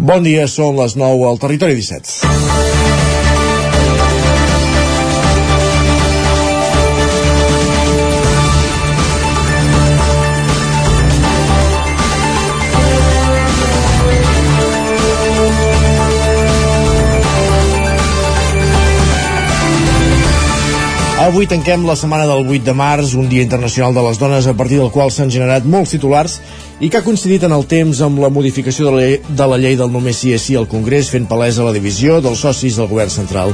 Bon dia, són les 9 al Territori 17. Avui tanquem la setmana del 8 de març, un dia internacional de les dones a partir del qual s'han generat molts titulars i que ha coincidit en el temps amb la modificació de la, llei, de la llei del només sí és sí al Congrés fent palesa la divisió dels socis del govern central.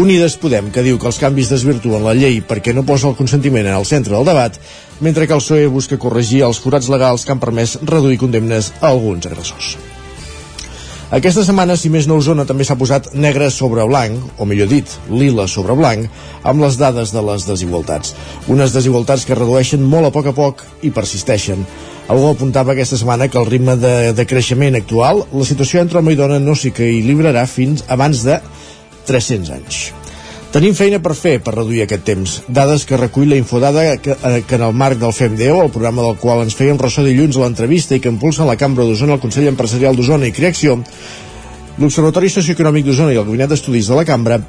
Unides Podem, que diu que els canvis desvirtuen la llei perquè no posa el consentiment en el centre del debat, mentre que el PSOE busca corregir els forats legals que han permès reduir condemnes a alguns agressors. Aquesta setmana, si més no, Osona també s'ha posat negre sobre blanc, o millor dit, lila sobre blanc, amb les dades de les desigualtats. Unes desigualtats que redueixen molt a poc a poc i persisteixen. Algú apuntava aquesta setmana que el ritme de, de creixement actual, la situació entre home i dona no s'equilibrarà fins abans de 300 anys. Tenim feina per fer per reduir aquest temps. Dades que recull la Infodada que, eh, que en el marc del FEMDEO, el programa del qual ens feien ressò dilluns a l'entrevista i que impulsa la Cambra d'Osona, el Consell Empresarial d'Osona i Creació, l'Observatori Socioeconòmic d'Osona i el Gabinet d'Estudis de la Cambra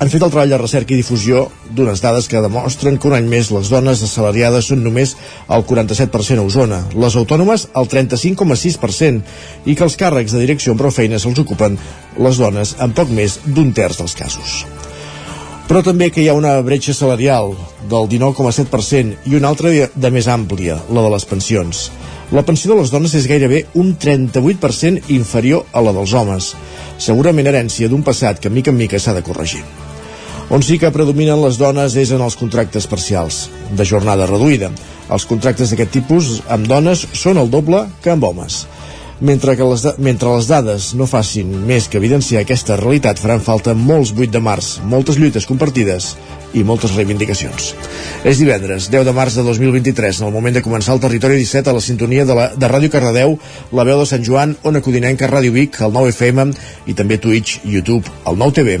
han fet el treball de recerca i difusió d'unes dades que demostren que un any més les dones assalariades són només el 47% a Osona, les autònomes el 35,6% i que els càrrecs de direcció amb prou feines els ocupen les dones en poc més d'un terç dels casos però també que hi ha una bretxa salarial del 19,7% i una altra de més àmplia, la de les pensions. La pensió de les dones és gairebé un 38% inferior a la dels homes, segurament herència d'un passat que mica en mica s'ha de corregir. On sí que predominen les dones és en els contractes parcials, de jornada reduïda. Els contractes d'aquest tipus amb dones són el doble que amb homes. Mentre, que les, mentre les dades no facin més que evidenciar aquesta realitat, faran falta molts 8 de març, moltes lluites compartides i moltes reivindicacions. És divendres, 10 de març de 2023, en el moment de començar el Territori 17 a la sintonia de, la, de Ràdio Cardedeu, la veu de Sant Joan, Ona Codinenca, Ràdio Vic, el 9 FM i també Twitch, YouTube, el 9 TV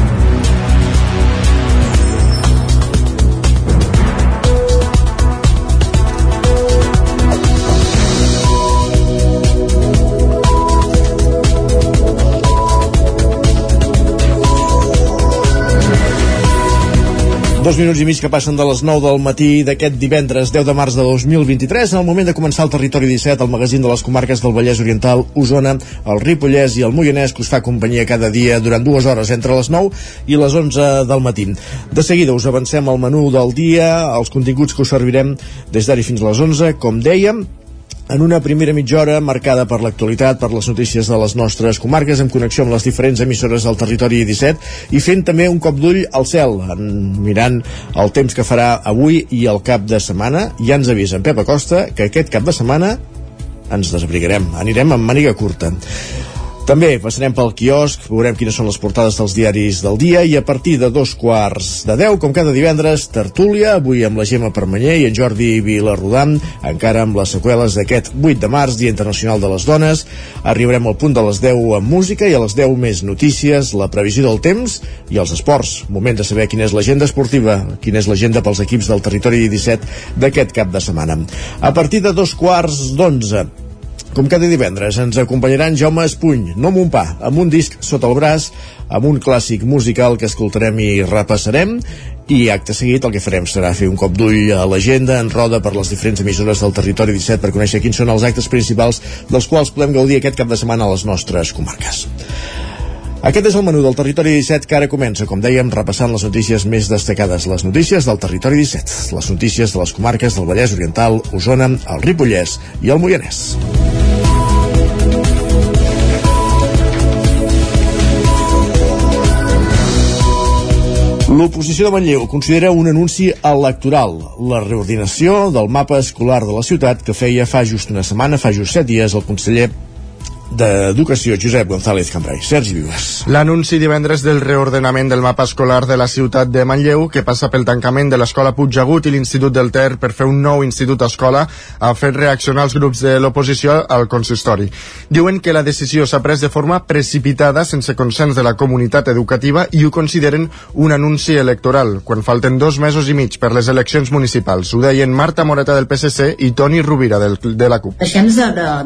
Dos minuts i mig que passen de les 9 del matí d'aquest divendres 10 de març de 2023 en el moment de començar el Territori 17, el magazín de les comarques del Vallès Oriental, Osona, el Ripollès i el Moianès que us fa companyia cada dia durant dues hores entre les 9 i les 11 del matí. De seguida us avancem al menú del dia, els continguts que us servirem des d'ara fins a les 11, com dèiem, en una primera mitja hora marcada per l'actualitat, per les notícies de les nostres comarques, en connexió amb les diferents emissores del territori 17 i fent també un cop d'ull al cel, mirant el temps que farà avui i el cap de setmana. Ja ens avisa en Pep Acosta que aquest cap de setmana ens desabrigarem, anirem amb màniga curta. També passarem pel quiosc, veurem quines són les portades dels diaris del dia i a partir de dos quarts de deu, com cada divendres, tertúlia, avui amb la Gemma Permanyer i en Jordi Vilarrodam, encara amb les seqüeles d'aquest 8 de març, Dia Internacional de les Dones. Arribarem al punt de les 10 amb música i a les 10 més notícies, la previsió del temps i els esports. Moment de saber quina és l'agenda esportiva, quina és l'agenda pels equips del territori 17 d'aquest cap de setmana. A partir de dos quarts d'onze, com cada divendres, ens acompanyaran Jaume Espuny, no amb un pa, amb un disc sota el braç, amb un clàssic musical que escoltarem i repassarem, i acte seguit el que farem serà fer un cop d'ull a l'agenda en roda per les diferents emissores del territori 17 per conèixer quins són els actes principals dels quals podem gaudir aquest cap de setmana a les nostres comarques. Aquest és el menú del Territori 17 que ara comença, com dèiem, repassant les notícies més destacades, les notícies del Territori 17, les notícies de les comarques del Vallès Oriental, Osona, el Ripollès i el Moianès. L'oposició de Manlleu considera un anunci electoral, la reordinació del mapa escolar de la ciutat que feia fa just una setmana, fa just set dies, el conseller d'Educació, Josep González Cambrai. Sergi Vives. L'anunci divendres del reordenament del mapa escolar de la ciutat de Manlleu, que passa pel tancament de l'Escola Puigdegut i l'Institut del Ter per fer un nou institut escola, ha fet reaccionar els grups de l'oposició al consistori. Diuen que la decisió s'ha pres de forma precipitada, sense consens de la comunitat educativa, i ho consideren un anunci electoral, quan falten dos mesos i mig per les eleccions municipals. Ho deien Marta Moreta del PSC i Toni Rovira del, de la CUP. Deixem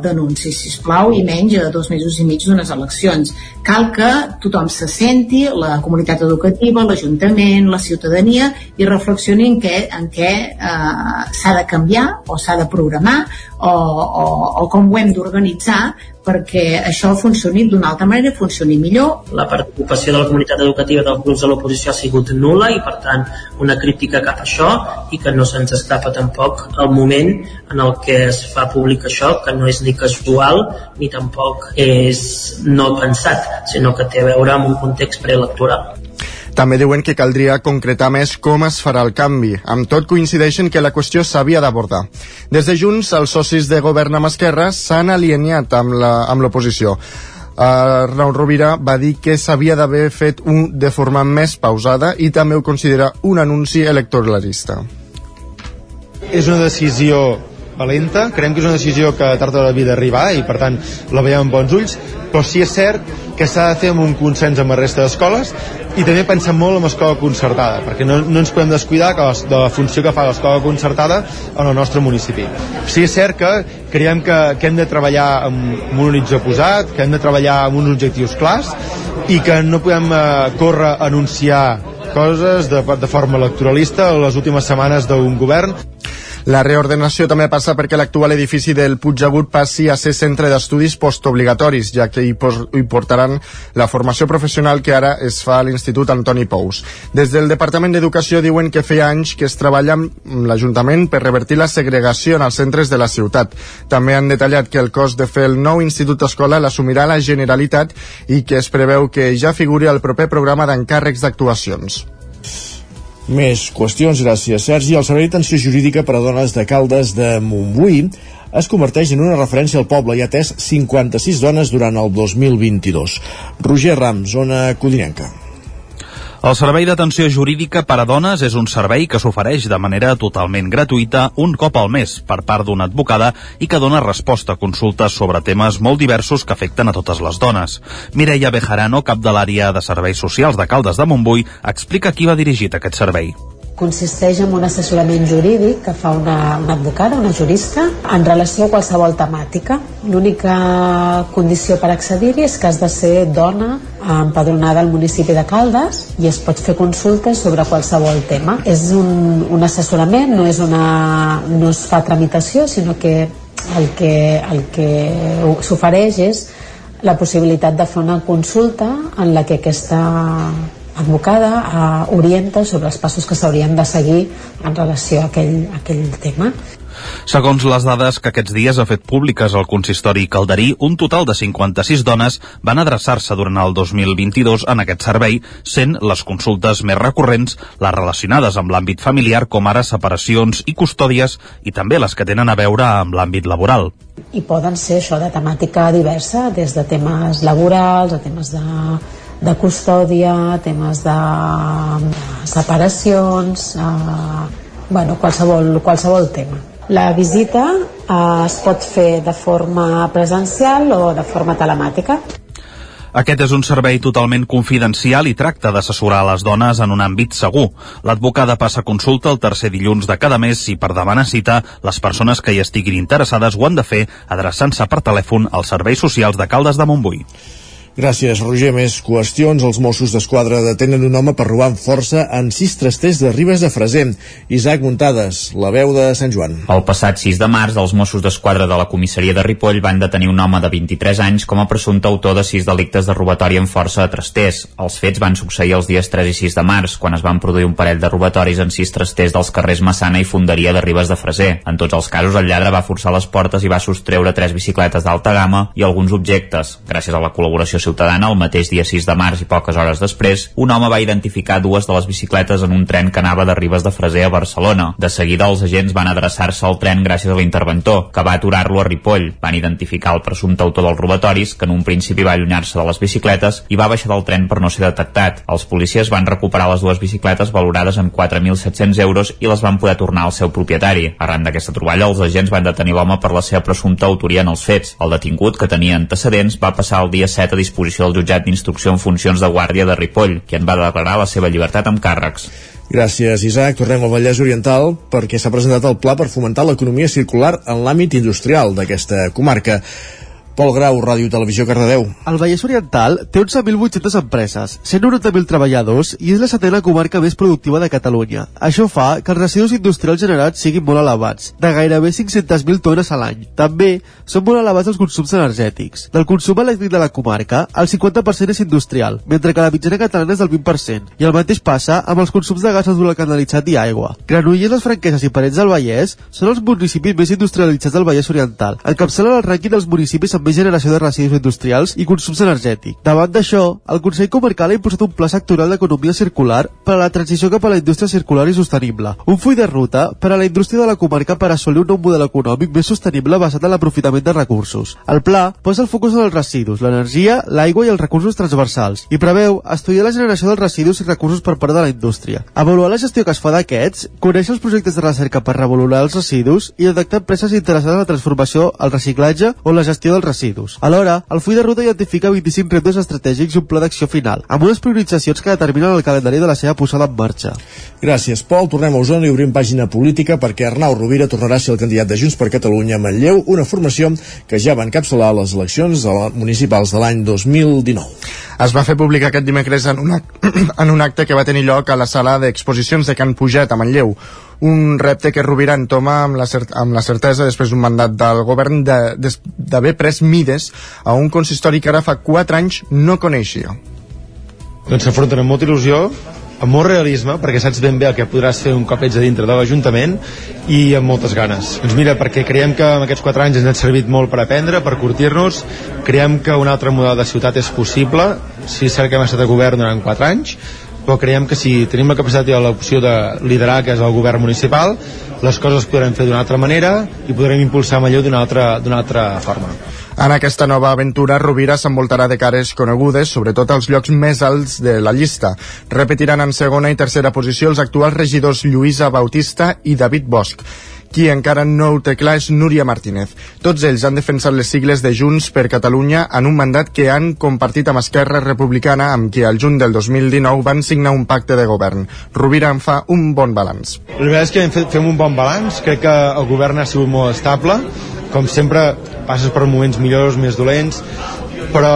d'anuncis, sisplau, i menys a dos mesos i mig d'unes eleccions. Cal que tothom se senti, la comunitat educativa, l'Ajuntament, la ciutadania, i reflexioni en què, en què eh, s'ha de canviar o s'ha de programar o, o, o com ho hem d'organitzar perquè això funcioni d'una altra manera funcioni millor. La participació de la comunitat educativa dels grups de l'oposició ha sigut nula i per tant una crítica cap a això i que no se'ns escapa tampoc el moment en el que es fa públic això que no és ni casual ni tampoc és no pensat sinó que té a veure amb un context preelectoral. També diuen que caldria concretar més com es farà el canvi. Amb tot coincideixen que la qüestió s'havia d'abordar. Des de Junts, els socis de govern amb Esquerra s'han alineat amb l'oposició. Arnau Rovira va dir que s'havia d'haver fet un de forma més pausada i també ho considera un anunci electoralista. És una decisió valenta, creiem que és una decisió que tard o d'hora d'arribar i per tant la veiem amb bons ulls, però sí és cert que s'ha de fer amb un consens amb la resta d'escoles i també pensem molt en l'escola concertada perquè no, no ens podem descuidar que les, de la funció que fa l'escola concertada en el nostre municipi. Sí és cert que creiem que, que hem de treballar amb, amb un horitzó posat, que hem de treballar amb uns objectius clars i que no podem eh, córrer a anunciar coses de, de forma electoralista les últimes setmanes d'un govern la reordenació també passa perquè l'actual edifici del Puigdegut passi a ser centre d'estudis postobligatoris, ja que hi, hi portaran la formació professional que ara es fa a l'Institut Antoni Pous. Des del Departament d'Educació diuen que feia anys que es treballa amb l'Ajuntament per revertir la segregació en els centres de la ciutat. També han detallat que el cost de fer el nou Institut Escola l'assumirà la Generalitat i que es preveu que ja figuri al proper programa d'encàrrecs d'actuacions. Més qüestions, gràcies Sergi. El Servei d'Atenció Jurídica per a Dones de Caldes de Montbui es converteix en una referència al poble i ha atès 56 dones durant el 2022. Roger Ram, zona codinenca. El Servei d'Atenció Jurídica per a Dones és un servei que s'ofereix de manera totalment gratuïta un cop al mes per part d'una advocada i que dona resposta a consultes sobre temes molt diversos que afecten a totes les dones. Mireia Bejarano, cap de l'àrea de serveis socials de Caldes de Montbui, explica qui va dirigit aquest servei consisteix en un assessorament jurídic que fa una, una advocada, una jurista, en relació a qualsevol temàtica. L'única condició per accedir-hi és que has de ser dona empadronada al municipi de Caldes i es pot fer consultes sobre qualsevol tema. És un, un assessorament, no és una, no es fa tramitació, sinó que el que, el que s'ofereix és la possibilitat de fer una consulta en la que aquesta advocada eh, orienta sobre els passos que s'haurien de seguir en relació a aquell, a aquell tema. Segons les dades que aquests dies ha fet públiques el consistori Calderí, un total de 56 dones van adreçar-se durant el 2022 en aquest servei, sent les consultes més recurrents les relacionades amb l'àmbit familiar, com ara separacions i custòdies, i també les que tenen a veure amb l'àmbit laboral. I poden ser això de temàtica diversa, des de temes laborals a temes de de custòdia, temes de separacions, eh, bueno, qualsevol, qualsevol tema. La visita eh, es pot fer de forma presencial o de forma telemàtica. Aquest és un servei totalment confidencial i tracta d'assessorar les dones en un àmbit segur. L'advocada passa consulta el tercer dilluns de cada mes i per demanar cita les persones que hi estiguin interessades ho han de fer adreçant-se per telèfon als serveis socials de Caldes de Montbui. Gràcies, Roger. Més qüestions. Els Mossos d'Esquadra detenen un home per robar amb força en sis trasters de Ribes de Freser. Isaac Muntades, la veu de Sant Joan. El passat 6 de març, els Mossos d'Esquadra de la comissaria de Ripoll van detenir un home de 23 anys com a presumpte autor de sis delictes de robatori amb força a trasters. Els fets van succeir els dies 3 i 6 de març, quan es van produir un parell de robatoris en sis trasters dels carrers Massana i Fonderia de Ribes de Freser. En tots els casos, el lladre va forçar les portes i va sostreure tres bicicletes d'alta gamma i alguns objectes. Gràcies a la col·laboració Ciutadana, el mateix dia 6 de març i poques hores després, un home va identificar dues de les bicicletes en un tren que anava de Ribes de Freser a Barcelona. De seguida, els agents van adreçar-se al tren gràcies a l'interventor, que va aturar-lo a Ripoll. Van identificar el presumpte autor dels robatoris, que en un principi va allunyar-se de les bicicletes i va baixar del tren per no ser detectat. Els policies van recuperar les dues bicicletes valorades en 4.700 euros i les van poder tornar al seu propietari. Arran d'aquesta troballa, els agents van detenir l'home per la seva presumpta autoria en els fets. El detingut, que tenia antecedents, va passar el dia 7 a disposició del jutjat d'instrucció en funcions de guàrdia de Ripoll, qui en va declarar la seva llibertat amb càrrecs. Gràcies, Isaac. Tornem al Vallès Oriental perquè s'ha presentat el pla per fomentar l'economia circular en l'àmbit industrial d'aquesta comarca. Pol Grau, Ràdio Televisió Cardedeu. El Vallès Oriental té 11.800 empreses, 190.000 treballadors i és la setena comarca més productiva de Catalunya. Això fa que els residus industrials generats siguin molt elevats, de gairebé 500.000 tones a l'any. També són molt elevats els consums energètics. Del consum elèctric de la comarca, el 50% és industrial, mentre que la mitjana catalana és del 20%, i el mateix passa amb els consums de gas natural canalitzat i aigua. Granollers, les Franqueses i Parets del Vallès són els municipis més industrialitzats del Vallès Oriental. Encapçalen el rànquing dels municipis amb més generació de residus industrials i consums energètic. Davant d'això, el Consell Comarcal ha impulsat un pla sectorial d'economia circular per a la transició cap a la indústria circular i sostenible. Un full de ruta per a la indústria de la comarca per assolir un nou model econòmic més sostenible basat en l'aprofitament de recursos. El pla posa el focus en els residus, l'energia, l'aigua i els recursos transversals i preveu estudiar la generació dels residus i recursos per part de la indústria, avaluar la gestió que es fa d'aquests, conèixer els projectes de recerca per revolucionar els residus i detectar empreses interessades en la transformació, el reciclatge o la gestió dels residus. Alhora, el full de ruta identifica 25 reptes estratègics i un pla d'acció final, amb unes prioritzacions que determinen el calendari de la seva posada en marxa. Gràcies, Pol. Tornem a Osona i obrim pàgina política perquè Arnau Rovira tornarà a ser el candidat de Junts per Catalunya a Manlleu, una formació que ja va encapçalar les eleccions municipals de l'any 2019. Es va fer públic aquest dimecres en un, acte, en un acte que va tenir lloc a la sala d'exposicions de Can Puget a Manlleu un repte que Rovira entoma amb la, amb la certesa després d'un mandat del govern d'haver de, pres mides a un consistori que ara fa 4 anys no coneixia. Doncs s'afronten amb molta il·lusió amb molt realisme, perquè saps ben bé el que podràs fer un cop ets a dintre de l'Ajuntament i amb moltes ganes. Doncs mira, perquè creiem que en aquests 4 anys ens han servit molt per aprendre, per curtir-nos, creiem que un altre model de ciutat és possible, si és cert que hem estat a govern durant 4 anys, però creiem que si tenim la capacitat i l'opció de liderar, que és el govern municipal, les coses podrem fer d'una altra manera i podrem impulsar millor d'una altra, altra forma. En aquesta nova aventura, Rovira s'envoltarà de cares conegudes, sobretot als llocs més alts de la llista. Repetiran en segona i tercera posició els actuals regidors Lluïsa Bautista i David Bosch. Qui encara no ho té clar és Núria Martínez. Tots ells han defensat les sigles de Junts per Catalunya en un mandat que han compartit amb Esquerra Republicana amb qui al juny del 2019 van signar un pacte de govern. Rovira en fa un bon balanç. La veritat és que fem un bon balanç, crec que el govern ha sigut molt estable, com sempre passes per moments millors, més dolents, però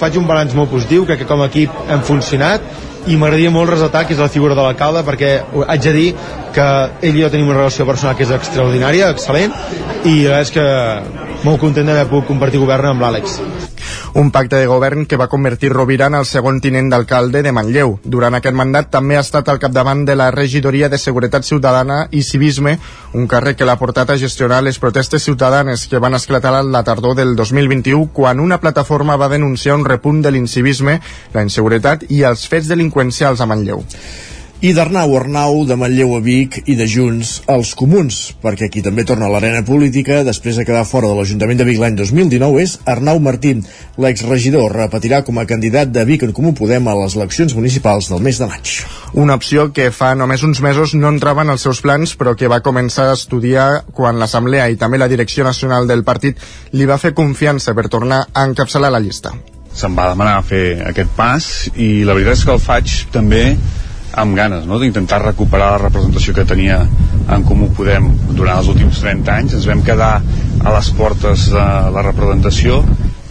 faig un balanç molt positiu, crec que com a equip hem funcionat i m'agradaria molt resaltar que és la figura de l'alcalde perquè haig de dir que ell i jo tenim una relació personal que és extraordinària, excel·lent i la és que molt content d'haver pogut compartir govern amb l'Àlex un pacte de govern que va convertir Rovira en el segon tinent d'alcalde de Manlleu. Durant aquest mandat també ha estat al capdavant de la regidoria de Seguretat Ciutadana i Civisme, un càrrec que l'ha portat a gestionar les protestes ciutadanes que van esclatar a la tardor del 2021 quan una plataforma va denunciar un repunt de l'incivisme, la inseguretat i els fets delinqüencials a Manlleu i d'Arnau Arnau, de Manlleu a Vic i de Junts als Comuns, perquè aquí també torna a l'arena política després de quedar fora de l'Ajuntament de Vic l'any 2019 és Arnau Martí. L'exregidor repetirà com a candidat de Vic en Comú Podem a les eleccions municipals del mes de maig. Una opció que fa només uns mesos no entrava en els seus plans, però que va començar a estudiar quan l'Assemblea i també la Direcció Nacional del partit li va fer confiança per tornar a encapçalar la llista. Se'm va demanar fer aquest pas i la veritat és que el faig també amb ganes no? d'intentar recuperar la representació que tenia en Comú Podem durant els últims 30 anys ens vam quedar a les portes de la representació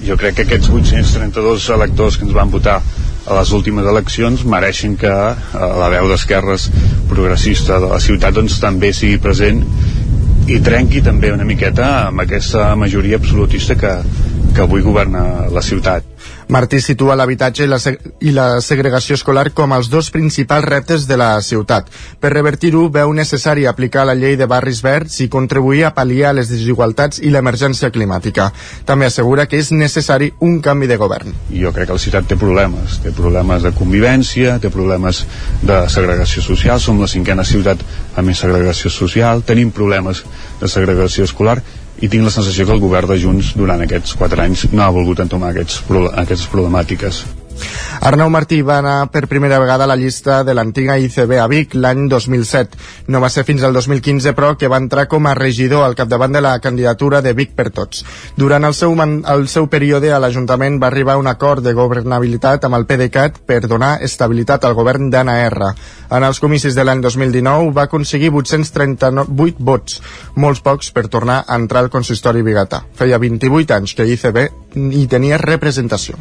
jo crec que aquests 832 electors que ens van votar a les últimes eleccions mereixen que eh, la veu d'esquerres progressista de la ciutat doncs, també sigui present i trenqui també una miqueta amb aquesta majoria absolutista que, que avui governa la ciutat. Martí situa l'habitatge i, la i la segregació escolar com els dos principals reptes de la ciutat. Per revertir-ho, veu necessari aplicar la llei de barris verds i contribuir a pal·liar les desigualtats i l'emergència climàtica. També assegura que és necessari un canvi de govern. Jo crec que la ciutat té problemes. Té problemes de convivència, té problemes de segregació social. Som la cinquena ciutat amb més segregació social. Tenim problemes de segregació escolar i tinc la sensació que el govern de Junts durant aquests quatre anys no ha volgut entomar aquests, aquestes problemàtiques. Arnau Martí va anar per primera vegada a la llista de l'antiga ICB a Vic l'any 2007. No va ser fins al 2015, però, que va entrar com a regidor al capdavant de la candidatura de Vic per Tots. Durant el seu, el seu període a l'Ajuntament va arribar un acord de governabilitat amb el PDeCAT per donar estabilitat al govern d'Anna R. En els comicis de l'any 2019 va aconseguir 838 vots, molts pocs per tornar a entrar al consistori bigatà. Feia 28 anys que ICB hi tenia representació.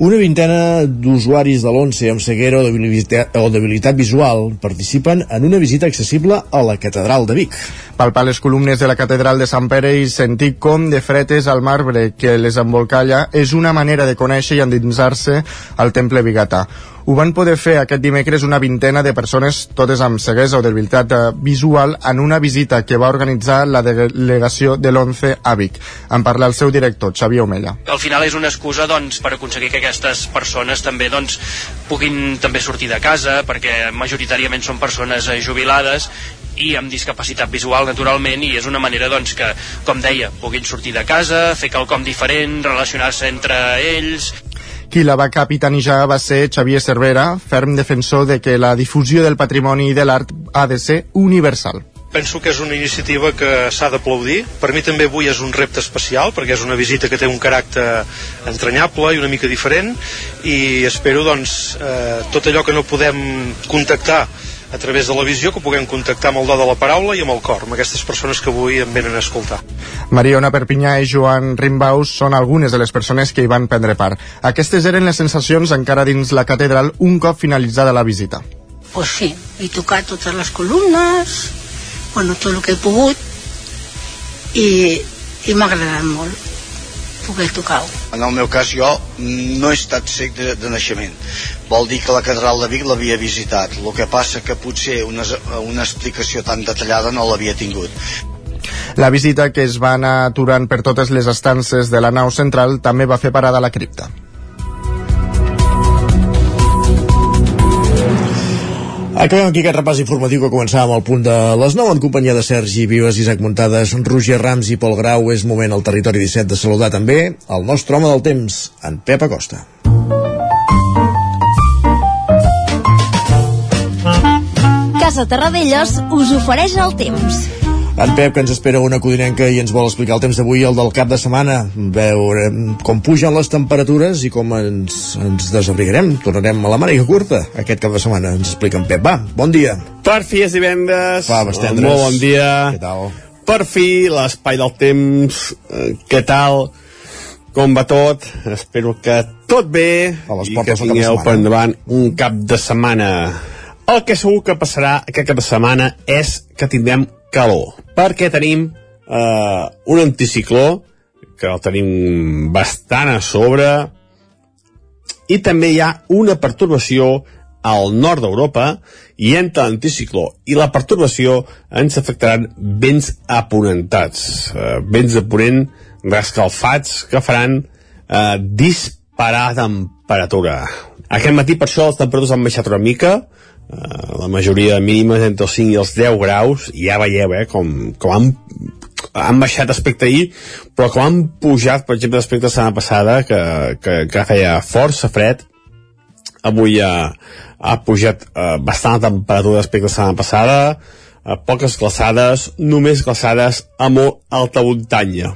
Una vintena d'usuaris de l'ONCE amb ceguera o debilitat, o debilitat visual participen en una visita accessible a la Catedral de Vic. Palpar les columnes de la Catedral de Sant Pere i sentir com de fretes al marbre que les embolcalla és una manera de conèixer i endinsar-se al temple bigatà. Ho van poder fer aquest dimecres una vintena de persones, totes amb ceguesa o debilitat visual, en una visita que va organitzar la delegació de l'11 a Vic. En parla el seu director, Xavier Omella. Al final és una excusa doncs, per aconseguir que aquestes persones també doncs, puguin també sortir de casa, perquè majoritàriament són persones eh, jubilades i amb discapacitat visual naturalment i és una manera doncs que, com deia, puguin sortir de casa, fer quelcom diferent, relacionar-se entre ells qui la va capitanejar va ser Xavier Cervera, ferm defensor de que la difusió del patrimoni i de l'art ha de ser universal. Penso que és una iniciativa que s'ha d'aplaudir. Per mi també avui és un repte especial, perquè és una visita que té un caràcter entranyable i una mica diferent, i espero, doncs, eh, tot allò que no podem contactar a través de la visió que puguem contactar amb el do de la paraula i amb el cor, amb aquestes persones que avui em venen a escoltar. Mariona Perpinyà i Joan Rimbaus són algunes de les persones que hi van prendre part. Aquestes eren les sensacions encara dins la catedral un cop finalitzada la visita. Pues sí, he tocat totes les columnes, bueno, tot el que he pogut, i, i m'ha agradat molt poder tocar-ho. En el meu cas jo no he estat cec de, de naixement. Vol dir que la catedral de Vic l'havia visitat. El que passa que potser una, una explicació tan detallada no l'havia tingut. La visita que es va anar aturant per totes les estances de la nau central també va fer parada a la cripta. Acabem aquí aquest repàs informatiu que començàvem al punt de les 9 en companyia de Sergi Vives, Isaac Muntades, Roger Rams i Pol Grau. És moment al territori 17 de saludar també el nostre home del temps, en Pep Acosta. Casa Terradellos us ofereix el temps. En Pep, que ens espera una codinenca i ens vol explicar el temps d'avui, el del cap de setmana. Veurem com pugen les temperatures i com ens, ens desabrigarem. Tornarem a la màniga curta aquest cap de setmana. Ens explica en Pep. Va, bon dia. Per fi és divendres. Va, bastendres. Molt bon dia. Què tal? Per fi, l'espai del temps. Eh, què tal? Com va tot? Espero que tot bé i que tingueu per endavant un cap de setmana. El que segur que passarà aquest cap de setmana és que tindrem calor, perquè tenim eh, un anticicló que el tenim bastant a sobre i també hi ha una pertorbació al nord d'Europa i entre l'anticicló i la pertorbació ens afectaran vents aponentats, eh, vents de ponent rescalfats que faran eh, disparar temperatura. Aquest matí per això les temperatures han baixat una mica, Uh, la majoria mínimes entre els 5 i els 10 graus i ja veieu eh, com, com han, han baixat aspecte ahir però com han pujat per exemple l'aspecte de la setmana passada que, que, que feia força fred avui ha, ha pujat uh, bastant la temperatura d'aspecte de la setmana passada uh, poques glaçades només glaçades a molt alta muntanya.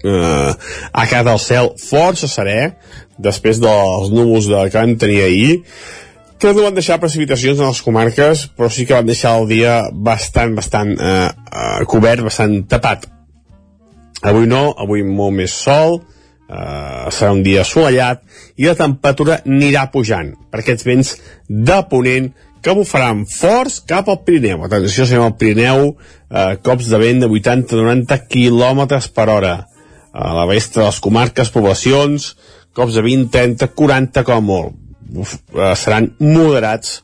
Uh, ha quedat el cel força serè després dels núvols de, que vam tenir ahir que no van deixar precipitacions en les comarques, però sí que van deixar el dia bastant, bastant eh, eh, cobert, bastant tapat. Avui no, avui molt més sol, eh, serà un dia assolellat i la temperatura anirà pujant per aquests vents de ponent que bufaran forts cap al Pirineu. Atenció, si al Pirineu, eh, cops de vent de 80-90 km per hora. A la resta de les comarques, poblacions, cops de 20, 30, 40 com molt. Eh, seran moderats,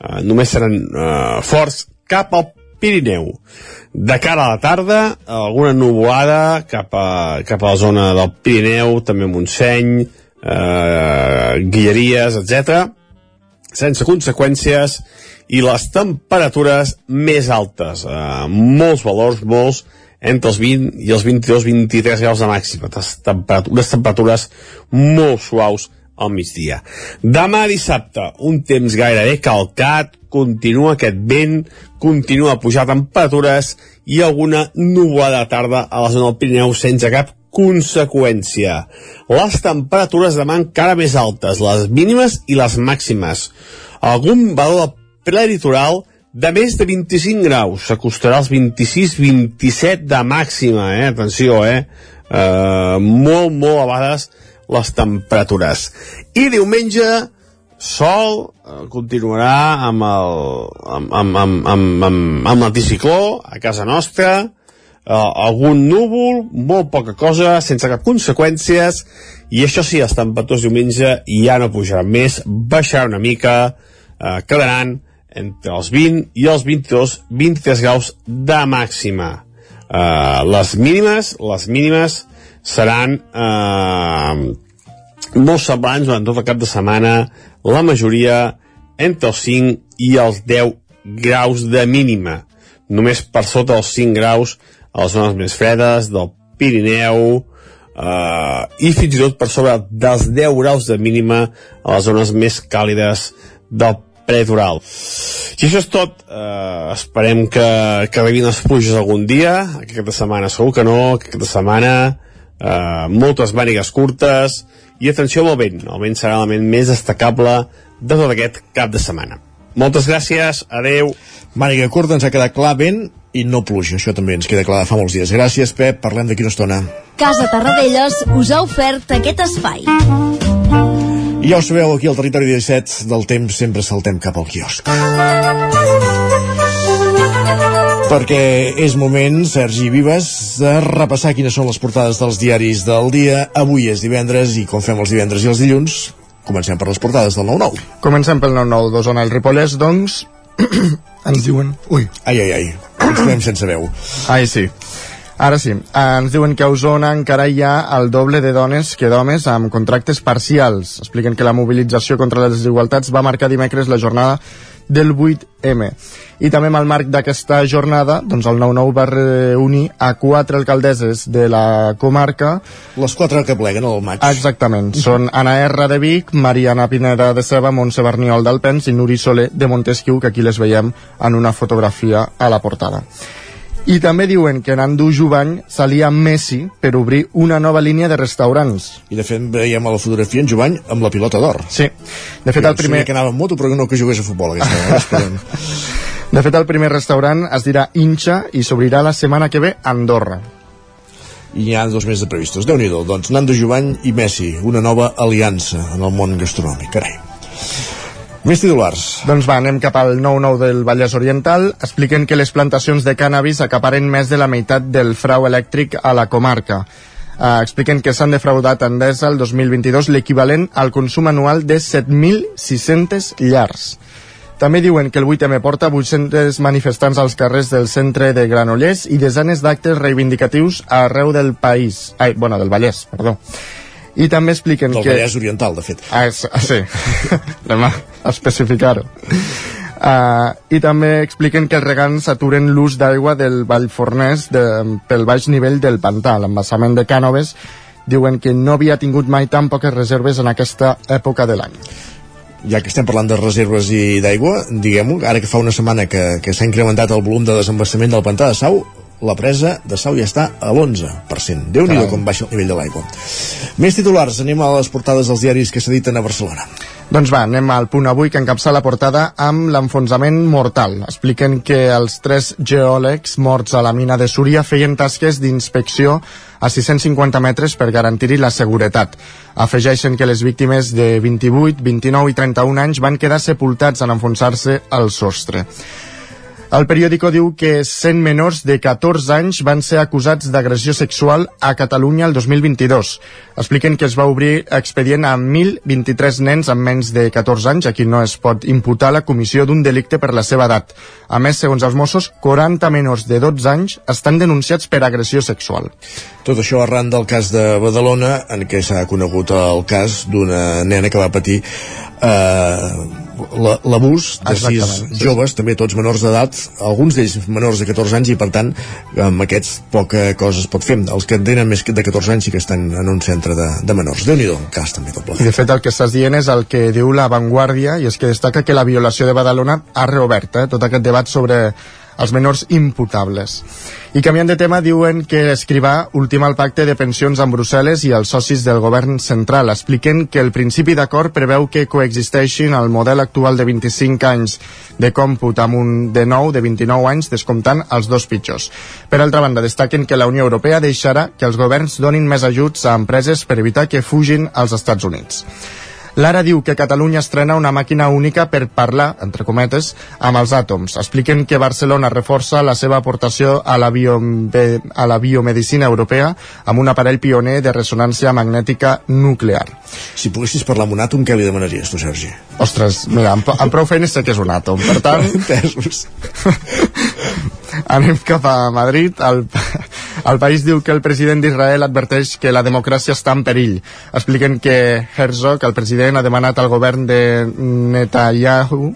eh, només seran eh, forts cap al Pirineu. De cara a la tarda, alguna nuvolada cap a, cap a la zona del Pirineu, també Montseny, eh, Guilleries, etc sense conseqüències i les temperatures més altes, eh, molts valors, molts, entre els 20 i els 22-23 graus de màxima, temperat unes temperatures molt suaus al migdia. Demà dissabte, un temps gairebé calcat, continua aquest vent, continua a pujar temperatures i alguna nuvolada de tarda a la zona del Pirineu sense cap conseqüència. Les temperatures demà encara més altes, les mínimes i les màximes. Algun valor prelitoral de més de 25 graus, s'acostarà als 26-27 de màxima, eh? atenció, eh? Uh, molt, molt elevades les temperatures. I diumenge, sol, uh, continuarà amb el, amb, amb, amb, amb, amb, amb l'anticicló a casa nostra, uh, algun núvol, molt poca cosa, sense cap conseqüències, i això sí, les temperatures diumenge ja no pujaran més, baixaran una mica, uh, quedaran entre els 20 i els 22, 23 graus de màxima. Uh, les mínimes, les mínimes seran uh, molt semblants durant tot el cap de setmana, la majoria entre els 5 i els 10 graus de mínima. Només per sota els 5 graus a les zones més fredes del Pirineu, uh, i fins i tot per sobre dels 10 graus de mínima a les zones més càlides del prelitoral. I això és tot. Uh, esperem que, que arribin les pluges algun dia. Aquesta setmana segur que no. Aquesta setmana uh, moltes mànigues curtes i atenció amb el vent. El vent serà l'element més destacable de tot aquest cap de setmana. Moltes gràcies, adeu. Màniga curta, ens ha quedat clar vent i no pluja, això també ens queda clar de fa molts dies. Gràcies, Pep, parlem d'aquí una estona. Casa Tarradellas us ha ofert aquest espai. I ja ho sabeu, aquí al territori 17 del temps sempre saltem cap al quiosc. Perquè és moment, Sergi Vives, de repassar quines són les portades dels diaris del dia. Avui és divendres i com fem els divendres i els dilluns, comencem per les portades del 9-9. Comencem pel 9-9 d'Osona. El Ripollès, doncs, ens diuen... Ui. Ai, ai, ai. Ens quedem sense veu. Ai, sí. Ara sí, ens diuen que a Osona encara hi ha el doble de dones que d'homes amb contractes parcials. Expliquen que la mobilització contra les desigualtats va marcar dimecres la jornada del 8M. I també amb el marc d'aquesta jornada, doncs el 9-9 va reunir a quatre alcaldesses de la comarca. Les quatre que pleguen al maig. Exactament. Són Anna R de Vic, Mariana Pineda de Ceba, Montse Berniol d'Alpens i Nuri Soler de Montesquieu, que aquí les veiem en una fotografia a la portada. I també diuen que Nando Jubany salia amb Messi per obrir una nova línia de restaurants. I de fet veiem a la fotografia en Jubany amb la pilota d'or. Sí. De fet, el primer... que anava amb moto, però no que jugués a futbol aquesta eh? De fet, el primer restaurant es dirà Inxa i s'obrirà la setmana que ve a Andorra. I hi ha dos més de previstos. déu nhi doncs Nando Jubany i Messi, una nova aliança en el món gastronòmic. Carai. Més titulars. Doncs va, anem cap al 9-9 del Vallès Oriental. Expliquen que les plantacions de cànnabis acaparen més de la meitat del frau elèctric a la comarca. Uh, expliquen que s'han defraudat en des el 2022 l'equivalent al consum anual de 7.600 llars. També diuen que el 8M porta 800 manifestants als carrers del centre de Granollers i desenes d'actes reivindicatius arreu del país. Ai, bueno, del Vallès, perdó. I també expliquen del que... Del Vallès Oriental, de fet. Ah, és, ah, sí, anem a especificar-ho. Uh, I també expliquen que els regants aturen l'ús d'aigua del Vallfornès de, pel baix nivell del pantà. L'embassament de Cànoves diuen que no havia tingut mai tan poques reserves en aquesta època de l'any ja que estem parlant de reserves i d'aigua, diguem-ho, ara que fa una setmana que, que s'ha incrementat el volum de desembassament del pantà de Sau, la presa de Sau ja està a l'11%. Déu-n'hi-do com baixa el nivell de l'aigua. Més titulars, anem a les portades dels diaris que s'editen a Barcelona. Doncs va, anem al punt avui que encapça la portada amb l'enfonsament mortal. Expliquen que els tres geòlegs morts a la mina de Súria feien tasques d'inspecció a 650 metres per garantir-hi la seguretat. Afegeixen que les víctimes de 28, 29 i 31 anys van quedar sepultats en enfonsar-se al sostre. El periòdico diu que 100 menors de 14 anys van ser acusats d'agressió sexual a Catalunya el 2022. Expliquen que es va obrir expedient a 1.023 nens amb menys de 14 anys a qui no es pot imputar la comissió d'un delicte per la seva edat. A més, segons els Mossos, 40 menors de 12 anys estan denunciats per agressió sexual. Tot això arran del cas de Badalona, en què s'ha conegut el cas d'una nena que va patir eh, l'abús de sis joves, també tots menors d'edat, alguns d'ells menors de 14 anys i per tant amb aquests poca cosa es pot fer. Els que tenen més de 14 anys sí que estan en un centre de, de menors. déu nhi cas també tot I de fet el que estàs dient és el que diu la Vanguardia i és que destaca que la violació de Badalona ha reobert eh, tot aquest debat sobre els menors imputables. I canviant de tema, diuen que l'escrivà ultima el pacte de pensions amb Brussel·les i els socis del govern central. Expliquen que el principi d'acord preveu que coexisteixin el model actual de 25 anys de còmput amb un de nou de 29 anys, descomptant els dos pitjors. Per altra banda, destaquen que la Unió Europea deixarà que els governs donin més ajuts a empreses per evitar que fugin als Estats Units. L'Ara diu que Catalunya estrena una màquina única per parlar, entre cometes, amb els àtoms. Expliquen que Barcelona reforça la seva aportació a la, bio, a la biomedicina europea amb un aparell pioner de ressonància magnètica nuclear. Si poguessis parlar amb un àtom, què li demanaries tu, Sergi? Ostres, mira, amb, amb prou feines sé que és un àtom, per tant... Entesos. Anem cap a Madrid. El, el país diu que el president d'Israel adverteix que la democràcia està en perill. Expliquen que Herzog, el president, ha demanat al govern de Netanyahu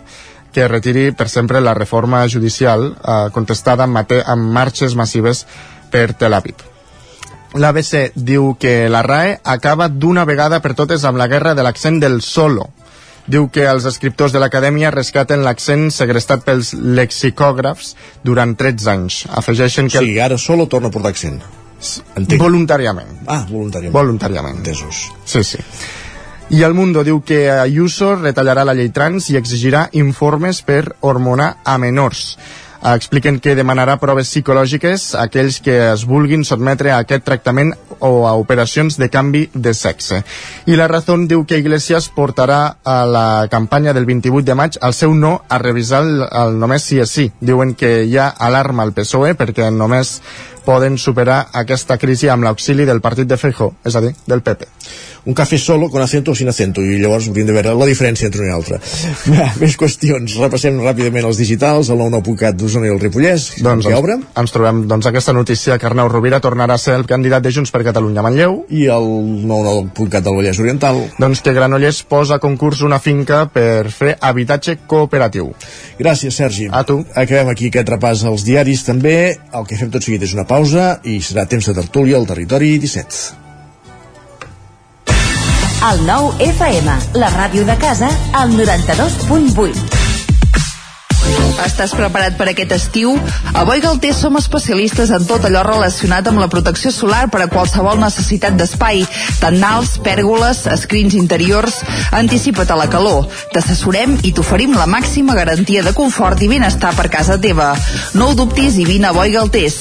que retiri per sempre la reforma judicial eh, contestada amb, amb marxes massives per Tel Aviv. L'ABC diu que la RAE acaba d'una vegada per totes amb la guerra de l'accent del solo, diu que els escriptors de l'acadèmia rescaten l'accent segrestat pels lexicògrafs durant 13 anys. Afegeixen que... O sigui, ara solo torna a portar accent. Entenc. Voluntàriament. Ah, voluntàriament. Voluntàriament. Entesos. Sí, sí. I el Mundo diu que Ayuso retallarà la llei trans i exigirà informes per hormonar a menors. Expliquen que demanarà proves psicològiques a aquells que es vulguin sotmetre a aquest tractament o a operacions de canvi de sexe. I la Razón diu que Iglesias portarà a la campanya del 28 de maig el seu no a revisar el, el només sí és sí. Diuen que hi ha alarma al PSOE perquè només poden superar aquesta crisi amb l'auxili del partit de Feijóo, és a dir, del PP. Un cafè solo con acento o sin acento, i llavors hauríem de veure la diferència entre un i altre. Més qüestions. Repassem ràpidament els digitals, el 99.cat d'Osona i el Ripollès. Doncs ens, obre? ens trobem doncs, aquesta notícia que Arnau Rovira tornarà a ser el candidat de Junts per Catalunya a Manlleu. I el 99.cat del Vallès Oriental. Doncs que Granollers posa a concurs una finca per fer habitatge cooperatiu. Gràcies, Sergi. A tu. Acabem aquí aquest repàs als diaris també. El que fem tot seguit és una pausa i serà temps de tertúlia al territori 17. El nou FM, la ràdio de casa, al 92.8. Estàs preparat per aquest estiu? A Boi Galtés som especialistes en tot allò relacionat amb la protecció solar per a qualsevol necessitat d'espai, tendals, pèrgoles, escrins interiors. Anticipa't a la calor. T'assessorem i t'oferim la màxima garantia de confort i benestar per casa teva. No ho dubtis i vine a Boi Galtés.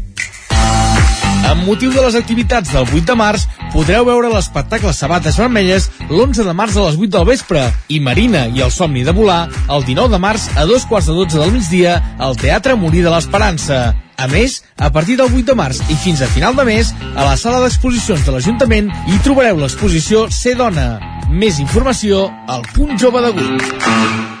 amb motiu de les activitats del 8 de març, podreu veure l'espectacle Sabates Vermelles l'11 de març a les 8 del vespre i Marina i el somni de volar el 19 de març a dos quarts de 12 del migdia al Teatre Molí de l'Esperança. A més, a partir del 8 de març i fins a final de mes, a la sala d'exposicions de l'Ajuntament hi trobareu l'exposició Ser Dona. Més informació al punt jove de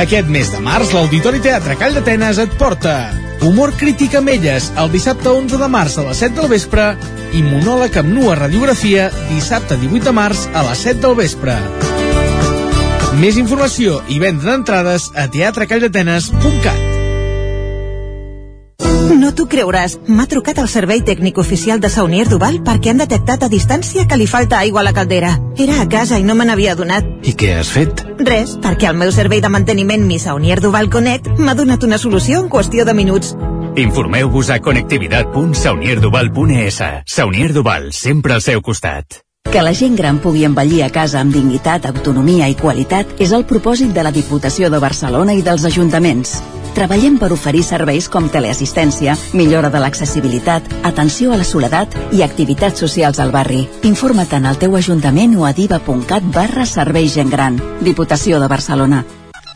Aquest mes de març, l'Auditori Teatre Call d'Atenes et porta Humor crític amb elles, el dissabte 11 de març a les 7 del vespre i monòleg amb nua radiografia dissabte 18 de març a les 7 del vespre. Més informació i venda d'entrades a teatrecalldetenes.cat. No t'ho creuràs. M'ha trucat el servei tècnic oficial de Saunier Duval perquè han detectat a distància que li falta aigua a la caldera. Era a casa i no me n'havia adonat. I què has fet? Res, perquè el meu servei de manteniment Mi Saunier Duval Connect m'ha donat una solució en qüestió de minuts. Informeu-vos a connectivitat.saunierduval.es. Saunier Duval, sempre al seu costat. Que la gent gran pugui envellir a casa amb dignitat, autonomia i qualitat és el propòsit de la Diputació de Barcelona i dels ajuntaments. Treballem per oferir serveis com teleassistència, millora de l'accessibilitat, atenció a la soledat i activitats socials al barri. Informa't en el teu ajuntament o a diva.cat barra serveis gent gran. Diputació de Barcelona.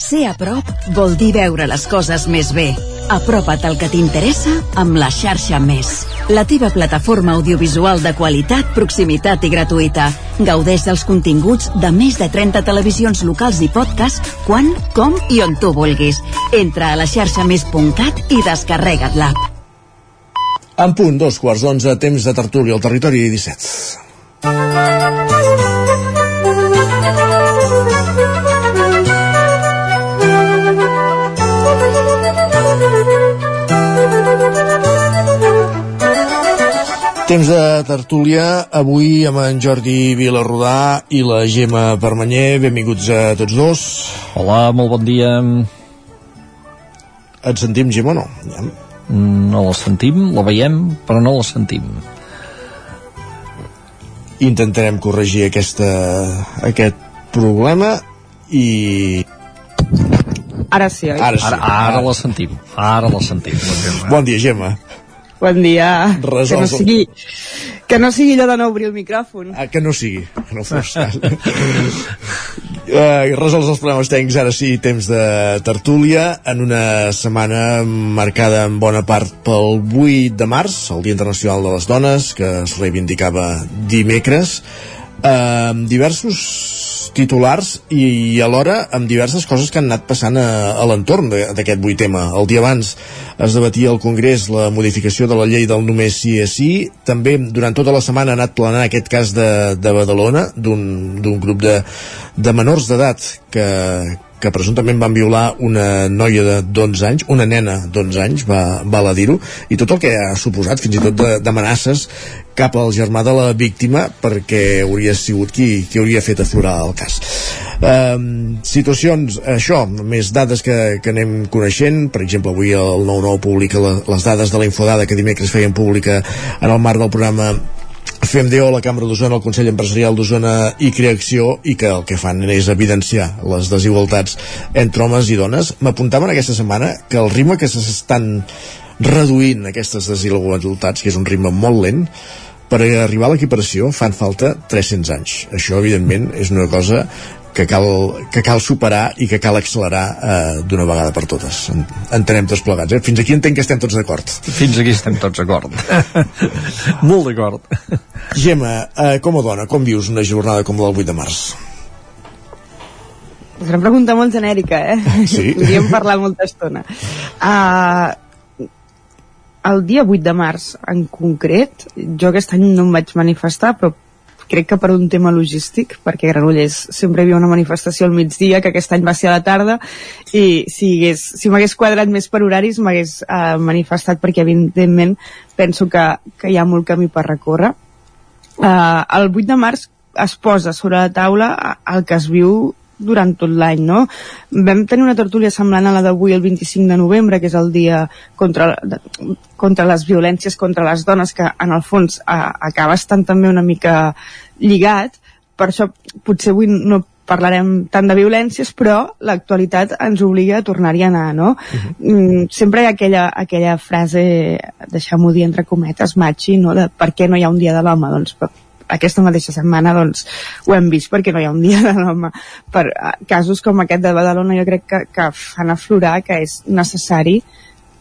Ser a prop vol dir veure les coses més bé. Apropa't al que t'interessa amb la xarxa Més. La teva plataforma audiovisual de qualitat, proximitat i gratuïta. Gaudeix dels continguts de més de 30 televisions locals i podcast quan, com i on tu vulguis. Entra a la xarxa més.cat i descarrega't l'app. En punt, dos quarts d'onze, temps de tertúlia al territori 17. Temps de tertúlia, avui amb en Jordi Vilarrodà i la Gemma Permanyer. Benvinguts a tots dos. Hola, molt bon dia. Et sentim, Gemma, o no? Ja. No la sentim, la veiem, però no la sentim. Intentarem corregir aquesta, aquest problema i... Ara sí, oi? Ara sí. Ara, ara la sentim, ara la sentim. La Gemma. Bon dia, Gemma. Bon dia. Resols Que no sigui, que no sigui allò de no obrir el micròfon. Ah, que no sigui, que no fos. Uh, resols els problemes tècnics, ara sí, temps de tertúlia, en una setmana marcada en bona part pel 8 de març, el Dia Internacional de les Dones, que es reivindicava dimecres, amb diversos titulars i, i alhora amb diverses coses que han anat passant a, a l'entorn d'aquest 8 tema. El dia abans es debatia al Congrés la modificació de la llei del només sí és sí. També durant tota la setmana ha anat planant aquest cas de, de Badalona, d'un grup de, de menors d'edat que, que presumptament van violar una noia de 12 anys, una nena d'11 anys, va, val a dir-ho, i tot el que ha suposat, fins i tot d'amenaces cap al germà de la víctima perquè hauria sigut qui, qui hauria fet aflorar el cas. Um, situacions, això, més dades que, que anem coneixent, per exemple, avui el 9-9 publica les dades de la Infodada que dimecres feien pública en el marc del programa FEMDO, la Cambra d'Osona, el Consell Empresarial d'Osona i Creacció i que el que fan és evidenciar les desigualtats entre homes i dones. M'apuntaven aquesta setmana que el ritme que s'estan reduint aquestes desigualtats, que és un ritme molt lent, per arribar a l'equiparació fan falta 300 anys. Això, evidentment, és una cosa que cal, que cal superar i que cal accelerar eh, d'una vegada per totes. En, entenem tots plegats. Eh? Fins aquí entenc que estem tots d'acord. Fins aquí estem tots d'acord. Molt d'acord. Gemma, eh, com a dona, com vius una jornada com la del 8 de març? És una pregunta molt genèrica, eh? Sí. Podríem parlar molta estona. Uh, el dia 8 de març, en concret, jo aquest any no em vaig manifestar, però crec que per un tema logístic, perquè Granollers sempre hi havia una manifestació al migdia, que aquest any va ser a la tarda, i si, hagués, si m'hagués quadrat més per horaris m'hagués uh, manifestat, perquè evidentment penso que, que hi ha molt camí per recórrer. Uh, el 8 de març es posa sobre la taula el que es viu durant tot l'any, no? Vam tenir una tertúlia semblant a la d'avui el 25 de novembre, que és el dia contra, contra les violències contra les dones, que en el fons a, acaba estant també una mica lligat, per això potser avui no parlarem tant de violències, però l'actualitat ens obliga a tornar-hi a anar, no? Uh -huh. mm, sempre hi ha aquella, aquella frase, deixeu-m'ho dir entre cometes, machi, no? De per què no hi ha un dia de l'home? Doncs aquesta mateixa setmana doncs, ho hem vist perquè no hi ha un dia de l'home per uh, casos com aquest de Badalona jo crec que, que fan aflorar que és necessari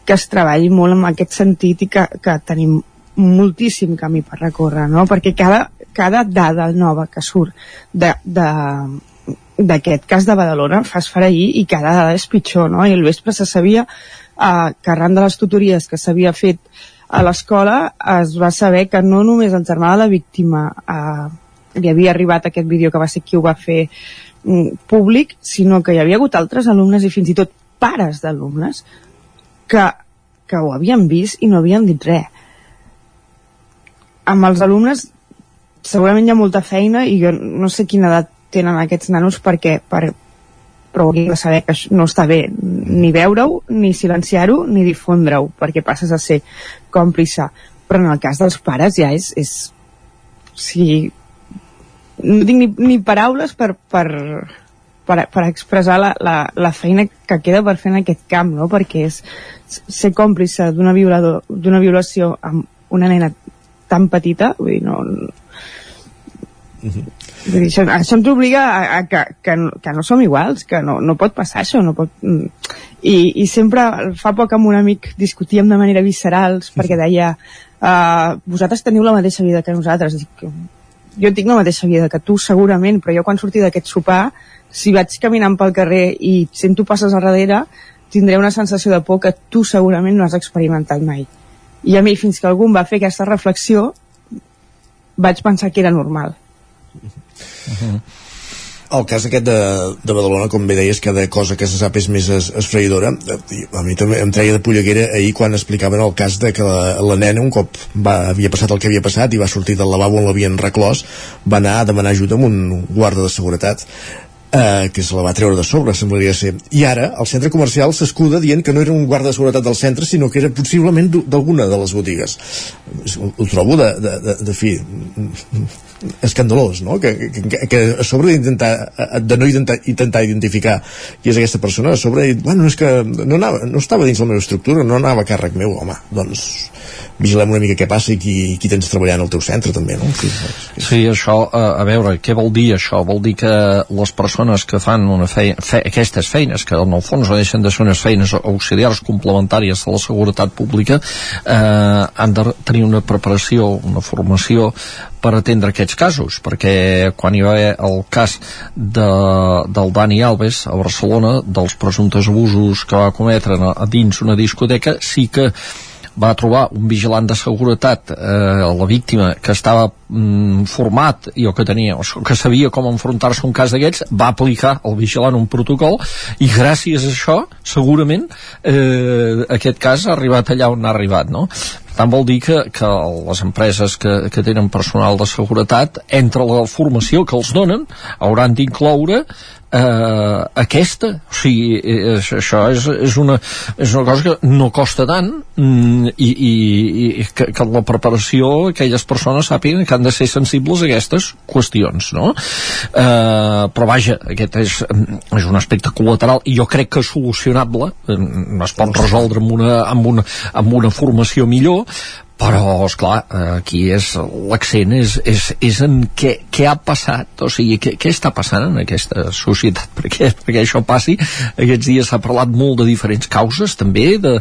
que es treballi molt en aquest sentit i que, que tenim moltíssim camí per recórrer no? perquè cada, cada dada nova que surt de, de, d'aquest cas de Badalona fa esfereir i cada dada és pitjor, no? I el vespre se sabia eh, que arran de les tutories que s'havia fet a l'escola es va saber que no només el germà de la víctima eh, li havia arribat aquest vídeo que va ser qui ho va fer mm, públic, sinó que hi havia hagut altres alumnes i fins i tot pares d'alumnes que, que ho havien vist i no havien dit res. Amb els alumnes segurament hi ha molta feina i jo no sé quina edat tenen aquests nanos perquè per, però hauria de saber que no està bé ni veure-ho, ni silenciar-ho, ni difondre-ho, perquè passes a ser còmplice. Però en el cas dels pares ja és... és o sigui, no tinc ni, ni paraules per, per, per, per expressar la, la, la feina que queda per fer en aquest camp, no? perquè és ser còmplice d'una violació amb una nena tan petita, vull dir, no, Vull dir, això, això ens obliga a, a que, que, que no som iguals, que no, no pot passar això, no pot... Mm. I, I sempre, fa poc amb un amic discutíem de manera visceral, perquè deia uh, vosaltres teniu la mateixa vida que nosaltres. Dic, jo tinc la mateixa vida que tu segurament, però jo quan surti d'aquest sopar, si vaig caminant pel carrer i sento passes a darrere, tindré una sensació de por que tu segurament no has experimentat mai. I a mi, fins que algú va fer aquesta reflexió, vaig pensar que era normal Uh -huh. El cas aquest de, de Badalona, com bé deies, cada cosa que se sap és més es, esfreïdora. A mi també em treia de polleguera ahir quan explicaven el cas de que la, la nena, un cop va, havia passat el que havia passat i va sortir del lavabo on l'havien reclòs, va anar a demanar ajuda amb un guarda de seguretat eh, que se la va treure de sobre, semblaria ser. I ara el centre comercial s'escuda dient que no era un guarda de seguretat del centre, sinó que era possiblement d'alguna de les botigues. Ho trobo de, de, de, de fi escandalós, no? Que, que, que a sobre d'intentar de no intentar, intentar identificar qui és aquesta persona, a sobre, bueno, és que no, anava, no estava dins la meva estructura, no anava a càrrec meu, home, doncs vigilem una mica què passa i qui, qui tens treballant al teu centre també, no? Sí, sí això, a, a veure, què vol dir això? Vol dir que les persones que fan una feina, fe, aquestes feines, que en el fons no deixen de ser unes feines auxiliars complementàries de la seguretat pública, eh, han de tenir una preparació, una formació per atendre aquests casos, perquè quan hi va haver el cas de, del Dani Alves a Barcelona, dels presumptes abusos que va cometre a dins una discoteca, sí que va trobar un vigilant de seguretat eh, la víctima que estava mm, format i o que tenia o que sabia com enfrontar-se a un cas d'aquests va aplicar el vigilant un protocol i gràcies a això segurament eh, aquest cas ha arribat allà on ha arribat no? tant vol dir que, que les empreses que, que tenen personal de seguretat entre la formació que els donen hauran d'incloure eh, aquesta o sigui, és, això és, és, una, és una cosa que no costa tant mm, i, i, i que, que la preparació aquelles persones sàpiguen que han de ser sensibles a aquestes qüestions no? eh, però vaja aquest és, és un aspecte col·lateral i jo crec que és solucionable es pot resoldre amb una, amb una, amb una formació millor però és clar, aquí és l'accent és, és, és en què, què ha passat. O sigui, què, què està passant en aquesta societat? Perquè, perquè això passi. Aquests dies s'ha parlat molt de diferents causes també de,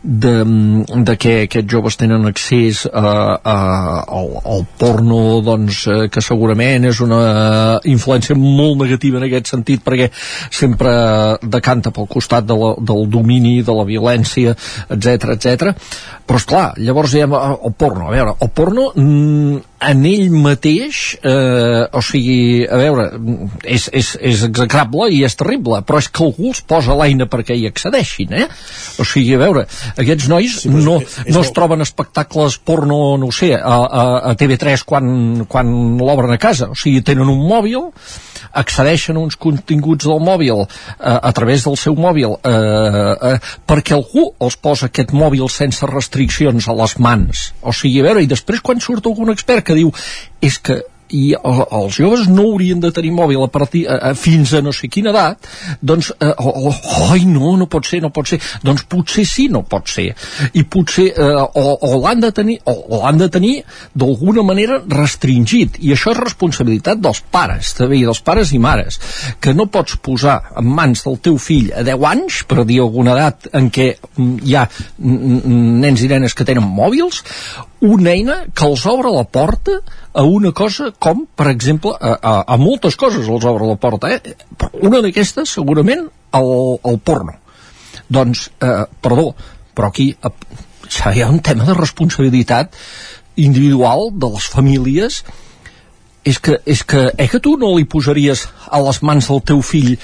de, de que aquests joves tenen accés a, a, al, al porno doncs, eh, que segurament és una influència molt negativa en aquest sentit perquè sempre decanta pel costat de la, del domini, de la violència etc etc. però és clar, llavors hi ha el porno, a veure, el porno mm, en ell mateix eh, o sigui, a veure és, és, és execrable i és terrible però és que algú els posa l'eina perquè hi accedeixin, eh? O sigui, a veure aquests nois sí, no, és, és no es troben espectacles porno, no sé a, a, a TV3 quan, quan l'obren a casa, o sigui, tenen un mòbil accedeixen a uns continguts del mòbil eh, a través del seu mòbil eh, eh, perquè algú els posa aquest mòbil sense restriccions a les mans o sigui, a veure, i després quan surt algun expert que diu és que i els joves no haurien de tenir mòbil a partir, a, a, fins a no sé quina edat doncs, eh, oh, oi no, no pot ser, no pot ser. Doncs potser sí no pot ser. I potser eh, o, o l'han de tenir o, o l'han de tenir d'alguna manera restringit. I això és responsabilitat dels pares també, i dels pares i mares que no pots posar en mans del teu fill a 10 anys per dir alguna edat en què mm, hi ha nens i nenes que tenen mòbils una eina que els obre la porta a una cosa com, per exemple, a, a, a moltes coses els obre la porta, eh? una d'aquestes, segurament, el, el porno. Doncs, eh, perdó, però aquí eh, ja hi ha un tema de responsabilitat individual de les famílies és que, és que, eh que tu no li posaries a les mans del teu fill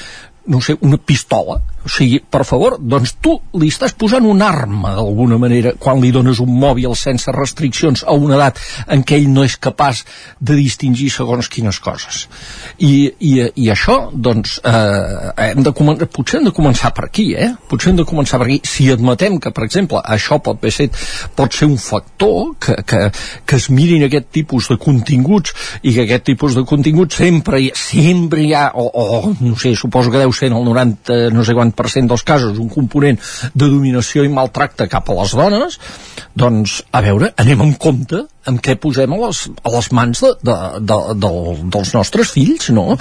no sé, una pistola o sigui, per favor, doncs tu li estàs posant una arma d'alguna manera quan li dones un mòbil sense restriccions a una edat en què ell no és capaç de distingir segons quines coses i, i, i això doncs eh, hem de potser hem de començar per aquí eh? potser hem de començar per aquí si admetem que per exemple això pot, ser, pot ser un factor que, que, que es mirin aquest tipus de continguts i que aquest tipus de continguts sempre, sempre hi ha o, o no sé, suposo que deu ser en el 90 no sé quant 90% dels casos un component de dominació i maltracte cap a les dones, doncs, a veure, anem en compte amb què posem a les, a les mans de, de, de, de, dels nostres fills, no?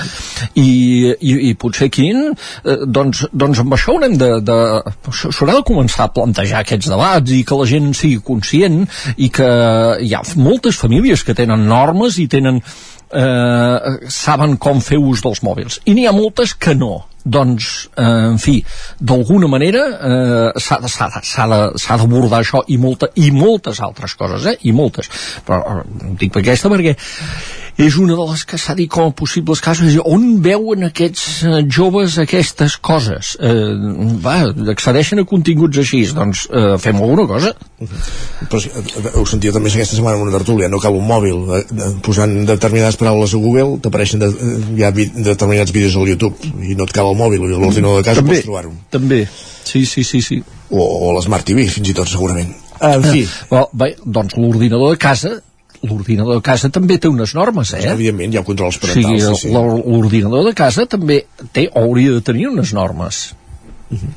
I, i, i potser aquí, eh, doncs, doncs amb això haurem de... de s'haurà de començar a plantejar aquests debats i que la gent sigui conscient i que hi ha moltes famílies que tenen normes i tenen eh, saben com fer ús dels mòbils i n'hi ha moltes que no doncs, eh, en fi, d'alguna manera eh, s'ha d'abordar això i, molta, i moltes altres coses, eh? i moltes però eh, dic per aquesta perquè és una de les que s'ha dit com a possibles casos. On veuen aquests eh, joves aquestes coses? Eh, va, accedeixen a continguts així. Doncs eh, fem alguna cosa. Però eh, ho sentia també aquesta setmana en una tertúlia no cal un mòbil eh, posant determinades paraules a Google t'apareixen de, ja vi, determinats vídeos al YouTube i no et cal el mòbil i l'ordinador de casa també, pots trobar-ho. També, sí, sí, sí, sí. o, o l'Smart TV fins i tot segurament. En fi. Eh, well, bé, doncs l'ordinador de casa l'ordinador de casa també té unes normes, eh? Evidentment, hi ha controls parentals. O sigui, sí, sí. l'ordinador de casa també té, o hauria de tenir unes normes. Uh -huh.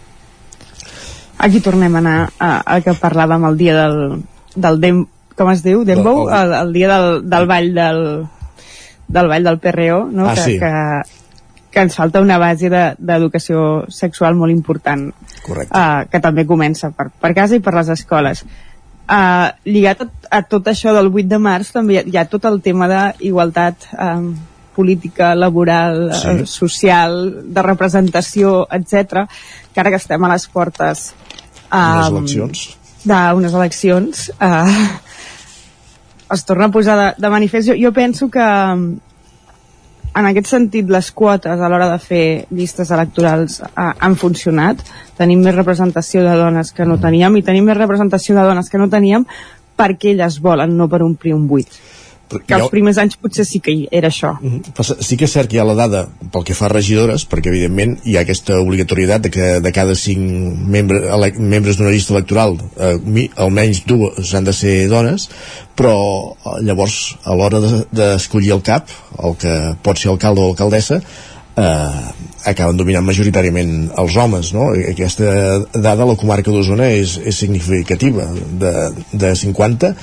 Aquí tornem a anar a, a que parlàvem el dia del, del Dem, com es diu? Dembow? El, el dia del, del ball del, del ball del PRO, no? Ah, que, sí. que, que ens falta una base d'educació de, sexual molt important Correcte. Uh, que també comença per, per casa i per les escoles Uh, lligat a, a tot això del 8 de març també hi ha, hi ha tot el tema d'igualtat um, política, laboral, sí. uh, social, de representació, etc que ara que estem a les portes um, eleccions d'unes eleccions uh, es torna a posar de, de manifest jo, jo penso que en aquest sentit les quotes a l'hora de fer llistes electorals eh, han funcionat. Tenim més representació de dones que no teníem i tenim més representació de dones que no teníem perquè elles volen, no per omplir un buit que els primers anys potser sí que era això. -hmm. Sí que és cert que hi ha la dada pel que fa a regidores, perquè evidentment hi ha aquesta obligatorietat de que de cada cinc membre, membres d'una llista electoral eh, almenys dues han de ser dones, però eh, llavors a l'hora d'escollir de, el cap, el que pot ser alcalde o alcaldessa, eh, acaben dominant majoritàriament els homes no? aquesta dada a la comarca d'Osona és, és significativa de, de 50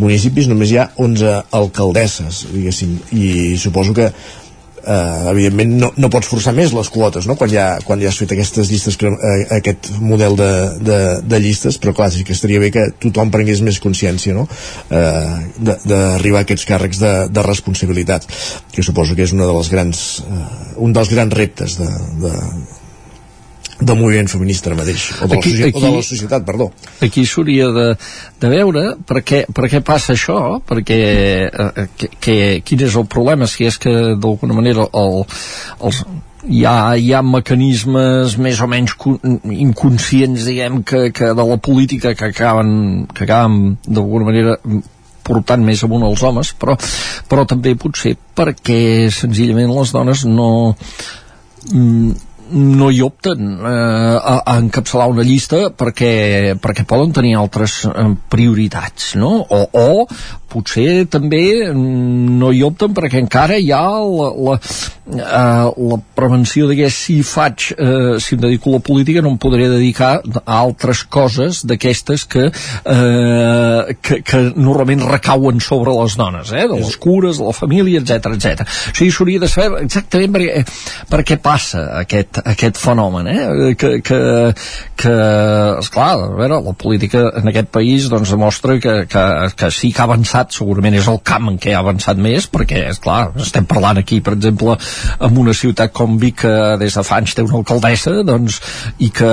municipis només hi ha 11 alcaldesses diguéssim, i suposo que eh, evidentment no, no pots forçar més les quotes no? quan, ja, quan ja has fet aquestes llistes eh, aquest model de, de, de llistes però clar, sí que estaria bé que tothom prengués més consciència no? eh, d'arribar a aquests càrrecs de, de responsabilitat que suposo que és una de les grans eh, un dels grans reptes de, de, del moviment feminista ara mateix o de, aquí, la, aquí, o de la societat, perdó. aquí s'hauria de, de veure per què, per què passa això perquè eh, que, que, quin és el problema si és que d'alguna manera el, els, hi ha, hi ha mecanismes més o menys inconscients diguem que, que de la política que acaben, que acaben d'alguna manera portant més amunt els homes però, però també potser perquè senzillament les dones no mm, no hi opten eh, a, a encapçalar una llista perquè, perquè poden tenir altres eh, prioritats no? o, o potser també no hi opten perquè encara hi ha la, la, uh, la prevenció de que si faig uh, si em dedico a la política no em podré dedicar a altres coses d'aquestes que, uh, que, que normalment recauen sobre les dones eh? de les cures, de la família, etc etc. O sigui, s'hauria de saber exactament per, per què passa aquest, aquest, fenomen, eh? que, que, que esclar, a veure, la política en aquest país doncs, demostra que, que, que sí que ha avançat, segurament és el camp en què ha avançat més, perquè, és clar, estem parlant aquí, per exemple, en una ciutat com Vic, que des de fa anys té una alcaldessa, doncs, i que,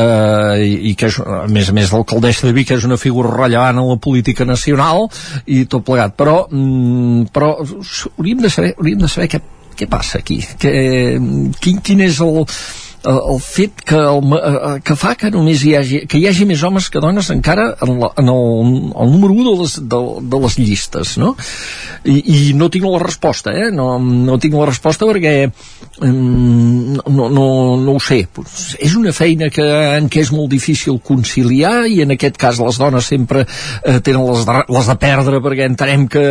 i, i que és, a més a més l'alcaldessa de Vic és una figura rellevant en la política nacional i tot plegat, però, mm, però hauríem de saber, hauríem de saber què, què passa aquí, que, quin, quin és el, el, el fet que, el, eh, que fa que només hi hagi, que hi hagi més homes que dones encara en, la, en el, el número 1 de les, de, de les llistes no? I, i no tinc la resposta eh? no, no tinc la resposta perquè mm, no, no, no ho sé és una feina que, en què és molt difícil conciliar i en aquest cas les dones sempre eh, tenen les de, les de perdre perquè entenem que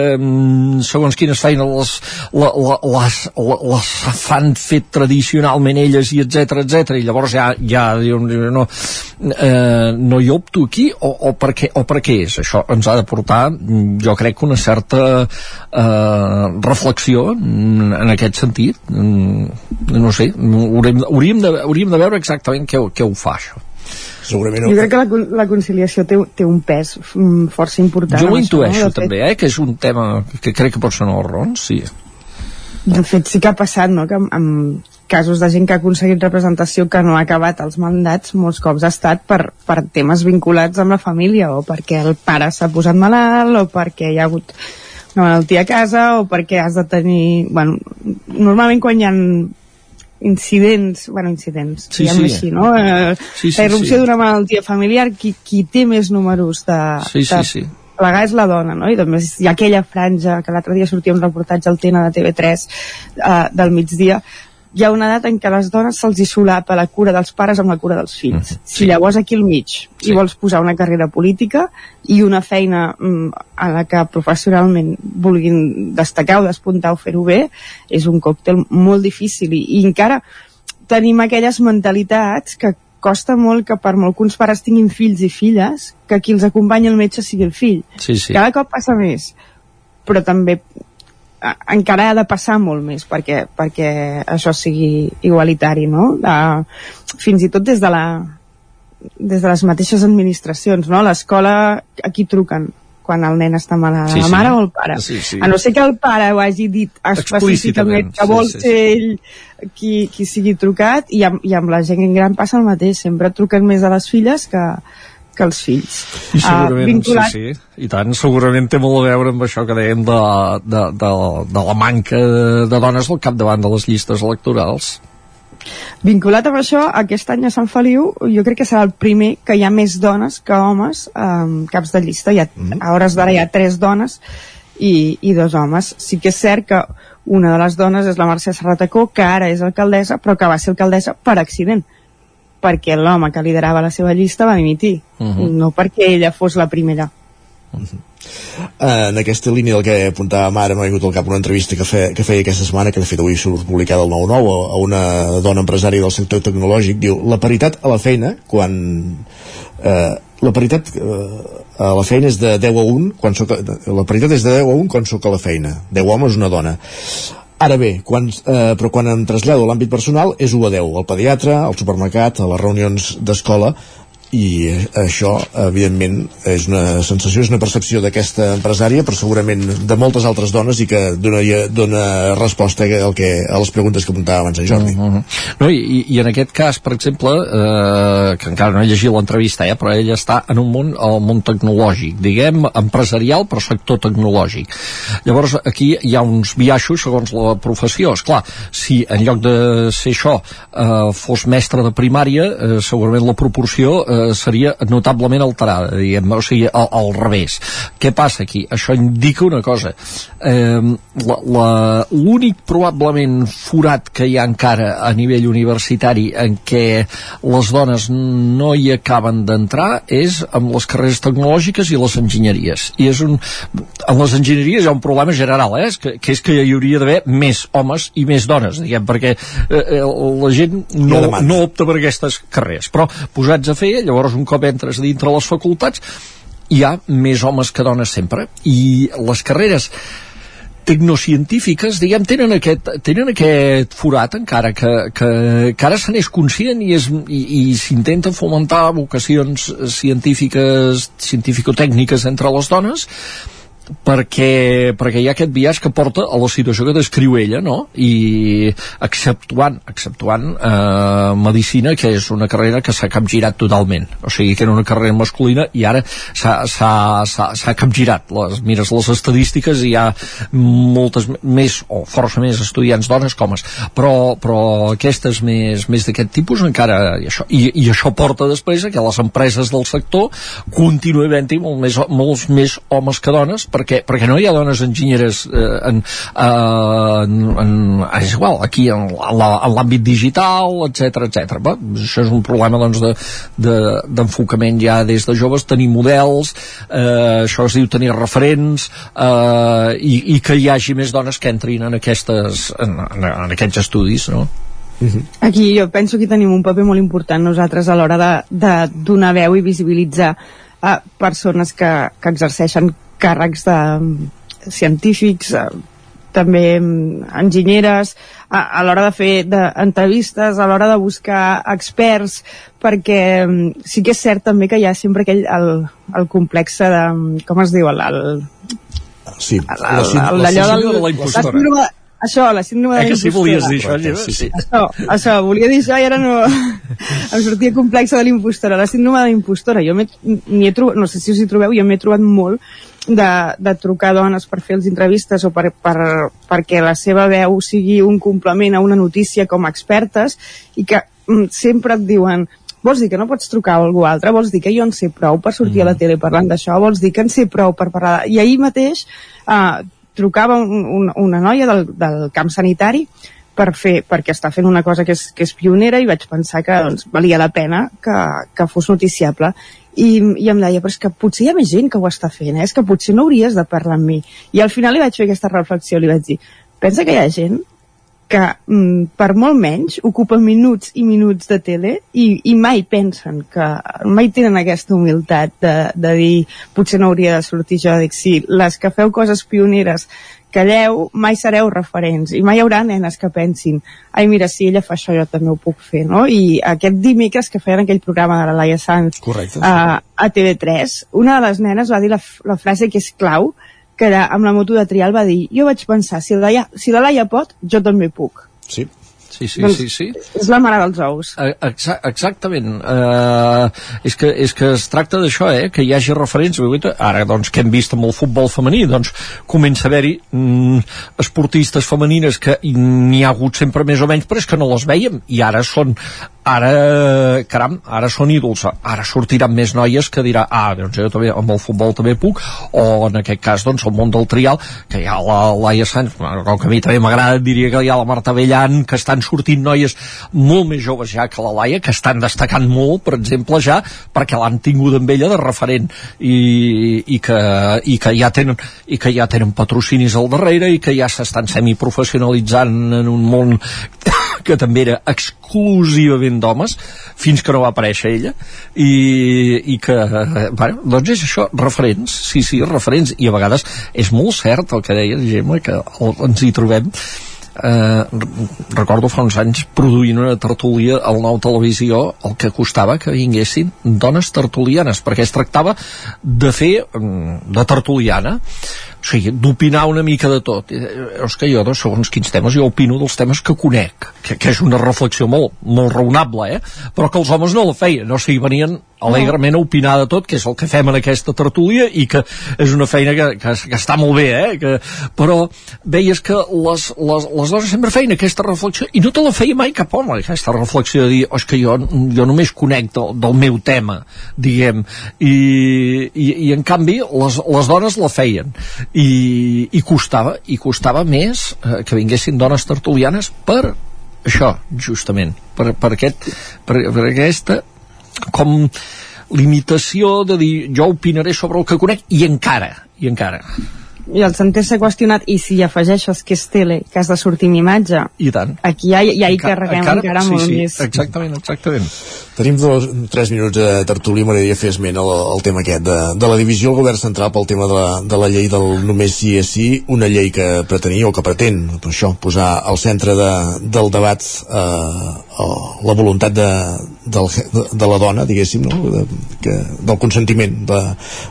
segons quines feines les, la, la, les, les fan fet tradicionalment elles i etc etc i llavors ja, ja diu, no, eh, no hi opto aquí o, o, per què, o per què és això ens ha de portar jo crec que una certa eh, reflexió en aquest sentit no sé hauríem, hauríem, de, hauríem de veure exactament què, què ho fa això segurament... Jo crec que la, la conciliació té, té un pes mm, força important. Jo ho intueixo no? també, eh, que és un tema que crec que pot ser un raons, sí. De fet, sí que ha passat, no?, que amb, amb casos de gent que ha aconseguit representació que no ha acabat els mandats molts cops ha estat per, per temes vinculats amb la família o perquè el pare s'ha posat malalt o perquè hi ha hagut una malaltia a casa o perquè has de tenir... Bueno, normalment quan hi ha incidents, bueno, incidents, sí, diguem sí. així, no? Eh, sí, sí, la irrupció sí. d'una malaltia familiar, qui, qui té més números de, sí, sí, de sí plegar és la dona, no? I també hi ha aquella franja que l'altre dia sortia un reportatge al TENA de TV3 eh, del migdia hi ha una edat en què a les dones se'ls hi solapa la cura dels pares amb la cura dels fills. Mm -hmm. Si llavors aquí al mig sí. hi vols posar una carrera política i una feina mm, a la que professionalment vulguin destacar o despuntar o fer-ho bé, és un còctel molt difícil i, i encara tenim aquelles mentalitats que costa molt que per molt que uns pares tinguin fills i filles, que qui els acompanya el metge sigui el fill. Sí, sí. Cada cop passa més, però també encara ha de passar molt més perquè, perquè això sigui igualitari, no? De, fins i tot des de la des de les mateixes administracions, no? L'escola, aquí truquen quan el nen està malalt, sí, la mare sí. o el pare. Sí, sí. A no ser que el pare ho hagi dit específicament que vol sí, sí, ser ell qui, qui sigui trucat, i amb, i amb la gent gran passa el mateix, sempre truquen més a les filles que, que els fills. I segurament, uh, vinculat... sí, sí, i tant, segurament té molt a veure amb això que dèiem de, de, de, de la manca de dones al capdavant de les llistes electorals. Vinculat amb això, aquest any a Sant Feliu jo crec que serà el primer que hi ha més dones que homes um, caps de llista. Hi ha, mm -hmm. A hores d'ara hi ha tres dones i, i dos homes. Sí que és cert que una de les dones és la Mercè Serratacó, que ara és alcaldessa, però que va ser alcaldessa per accident perquè l'home que liderava la seva llista va dimitir, uh mhm. -huh. no perquè ella fos la primera. Uh -huh. Uh, en aquesta línia del que apuntàvem ara m'ha vingut al cap una entrevista que, fe, que feia aquesta setmana que de fet avui surt publicada al 9-9 a una dona empresària del sector tecnològic diu la paritat a la feina quan uh, la paritat uh, a la feina és de 10 a 1 quan soc, la paritat és de 10 a 1 quan sóc a la feina 10 homes una dona Ara bé, quan, eh, però quan em trasllado a l'àmbit personal és 1 a 10, al pediatre, al supermercat, a les reunions d'escola, i això evidentment és una sensació, és una percepció d'aquesta empresària però segurament de moltes altres dones i que dona, dona resposta al que, a les preguntes que apuntava abans en Jordi. Uh -huh. no, i, i en aquest cas per exemple eh, que encara no he llegit l'entrevista eh, però ella està en un món el món tecnològic diguem empresarial però sector tecnològic. Llavors aquí hi ha uns biaixos segons la professió. És clar, si en lloc de ser això eh, fos mestre de primària eh, segurament la proporció eh, seria notablement alterada, diguem, o sigui, al, al revés. Què passa aquí? Això indica una cosa. Eh, L'únic probablement forat que hi ha encara a nivell universitari en què les dones no hi acaben d'entrar és amb les carreres tecnològiques i les enginyeries. I és un... En les enginyeries hi ha un problema general, eh? que, que és que hi hauria d'haver més homes i més dones, diguem, perquè eh, eh la gent no, no opta per aquestes carreres. Però posats a fer, llavors un cop entres dintre les facultats hi ha més homes que dones sempre. I les carreres tecnocientífiques, diguem, tenen aquest, tenen aquest forat encara que, que, que ara se n'és conscient i, i s'intenta fomentar vocacions científiques, científico-tècniques entre les dones perquè, perquè hi ha aquest viatge que porta a la situació que descriu ella no? i exceptuant, exceptuant eh, medicina que és una carrera que s'ha capgirat totalment. O sigui que era una carrera masculina i ara s'ha capgirat. Les, mires les estadístiques i hi ha moltes més o força més estudiants dones com homes però, però aquestes més, més d'aquest tipus encara i això, i, i això porta després a que les empreses del sector continuï havent-hi molt més, molts més homes que dones perquè, perquè no hi ha dones enginyeres eh, en, eh, en, en, és igual, aquí en, en l'àmbit digital, etc etc. això és un problema doncs, d'enfocament de, de, ja des de joves, tenir models, eh, això es diu tenir referents, eh, i, i que hi hagi més dones que entrin en, aquestes, en, en, en aquests estudis, no? Aquí jo penso que tenim un paper molt important nosaltres a l'hora de, de donar veu i visibilitzar a persones que, que exerceixen càrrecs de científics, eh, també mm, enginyeres, a, a l'hora de fer de, entrevistes, a l'hora de buscar experts, perquè mm, sí que és cert també que hi ha sempre aquell, el, el complex de, mm, com es diu, el, el Sí, la, la, la, la, de la impostora. Això, la síndrome eh de que sí volies dir això, sí, sí. Això, això, volia dir això i ara no... em sortia complexa de l'impostora. La síndrome de l'impostora, jo m'hi he trobat, no sé si us hi trobeu, jo m'he trobat molt de, de trucar dones per fer les entrevistes o per, per, perquè la seva veu sigui un complement a una notícia com a expertes i que mm, sempre et diuen vols dir que no pots trucar a algú altre, vols dir que jo en sé prou per sortir mm. a la mm. tele parlant d'això, vols dir que en sé prou per parlar... I ahir mateix eh, trucava un, un, una noia del, del camp sanitari per fer, perquè està fent una cosa que és, que és pionera i vaig pensar que doncs, valia la pena que, que fos noticiable i, i em deia, però és que potser hi ha més gent que ho està fent, eh? és que potser no hauries de parlar amb mi i al final li vaig fer aquesta reflexió li vaig dir, pensa que hi ha gent que mm, per molt menys ocupa minuts i minuts de tele i, i mai pensen que mai tenen aquesta humilitat de, de dir potser no hauria de sortir jo dic sí, les que feu coses pioneres calleu, mai sereu referents i mai hi haurà nenes que pensin ai mira, si ella fa això jo també ho puc fer no? i aquest dimecres que feien aquell programa de la Laia Sanz Correcte, a, a TV3 una de les nenes va dir la, la frase que és clau que era amb la moto de trial va dir jo vaig pensar, si la, Laia, si la Laia pot, jo també puc. Sí. Sí, sí, doncs sí, sí. És la mare dels ous. Exa exactament. Uh, és, que, és que es tracta d'això, eh? que hi hagi referents. Ara, doncs, que hem vist amb el futbol femení, doncs comença a haver-hi mm, esportistes femenines que n'hi ha hagut sempre més o menys, però és que no les veiem. I ara són ara, caram, ara són ídols. Ara sortiran més noies que dirà ah, doncs jo també amb el futbol també puc. O en aquest cas, doncs, el món del trial que hi ha la Laia Sanz com que a mi també m'agrada, diria que hi ha la Marta Bellan que estan sortint noies molt més joves ja que la Laia, que estan destacant molt, per exemple, ja, perquè l'han tingut amb ella de referent. I, i, que, i que ja tenen i que ja tenen patrocinis al darrere i que ja s'estan semiprofessionalitzant en un món que també era exclusivament d'homes fins que no va aparèixer ella i, i que, bueno, doncs és això, referents, sí, sí, referents i a vegades és molt cert el que deia Gemma, que ens hi trobem eh, recordo fa uns anys produint una tertúlia al nou televisió el que costava que vinguessin dones tertulianes perquè es tractava de fer mm, de tertuliana o sigui, d'opinar una mica de tot. Eh, és que jo, doncs, segons quins temes, jo opino dels temes que conec, que, que és una reflexió molt, molt raonable, eh? però que els homes no la feien, o sigui, venien alegrement a opinar de tot, que és el que fem en aquesta tertúlia i que és una feina que, que, que està molt bé, eh? Que, però veies que les, les, les dones sempre feien aquesta reflexió i no te la feia mai cap home, aquesta reflexió de dir, és que jo, jo només conec del, del meu tema, diguem, i, i, i en canvi les, les dones la feien i, i costava i costava més eh, que vinguessin dones tertulianes per això, justament per, per, aquest, per, per aquesta com limitació de dir jo opinaré sobre el que conec i encara, i encara i el sentir ser qüestionat i si afegeixes que és tele, que has de sortir amb imatge i tant. aquí ja, ja hi carreguem encara, encara sí, molt sí, més. exactament, exactament. Tenim dos, tres minuts de tertúlia, m'agradaria fer esment al, al tema aquest de, de la divisió del govern central pel tema de la, de la llei del només sí és sí, una llei que pretenia o que pretén, per això, posar al centre de, del debat eh, la voluntat de, del, de, de la dona, diguéssim, no? de, que, del consentiment de,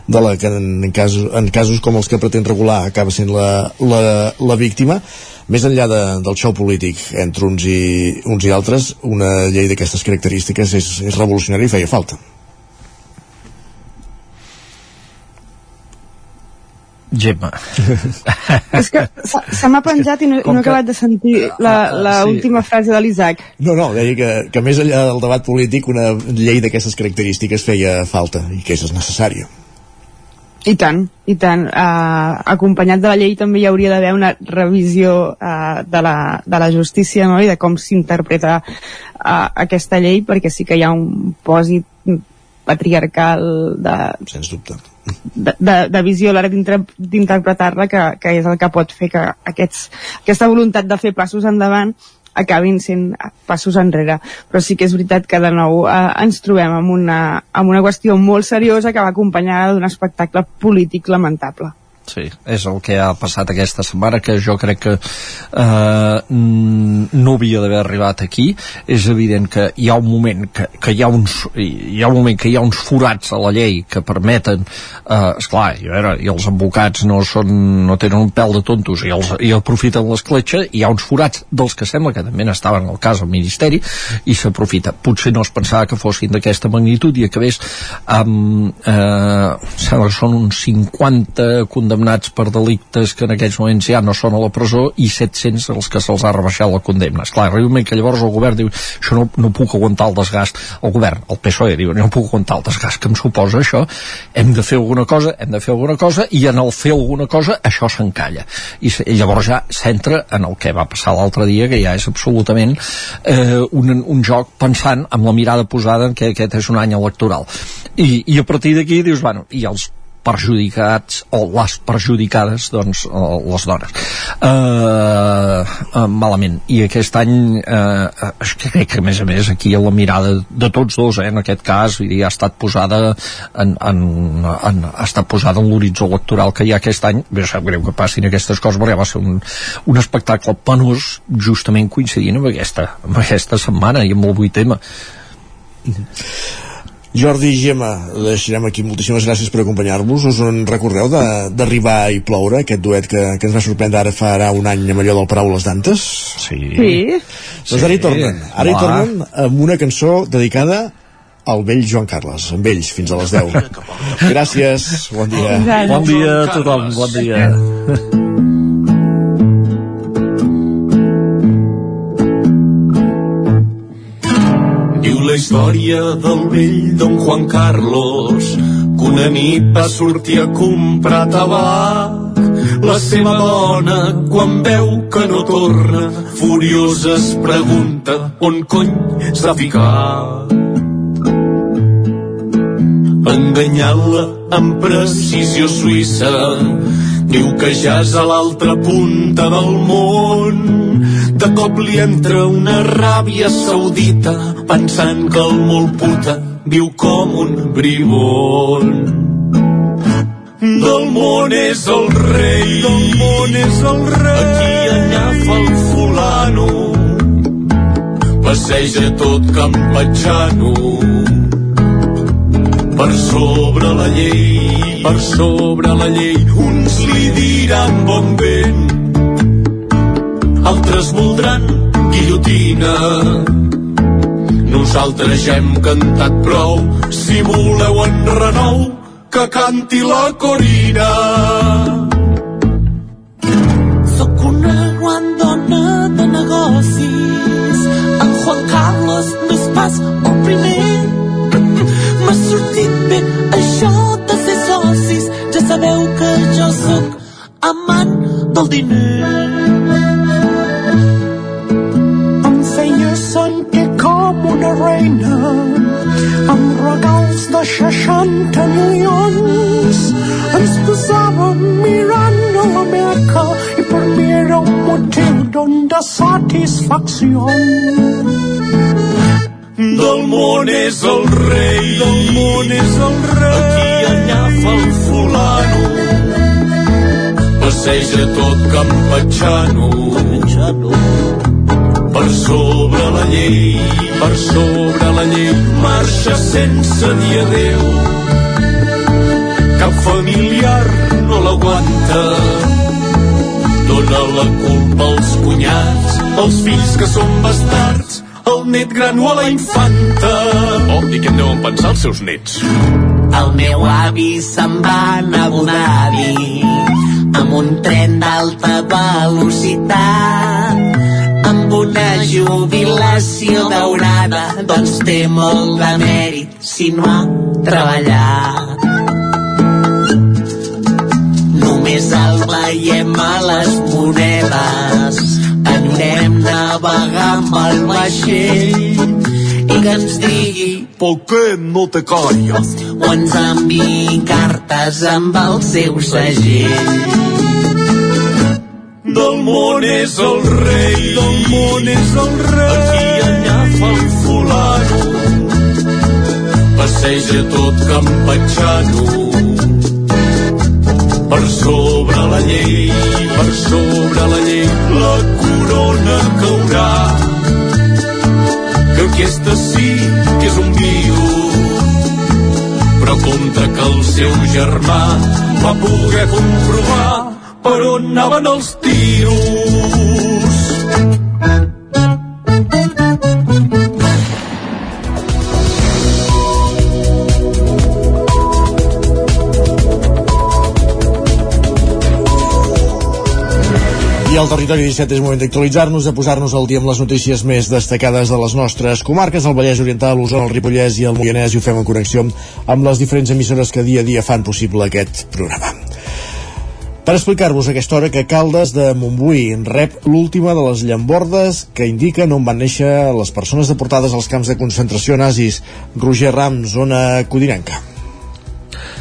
de la que en, casos, en casos com els que pretén regular acaba sent la, la, la víctima més enllà de, del xou polític entre uns i, uns i altres, una llei d'aquestes característiques és, és revolucionària i feia falta. Gemma. és que se m'ha penjat i no, no he acabat de sentir la, la sí. última frase de l'Isaac. No, no, deia que, que més enllà del debat polític una llei d'aquestes característiques feia falta i que és necessària. I tant, i tant. Uh, acompanyat de la llei també hi hauria d'haver una revisió uh, de, la, de la justícia no? i de com s'interpreta uh, aquesta llei, perquè sí que hi ha un pòsit patriarcal de... Sens dubte. De, de, de visió a l'hora d'interpretar-la que, que és el que pot fer que aquests, aquesta voluntat de fer passos endavant acabin sent passos enrere. Però sí que és veritat que de nou eh, ens trobem amb una, amb una qüestió molt seriosa que va acompanyada d'un espectacle polític lamentable. Sí, és el que ha passat aquesta setmana, que jo crec que eh, no havia d'haver arribat aquí. És evident que hi ha un moment que, que hi ha uns hi ha un moment que hi ha uns forats a la llei que permeten, eh, esclar, i, veure, i els advocats no són no tenen un pèl de tontos i, els, i aprofiten l'escletxa, hi ha uns forats dels que sembla que també estaven al cas del Ministeri i s'aprofita. Potser no es pensava que fossin d'aquesta magnitud i acabés amb, eh, sembla que són uns 50 condemnats condemnats per delictes que en aquells moments ja no són a la presó i 700 els que se'ls ha rebaixat la condemna. Esclar, arriba que llavors el govern diu això no, no puc aguantar el desgast. El govern, el PSOE, diu no puc aguantar el desgast que em suposa això. Hem de fer alguna cosa, hem de fer alguna cosa i en el fer alguna cosa això s'encalla. I, I llavors ja s'entra en el que va passar l'altre dia que ja és absolutament eh, un, un joc pensant amb la mirada posada en que aquest és un any electoral. I, i a partir d'aquí dius, bueno, i els perjudicats o les perjudicades doncs les dones. Uh, uh, malament. I aquest any uh, crec que a més a més aquí la mirada de tots dos eh, en aquest cas. Vull dir, ha estat posada en, en, en, ha estat posada en l'horitzó electoral que hi ha aquest any. Bé, sap greu que passin aquestes coses perquè va ser un, un espectacle penós justament coincidint amb aquesta, amb aquesta setmana i amb el 8 tema Jordi i Gemma, deixarem aquí moltíssimes gràcies per acompanyar-vos. Us en recordeu d'arribar i ploure, aquest duet que, que ens va sorprendre ara farà un any amb allò del Paraules d'Antes? Sí. sí. Doncs ara hi tornen. Ara hi tornen amb una cançó dedicada al vell Joan Carles, amb ells, fins a les 10. Gràcies, bon dia. Bon dia a tothom, bon dia. La història del vell don Juan Carlos que una nit va sortir a comprar tabac. La seva dona quan veu que no torna furiosa es pregunta on cony s'ha ficat? Enganyant-la amb precisió suïssa diu que ja és a l'altra punta del món de cop li entra una ràbia saudita pensant que el molt puta viu com un bribon. Del món és el rei, del món és el rei. Aquí allà fa el fulano, passeja tot campatxano. Per sobre la llei, per sobre la llei, uns li diran bon vent, altres voldran guillotina. Nosaltres ja hem cantat prou, si voleu en renou, que canti la Corina. Sóc una gran dona de negocis, en Juan Carlos no és pas el primer. M'ha sortit bé això de ser socis, ja sabeu que jo sóc amant del diner. amb regals de 60 milions ens posàvem mirant a la meca i per mi era un motiu d'onda satisfacció. Del món és el rei. Del món és el rei. Aquí allà fa el fulano. Passeja tot campatxano, campatxano per sobre la llei, per sobre la llei, marxa sense dir adeu. Cap familiar no l'aguanta, dona la culpa als cunyats, als fills que són bastards, al net gran o a la infanta. Oh, i què en deuen pensar els seus nets? El meu avi se'n va anar a Abu Dhabi amb un tren d'alta velocitat amb una jubilació daurada doncs té molt de mèrit si no ha treballat només el veiem a les monedes anem navegar amb el vaixell i que ens digui ¿Por qué no te callas? o ens enviï cartes amb el seu segell Del món és el rei, del món és el rei. Aquí enllafa el fulano, passeja tot campatxano. Per sobre la llei, per sobre la llei, la corona caurà. Que aquesta sí que és un virus, però compte que el seu germà va poder comprovar per on anaven els tiros. I al territori 17 és moment d'actualitzar-nos, de posar-nos al dia amb les notícies més destacades de les nostres comarques, el Vallès Oriental, l'Osona, el Ripollès i el Moianès, i ho fem en connexió amb les diferents emissores que dia a dia fan possible aquest programa. Per explicar-vos aquesta hora que Caldes de Montbui rep l'última de les llambordes que indiquen on van néixer les persones deportades als camps de concentració nazis. Roger Ram, zona codinenca.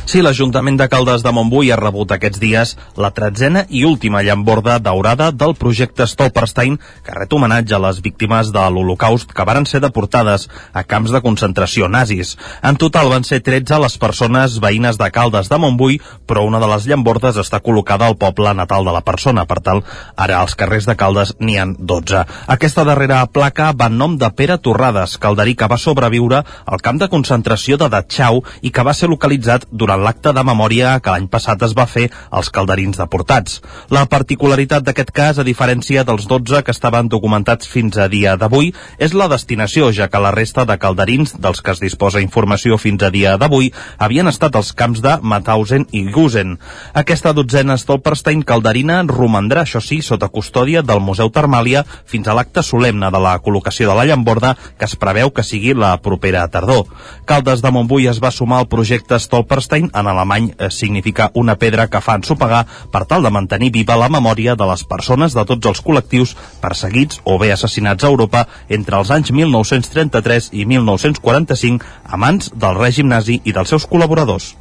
Sí, l'Ajuntament de Caldes de Montbui ha rebut aquests dies la tretzena i última llamborda daurada del projecte Stolperstein que ret homenatge a les víctimes de l'Holocaust que varen ser deportades a camps de concentració nazis. En total van ser 13 les persones veïnes de Caldes de Montbui, però una de les llambordes està col·locada al poble natal de la persona. Per tal, ara als carrers de Caldes n'hi han 12. Aquesta darrera placa va en nom de Pere Torrades, calderí que va sobreviure al camp de concentració de Dachau i que va ser localitzat durant l'acte de memòria que l'any passat es va fer als calderins deportats. La particularitat d'aquest cas, a diferència dels 12 que estaven documentats fins a dia d'avui, és la destinació, ja que la resta de calderins dels que es disposa informació fins a dia d'avui havien estat als camps de Mauthausen i Gusen. Aquesta dotzena Stolperstein calderina romandrà, això sí, sota custòdia del Museu Termàlia fins a l'acte solemne de la col·locació de la llamborda que es preveu que sigui la propera tardor. Caldes de Montbui es va sumar al projecte Stolperstein en alemany eh, significa una pedra que fa ensopegar per tal de mantenir viva la memòria de les persones de tots els col·lectius perseguits o bé assassinats a Europa entre els anys 1933 i 1945 a mans del règim nazi i dels seus col·laboradors.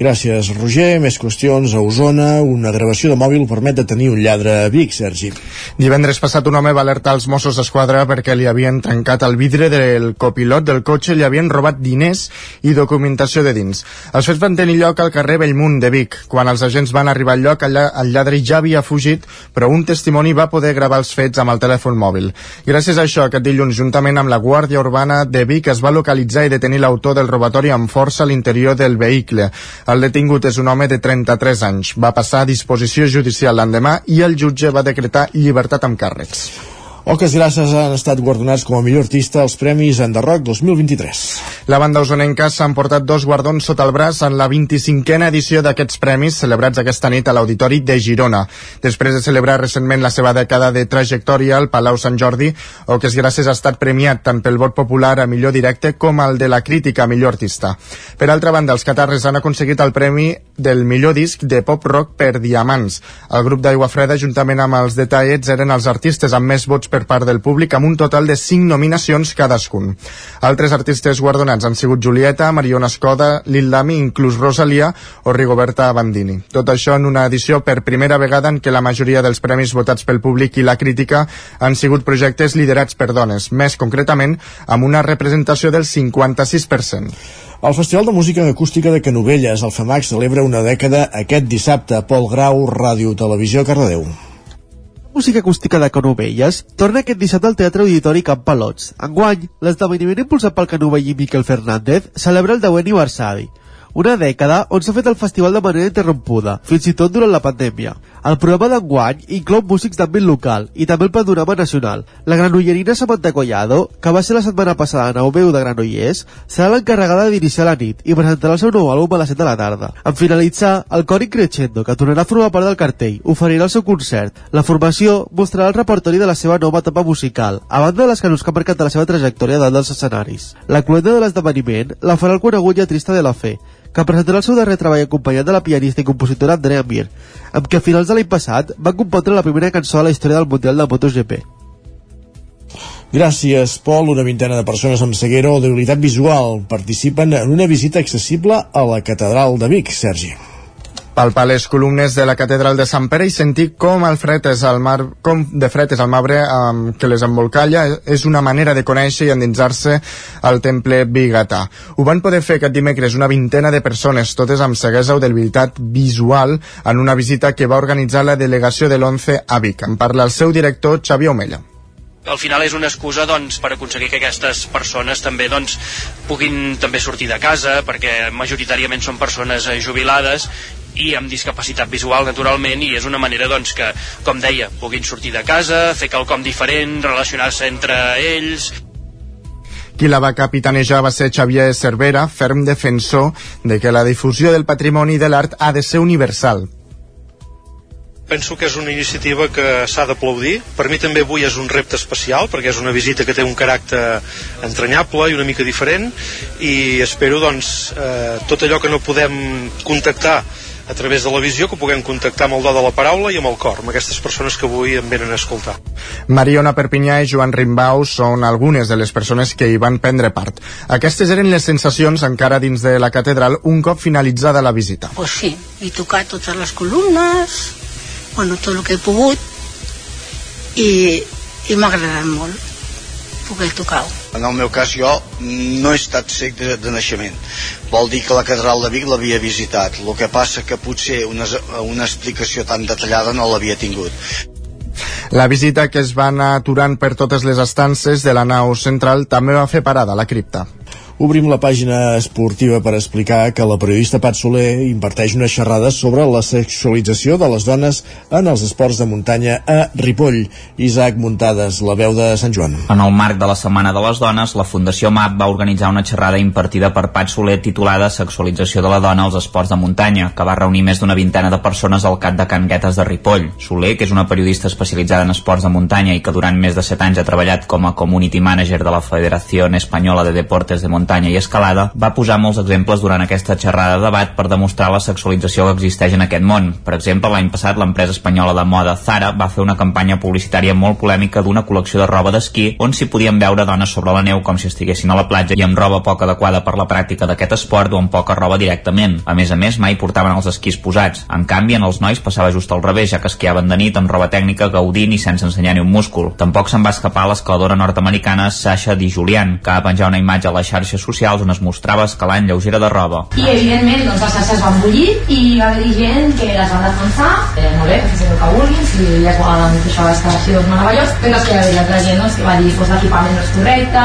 Gràcies, Roger. Més qüestions a Osona. Una gravació de mòbil permet detenir un lladre a Vic, Sergi. Divendres passat un home va alertar els Mossos d'Esquadra perquè li havien trencat el vidre del copilot del cotxe i li havien robat diners i documentació de dins. Els fets van tenir lloc al carrer Bellmunt de Vic. Quan els agents van arribar al lloc, el lladre ja havia fugit, però un testimoni va poder gravar els fets amb el telèfon mòbil. Gràcies a això, aquest dilluns, juntament amb la Guàrdia Urbana de Vic, es va localitzar i detenir l'autor del robatori amb força a l'interior del vehicle. El detingut és un home de 33 anys. Va passar a disposició judicial l'endemà i el jutge va decretar llibertat amb càrrecs. Oques Grasses han estat guardonats com a millor artista als Premis Enderroc 2023. La banda usonenca s'ha emportat dos guardons sota el braç en la 25a edició d'aquests premis celebrats aquesta nit a l'Auditori de Girona. Després de celebrar recentment la seva dècada de trajectòria al Palau Sant Jordi, Oques Grasses ha estat premiat tant pel vot popular a millor directe com el de la crítica a millor artista. Per altra banda, els catarres han aconseguit el premi del millor disc de pop rock per Diamants. El grup d'Aigua Freda, juntament amb els Detallets, eren els artistes amb més vots per part del públic amb un total de 5 nominacions cadascun. Altres artistes guardonats han sigut Julieta, Mariona Escoda, Lil Dami, inclús Rosalia o Rigoberta Bandini. Tot això en una edició per primera vegada en què la majoria dels premis votats pel públic i la crítica han sigut projectes liderats per dones, més concretament amb una representació del 56%. El Festival de Música Acústica de Canovelles, el FEMAC, celebra una dècada aquest dissabte. Pol Grau, Ràdio Televisió, Cardedeu. Música acústica de Canovelles torna aquest dissabte al Teatre Auditori Camp Palots. Enguany, l'esdeveniment impulsat pel canovell i Miquel Fernández celebra el 10è aniversari, una dècada on s'ha fet el festival de manera interrompuda, fins i tot durant la pandèmia. El programa d'enguany inclou músics d'àmbit local i també el panorama nacional. La granollerina Samantha Collado, que va ser la setmana passada nou veu de Granollers, serà l'encarregada d'iniciar la nit i presentarà el seu nou àlbum a les 7 de la tarda. En finalitzar, el cor Increscendo, que tornarà a formar part del cartell, oferirà el seu concert. La formació mostrarà el repertori de la seva nova etapa musical, a banda de les cançons que han marcat la seva trajectòria dalt dels escenaris. La cluenda de l'esdeveniment la farà el conegut lletrista de la fe, que presentarà el seu darrer treball acompanyat de la pianista i compositora Andrea Mir, amb què a finals de l'any passat va compondre la primera cançó a la història del Mundial de MotoGP. Gràcies, Pol. Una vintena de persones amb ceguera o debilitat visual participen en una visita accessible a la Catedral de Vic, Sergi palpar les columnes de la catedral de Sant Pere i sentir com el fred és el mar, com de fred és el marbre um, que les embolcalla és una manera de conèixer i endinsar-se al temple bigatà. Ho van poder fer aquest dimecres una vintena de persones, totes amb ceguesa o debilitat visual, en una visita que va organitzar la delegació de l'11 a Vic. En parla el seu director, Xavier Omella al final és una excusa doncs, per aconseguir que aquestes persones també doncs, puguin també sortir de casa perquè majoritàriament són persones eh, jubilades i amb discapacitat visual naturalment i és una manera doncs que, com deia, puguin sortir de casa, fer quelcom diferent, relacionar-se entre ells qui la va capitanejar va ser Xavier Cervera, ferm defensor de que la difusió del patrimoni de l'art ha de ser universal. Penso que és una iniciativa que s'ha d'aplaudir. Per mi també avui és un repte especial, perquè és una visita que té un caràcter entranyable i una mica diferent, i espero, doncs, eh, tot allò que no podem contactar a través de la visió que puguem contactar amb el do de la paraula i amb el cor, amb aquestes persones que avui em venen a escoltar. Mariona Perpinyà i Joan Rimbau són algunes de les persones que hi van prendre part. Aquestes eren les sensacions encara dins de la catedral un cop finalitzada la visita. Pues sí, he tocat totes les columnes, bueno, tot el que he pogut i, i m'ha agradat molt poder tocar-ho. En el meu cas jo no he estat cec de, de naixement. Vol dir que la catedral de Vic l'havia visitat. El que passa que potser una, una explicació tan detallada no l'havia tingut. La visita que es va anar aturant per totes les estances de la nau central també va fer parada a la cripta. Obrim la pàgina esportiva per explicar que la periodista Pat Soler imparteix una xerrada sobre la sexualització de les dones en els esports de muntanya a Ripoll. Isaac Muntades, la veu de Sant Joan. En el marc de la Setmana de les Dones, la Fundació MAP va organitzar una xerrada impartida per Pat Soler titulada Sexualització de la dona als esports de muntanya, que va reunir més d'una vintena de persones al CAT de Can Guetes de Ripoll. Soler, que és una periodista especialitzada en esports de muntanya i que durant més de set anys ha treballat com a community manager de la Federació Espanyola de Deportes de Muntanya muntanya i escalada, va posar molts exemples durant aquesta xerrada de debat per demostrar la sexualització que existeix en aquest món. Per exemple, l'any passat l'empresa espanyola de moda Zara va fer una campanya publicitària molt polèmica d'una col·lecció de roba d'esquí on s'hi podien veure dones sobre la neu com si estiguessin a la platja i amb roba poc adequada per la pràctica d'aquest esport o amb poca roba directament. A més a més, mai portaven els esquís posats. En canvi, en els nois passava just al revés, ja que esquiaven de nit amb roba tècnica, gaudint i sense ensenyar ni un múscul. Tampoc se'n va escapar l'escaladora nord-americana Sasha Di Julian, que va penjar una imatge a les xarxes xarxes socials on es mostrava escalant lleugera de roba. I evidentment doncs, les xarxes van bullir i va haver gent que les van defensar, eh, molt bé, que el que vulguin, si elles volen que això està així doncs meravellós, però que hi havia altra gent doncs, que va dir pues, l'equipament no és correcte,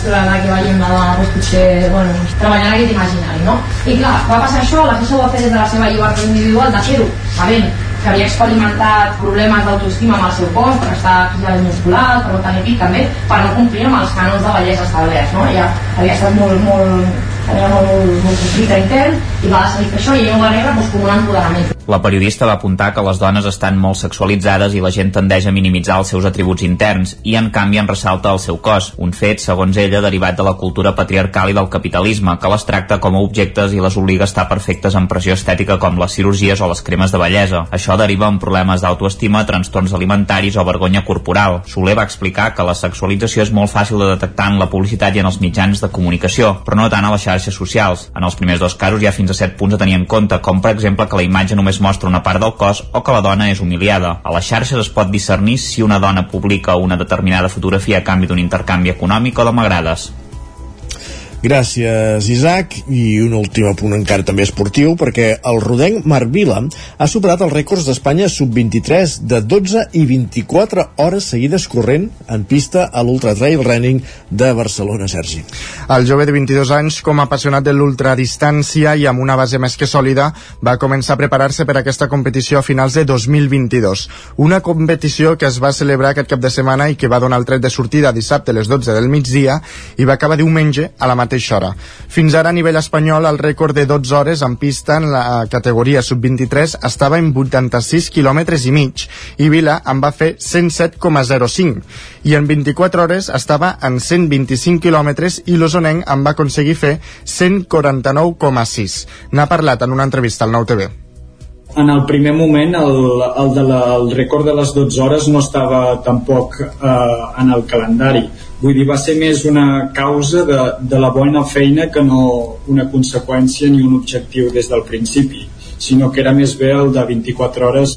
que la que veiem la dona pues, potser bueno, treballant aquest imaginari, no? I clar, va passar això, la Sasha ho va fer des de la seva llibertat individual de fer-ho, sabent que havia experimentat problemes d'autoestima amb el seu cos per estar físicament musculat, per no tenir pit també, per no complir amb els cànons de bellesa establerts no? ja havia estat molt, molt, tenia molt, molt, molt conflicte intern i va decidir fer això i ella ho va rebre doncs, com un empoderament La periodista va apuntar que les dones estan molt sexualitzades i la gent tendeix a minimitzar els seus atributs interns i en canvi en ressalta el seu cos, un fet, segons ella, derivat de la cultura patriarcal i del capitalisme, que les tracta com a objectes i les obliga a estar perfectes en pressió estètica com les cirurgies o les cremes de bellesa. Això deriva en problemes d'autoestima, trastorns alimentaris o vergonya corporal. Soler va explicar que la sexualització és molt fàcil de detectar en la publicitat i en els mitjans de comunicació, però no tant a les xarxes socials. En els primers dos casos hi ha fins a 7 punts a tenir en compte, com per exemple que la imatge només mostra una part del cos o que la dona és humiliada. A les xarxes es pot discernir si una dona publica una determinada fotografia a canvi d'un intercanvi econòmic o de m'agrades. Gràcies, Isaac. I un últim apunt encara també esportiu, perquè el rodenc Marc Vila ha superat els rècords d'Espanya sub-23 de 12 i 24 hores seguides corrent en pista a l'Ultra Trail Running de Barcelona, Sergi. El jove de 22 anys, com a apassionat de l'ultradistància i amb una base més que sòlida, va començar a preparar-se per aquesta competició a finals de 2022. Una competició que es va celebrar aquest cap de setmana i que va donar el tret de sortida dissabte a les 12 del migdia i va acabar diumenge a la mateixa hora. Fins ara a nivell espanyol el rècord de 12 hores en pista en la categoria sub-23 estava en 86 quilòmetres i mig i Vila en va fer 107,05 i en 24 hores estava en 125 quilòmetres i l'Osonenc en va aconseguir fer 149,6. N'ha parlat en una entrevista al Nou TV. En el primer moment el, el, de la, el rècord de les 12 hores no estava tampoc eh, en el calendari. Vull dir, va ser més una causa de, de la bona feina que no una conseqüència ni un objectiu des del principi, sinó que era més bé el de 24 hores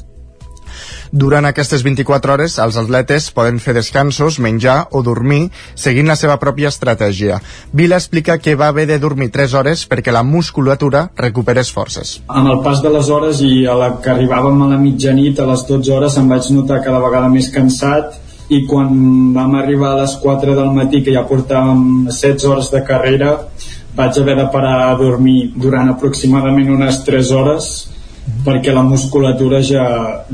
durant aquestes 24 hores, els atletes poden fer descansos, menjar o dormir, seguint la seva pròpia estratègia. Vila explica que va haver de dormir 3 hores perquè la musculatura recuperés forces. Amb el pas de les hores i a la que arribàvem a la mitjanit, a les 12 hores, em vaig notar cada vegada més cansat i quan vam arribar a les 4 del matí, que ja portàvem 16 hores de carrera, vaig haver de parar a dormir durant aproximadament unes 3 hores perquè la musculatura ja,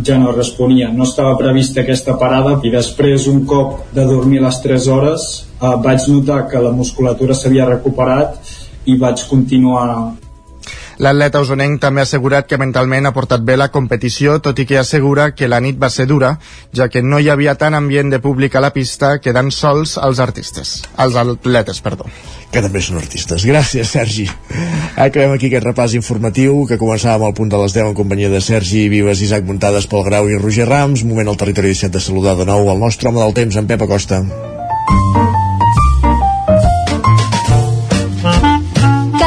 ja no responia. No estava prevista aquesta parada i després, un cop de dormir les 3 hores, eh, vaig notar que la musculatura s'havia recuperat i vaig continuar L'atleta usonenc també ha assegurat que mentalment ha portat bé la competició, tot i que assegura que la nit va ser dura, ja que no hi havia tant ambient de públic a la pista, quedant sols els artistes. Els atletes, perdó. Que també són artistes. Gràcies, Sergi. Acabem aquí aquest repàs informatiu que començàvem al punt de les 10 en companyia de Sergi Vives, Isaac Muntades, Pol Grau i Roger Rams. Moment al territori 17 de saludar de nou el nostre home del temps, en Pep Acosta.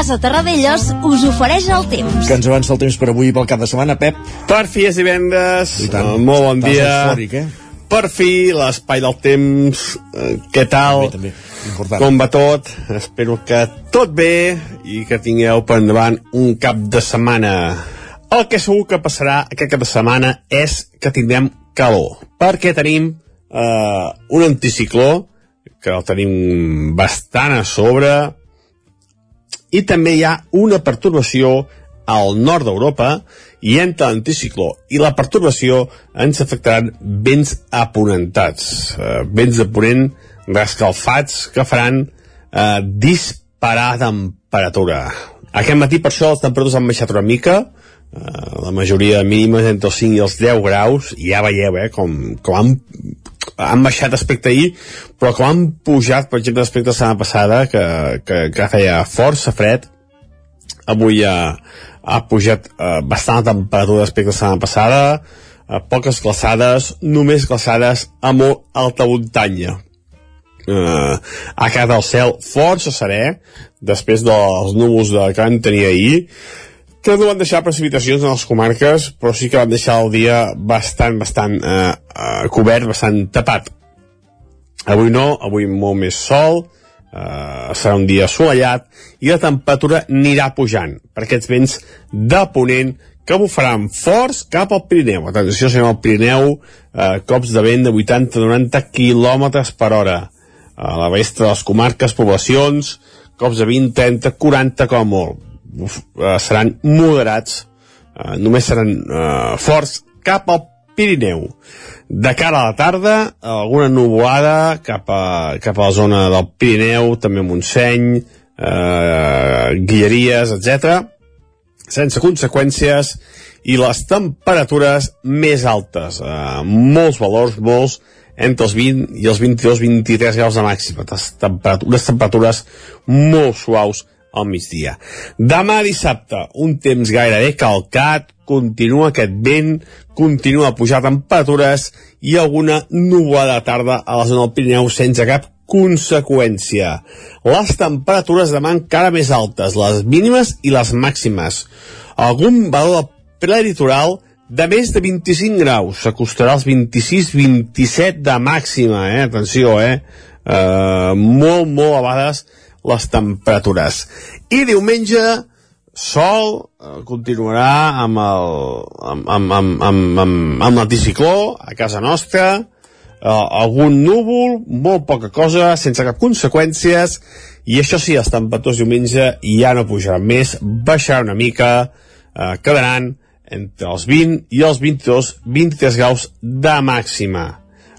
Casa Terradellos us ofereix el temps. Que ens avança el temps per avui i pel cap de setmana, Pep. Per fi és divendres, tant. uh, molt bon dia. eufòric, eh? Per fi, l'espai del temps, uh, què tal? També, també. Important. Com va tot? Espero que tot bé i que tingueu per endavant un cap de setmana. El que segur que passarà aquest cap de setmana és que tindrem calor, perquè tenim eh, un anticicló que el tenim bastant a sobre i també hi ha una pertorbació al nord d'Europa i entre l'anticicló i la pertorbació ens afectaran vents aponentats, eh, vents de ponent rescalfats que faran eh, disparar temperatura. Aquest matí per això les temperatures han baixat una mica, eh, la majoria mínimes entre els 5 i els 10 graus, i ja veieu eh, com, com han, han baixat respecte a ahir, però com han pujat, per exemple, respecte a la setmana passada, que, que, que feia força fred, avui ha, ha pujat eh, bastant la temperatura respecte a la setmana passada, eh, poques glaçades, només glaçades a molt alta muntanya. Eh, ha quedat el cel força serè després dels núvols de que van tenir ahir que no van deixar precipitacions en les comarques però sí que van deixar el dia bastant bastant eh, eh, cobert, bastant tapat avui no, avui molt més sol eh, serà un dia assolellat i la temperatura anirà pujant per aquests vents de ponent que bufaran forts cap al Pirineu. Atenció, si al Pirineu, eh, cops de vent de 80-90 km per hora. A la resta de les comarques, poblacions, cops de 20, 30, 40 com molt. Eh, seran moderats, eh, només seran eh, forts cap al Pirineu. De cara a la tarda, alguna nuvolada cap a, cap a la zona del Pirineu, també Montseny, eh, Guilleries, etc. sense conseqüències i les temperatures més altes. Eh, molts valors, molts, entre els 20 i els 22-23 graus de màxima. Temperat unes temperatures molt suaus al migdia. Demà dissabte, un temps gairebé calcat, continua aquest vent, continua a pujar temperatures i alguna nuvolada de tarda a la zona del Pirineu sense cap conseqüència. Les temperatures demà encara més altes, les mínimes i les màximes. Algun valor prelitoral de més de 25 graus, s'acostarà als 26-27 de màxima, eh? atenció, eh? Uh, molt, molt elevades les temperatures. I diumenge, sol, uh, continuarà amb el, amb, amb, amb, amb, amb, amb l'anticicló a casa nostra, uh, algun núvol, molt poca cosa, sense cap conseqüències, i això sí, les temperatures diumenge ja no pujaran més, baixaran una mica, uh, quedaran entre els 20 i els 22, 23 graus de màxima.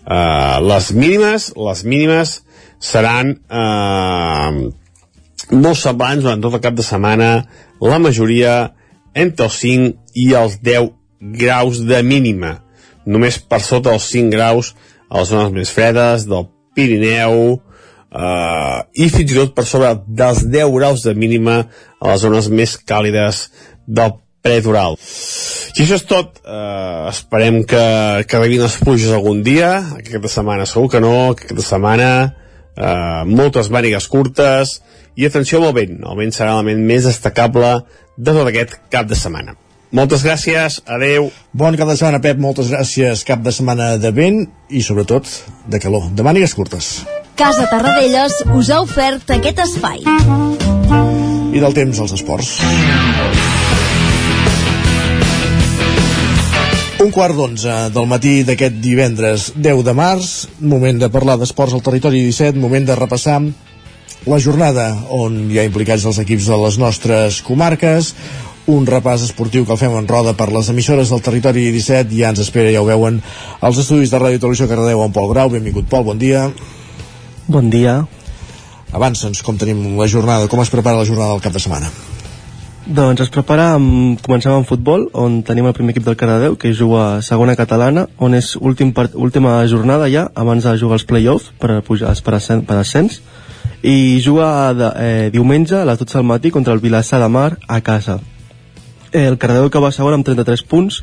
Uh, les mínimes, les mínimes seran uh, molt semblants durant tot el cap de setmana, la majoria entre els 5 i els 10 graus de mínima. Només per sota els 5 graus a les zones més fredes del Pirineu, uh, i fins i tot per sobre dels 10 graus de mínima a les zones més càlides del preditoral. I això és tot. Uh, esperem que, que arribin les pluges algun dia. Aquesta setmana segur que no. Aquesta setmana uh, moltes mànigues curtes i atenció amb el vent. El vent serà l'element més destacable de tot aquest cap de setmana. Moltes gràcies, adeu. Bon cap de setmana, Pep, moltes gràcies. Cap de setmana de vent i, sobretot, de calor, de mànigues curtes. Casa Tarradellas us ha ofert aquest espai. I del temps als esports. Un quart d'onze del matí d'aquest divendres 10 de març, moment de parlar d'esports al territori 17, moment de repassar la jornada on hi ha implicats els equips de les nostres comarques, un repàs esportiu que el fem en roda per les emissores del territori 17 ja ens espera, ja ho veuen, els estudis de Ràdio i Televisió Cardedeu amb Pol Grau. Benvingut, Pol, bon dia. Bon dia. Avança'ns com tenim la jornada, com es prepara la jornada del cap de setmana. Doncs es prepara amb, comencem amb futbol, on tenim el primer equip del Cardedeu, que juga a segona catalana, on és últim part, última jornada ja, abans de jugar els play-offs per pujar per, ascens, per ascens, i juga de, eh, diumenge a les 12 del matí contra el Vilassar de Mar a casa. Eh, el Cardedeu que va segon amb 33 punts,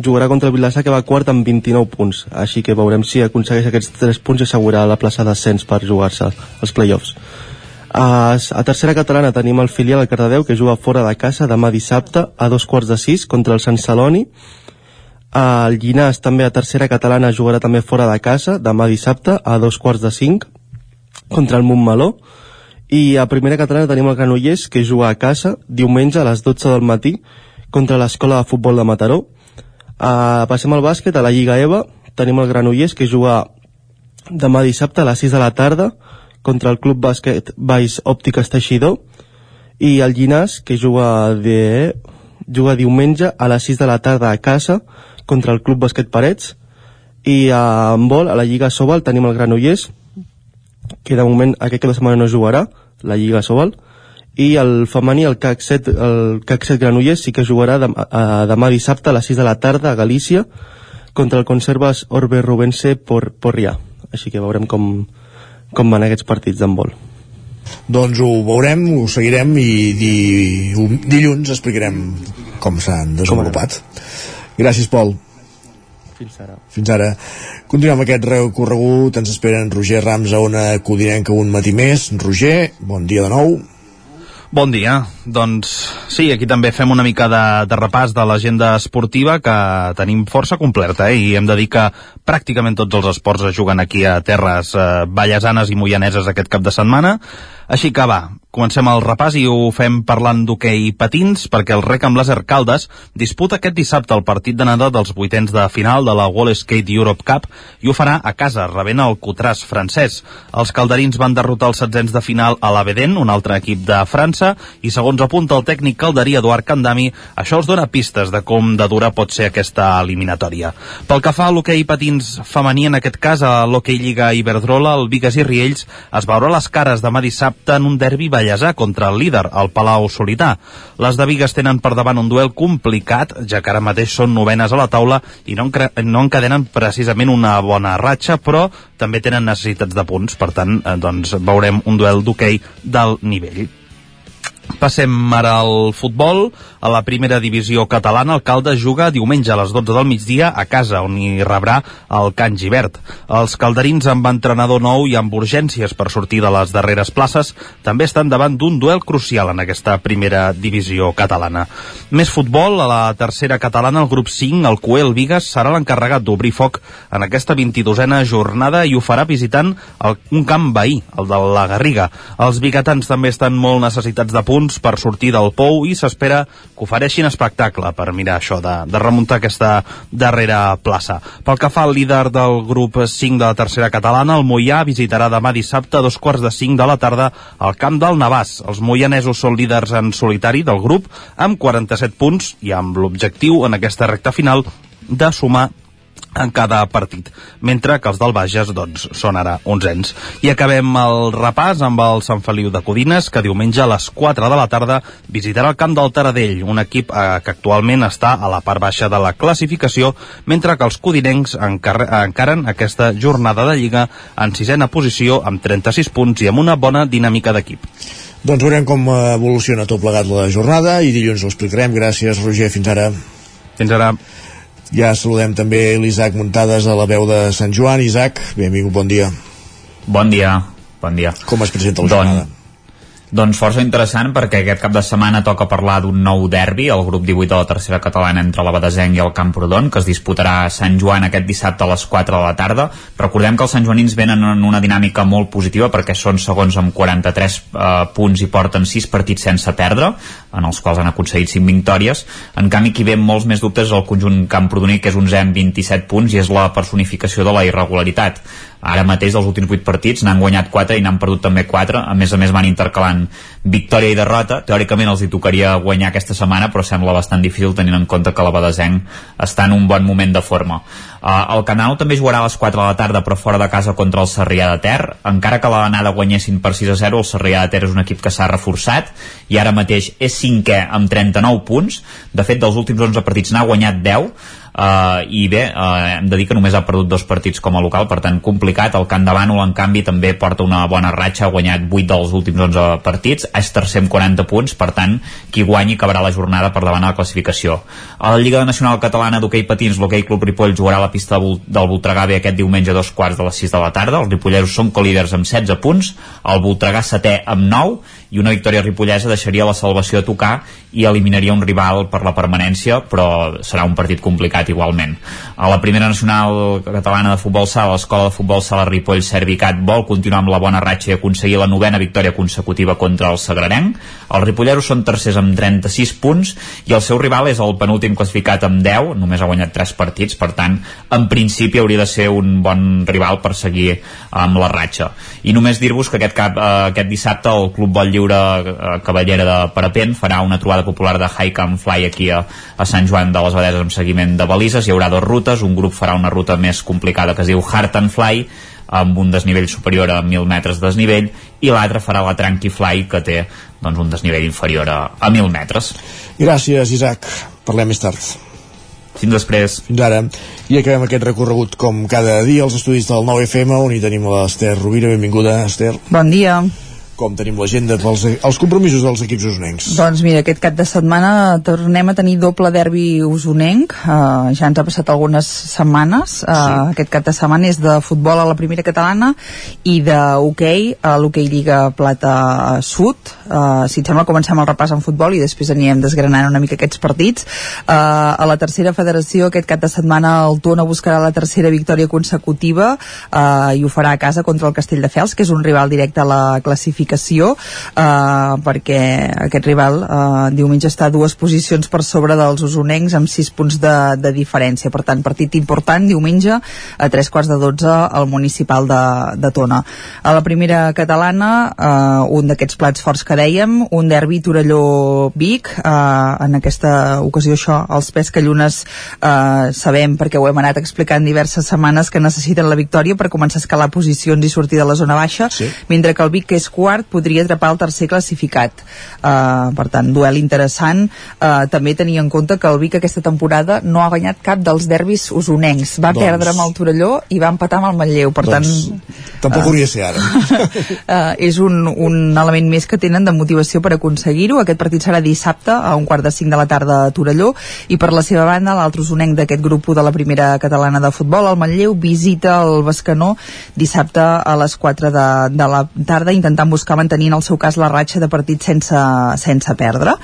jugarà contra el Vilassar que va quart amb 29 punts, així que veurem si aconsegueix aquests 3 punts i assegurar la plaça d'ascens per jugar-se als play-offs. A, a tercera catalana tenim el filial del Cardedeu que juga fora de casa demà dissabte a dos quarts de sis contra el Sant Celoni. El Llinàs també a tercera catalana jugarà també fora de casa demà dissabte a dos quarts de cinc contra el Montmeló. I a primera catalana tenim el Granollers que juga a casa diumenge a les 12 del matí contra l'escola de futbol de Mataró. Uh, passem al bàsquet, a la Lliga EVA tenim el Granollers que juga demà dissabte a les 6 de la tarda contra el Club Bàsquet Baix Òptiques Teixidor i el Llinàs que juga de juga diumenge a les 6 de la tarda a casa contra el Club Bàsquet Parets. I a handbol, a la Lliga Sobal tenim el Granollers que de moment aquest que la setmana no jugarà la Lliga Sobal. I el femení, el CAC 7, el CAC 7 Granollers sí que jugarà dem, a, demà dissabte a les 6 de la tarda a Galícia contra el Conservas Orbe Rubense por Porrià. Així que veurem com, com van aquests partits d'handbol. Doncs ho veurem, ho seguirem i di, dilluns explicarem com s'han desenvolupat. Gràcies, Pol. Fins ara. Fins ara. Continuem amb aquest recorregut. Ens esperen Roger Rams a una codinenca un matí més. Roger, bon dia de nou. Bon dia. Doncs sí, aquí també fem una mica de, de repàs de l'agenda esportiva que tenim força completa eh? i hem de dir que pràcticament tots els esports es juguen aquí a terres eh, ballasanes i moianeses aquest cap de setmana. Així que va, comencem el repàs i ho fem parlant d'hoquei patins perquè el Rec amb Laser Caldes disputa aquest dissabte el partit d'anada dels vuitens de final de la Wall Skate Europe Cup i ho farà a casa, rebent el Cotràs francès. Els calderins van derrotar els setzents de final a l'Aveden, un altre equip de França, i segons apunta el tècnic calderí Eduard Candami, això els dona pistes de com de dura pot ser aquesta eliminatòria. Pel que fa a l'hoquei patins femení, en aquest cas a l'hoquei Lliga Iberdrola, el Vigas i Riells es veurà les cares demà dissabte en un derbi de Llesà contra el líder, el Palau Solità. Les de Vigues tenen per davant un duel complicat, ja que ara mateix són novenes a la taula i no, no encadenen precisament una bona ratxa, però també tenen necessitats de punts, per tant, eh, doncs veurem un duel d'hoquei del nivell. Passem ara al futbol. A la primera divisió catalana, el Caldes juga diumenge a les 12 del migdia a casa, on hi rebrà el Can Givert. Els calderins amb entrenador nou i amb urgències per sortir de les darreres places també estan davant d'un duel crucial en aquesta primera divisió catalana. Més futbol, a la tercera catalana, el grup 5, el Coel Vigues, serà l'encarregat d'obrir foc en aquesta 22a jornada i ho farà visitant el, un camp veí, el de la Garriga. Els biguetans també estan molt necessitats de punts per sortir del pou i s'espera que ofereixin espectacle per mirar això de, de remuntar aquesta darrera plaça. Pel que fa al líder del grup 5 de la tercera catalana, el Moià visitarà demà dissabte a dos quarts de 5 de la tarda al camp del Navàs. Els moianesos són líders en solitari del grup amb 47 punts i amb l'objectiu en aquesta recta final de sumar en cada partit, mentre que els del Bages doncs, són ara onzens. I acabem el repàs amb el Sant Feliu de Codines, que diumenge a les 4 de la tarda visitarà el camp del Taradell, un equip eh, que actualment està a la part baixa de la classificació, mentre que els codinencs encaren aquesta jornada de Lliga en sisena posició amb 36 punts i amb una bona dinàmica d'equip. Doncs veurem com evoluciona tot plegat la jornada i dilluns ho explicarem. Gràcies, Roger. Fins ara. Fins ara. Ja saludem també l'Isaac Muntades a la veu de Sant Joan. Isaac, benvingut, bon dia. Bon dia, bon dia. Com es presenta la Don, jornada? Doncs força interessant perquè aquest cap de setmana toca parlar d'un nou derbi, el grup 18 de la tercera catalana entre la Badesenc i el Camprodon, que es disputarà a Sant Joan aquest dissabte a les 4 de la tarda. Recordem que els santjoanins venen en una dinàmica molt positiva perquè són segons amb 43 eh, punts i porten 6 partits sense perdre, en els quals han aconseguit 5 victòries. En canvi, qui ve amb molts més dubtes és el conjunt camprodoní, que és 11 amb 27 punts i és la personificació de la irregularitat ara mateix dels últims 8 partits n'han guanyat 4 i n'han perdut també 4 a més a més van intercalant victòria i derrota. Teòricament els hi tocaria guanyar aquesta setmana però sembla bastant difícil tenint en compte que la Badesenc està en un bon moment de forma. Uh, el Canal també jugarà a les 4 de la tarda però fora de casa contra el Sarrià de Ter. Encara que la l'anada guanyessin per 6 a 0 el Sarrià de Ter és un equip que s'ha reforçat i ara mateix és cinquè amb 39 punts. De fet dels últims 11 partits n'ha guanyat 10 Uh, i bé, uh, hem de dir que només ha perdut dos partits com a local, per tant complicat. El Camp de Bànol en canvi també porta una bona ratxa, ha guanyat 8 dels últims 11 partits, és tercer amb 40 punts per tant, qui guanyi acabarà la jornada per davant de la classificació. A la Lliga Nacional Catalana d'Hockey Patins l'Hockey Club Ripoll jugarà a la pista del Voltregà bé aquest diumenge a dos quarts de les 6 de la tarda. Els ripolleros són colíders amb 16 punts el Voltregà setè amb 9 i una victòria ripollesa deixaria la salvació a tocar i eliminaria un rival per la permanència però serà un partit complicat igualment. A la primera nacional catalana de futbol sala, l'escola de futbol sala Ripoll Servicat vol continuar amb la bona ratxa i aconseguir la novena victòria consecutiva contra el Sagrarenc. Els ripolleros són tercers amb 36 punts i el seu rival és el penúltim classificat amb 10, només ha guanyat 3 partits, per tant, en principi hauria de ser un bon rival per seguir amb la ratxa. I només dir-vos que aquest, cap, eh, aquest dissabte el Club Vol Lliure eh, Cavallera de Parapent farà una trobada popular de Hike and Fly aquí a, a Sant Joan de les Abadeses amb seguiment de balises. Hi haurà dues rutes, un grup farà una ruta més complicada que es diu Heart and Fly, amb un desnivell superior a 1.000 metres de desnivell i l'altre farà la Tranqui Fly que té doncs, un desnivell inferior a, a 1.000 metres Gràcies Isaac, parlem més tard fins després. Fins ara. I acabem aquest recorregut com cada dia als estudis del 9FM on hi tenim l'Ester Rovira. Benvinguda,Ester. Bon dia com tenim l'agenda pels els compromisos dels equips usonencs? Doncs mira, aquest cap de setmana tornem a tenir doble derbi usonenc, uh, ja ens ha passat algunes setmanes, uh, sí. aquest cap de setmana és de futbol a la primera catalana i de hoquei a l'hoquei Lliga Plata Sud, uh, si et sembla comencem el repàs en futbol i després anirem desgranant una mica aquests partits. Uh, a la tercera federació aquest cap de setmana el Tona buscarà la tercera victòria consecutiva uh, i ho farà a casa contra el Castelldefels, que és un rival directe a la classificació classificació eh, perquè aquest rival eh, diumenge està a dues posicions per sobre dels usonencs amb sis punts de, de diferència per tant partit important diumenge a tres quarts de dotze al municipal de, de Tona a la primera catalana eh, un d'aquests plats forts que dèiem un derbi Torelló-Vic eh, en aquesta ocasió això els pescallunes eh, sabem perquè ho hem anat explicant diverses setmanes que necessiten la victòria per començar a escalar posicions i sortir de la zona baixa sí. mentre que el Vic que és quart quart podria atrapar el tercer classificat. Uh, per tant, duel interessant. Uh, també tenir en compte que el Vic aquesta temporada no ha guanyat cap dels derbis usonencs. Va Doncs- perdre amb el Torelló i va empatar amb el Manlleu. Per Doncs, tant, Tampoc hauria de ser ara. uh, és un, un element més que tenen de motivació per aconseguir-ho. Aquest partit serà dissabte a un quart de cinc de la tarda a Torelló i per la seva banda l'altre usonenc d'aquest grup de la primera catalana de futbol, el Manlleu, visita el Bescanó dissabte a les 4 de, de la tarda intentant buscar mantenir en el seu cas la ratxa de partit sense, sense perdre.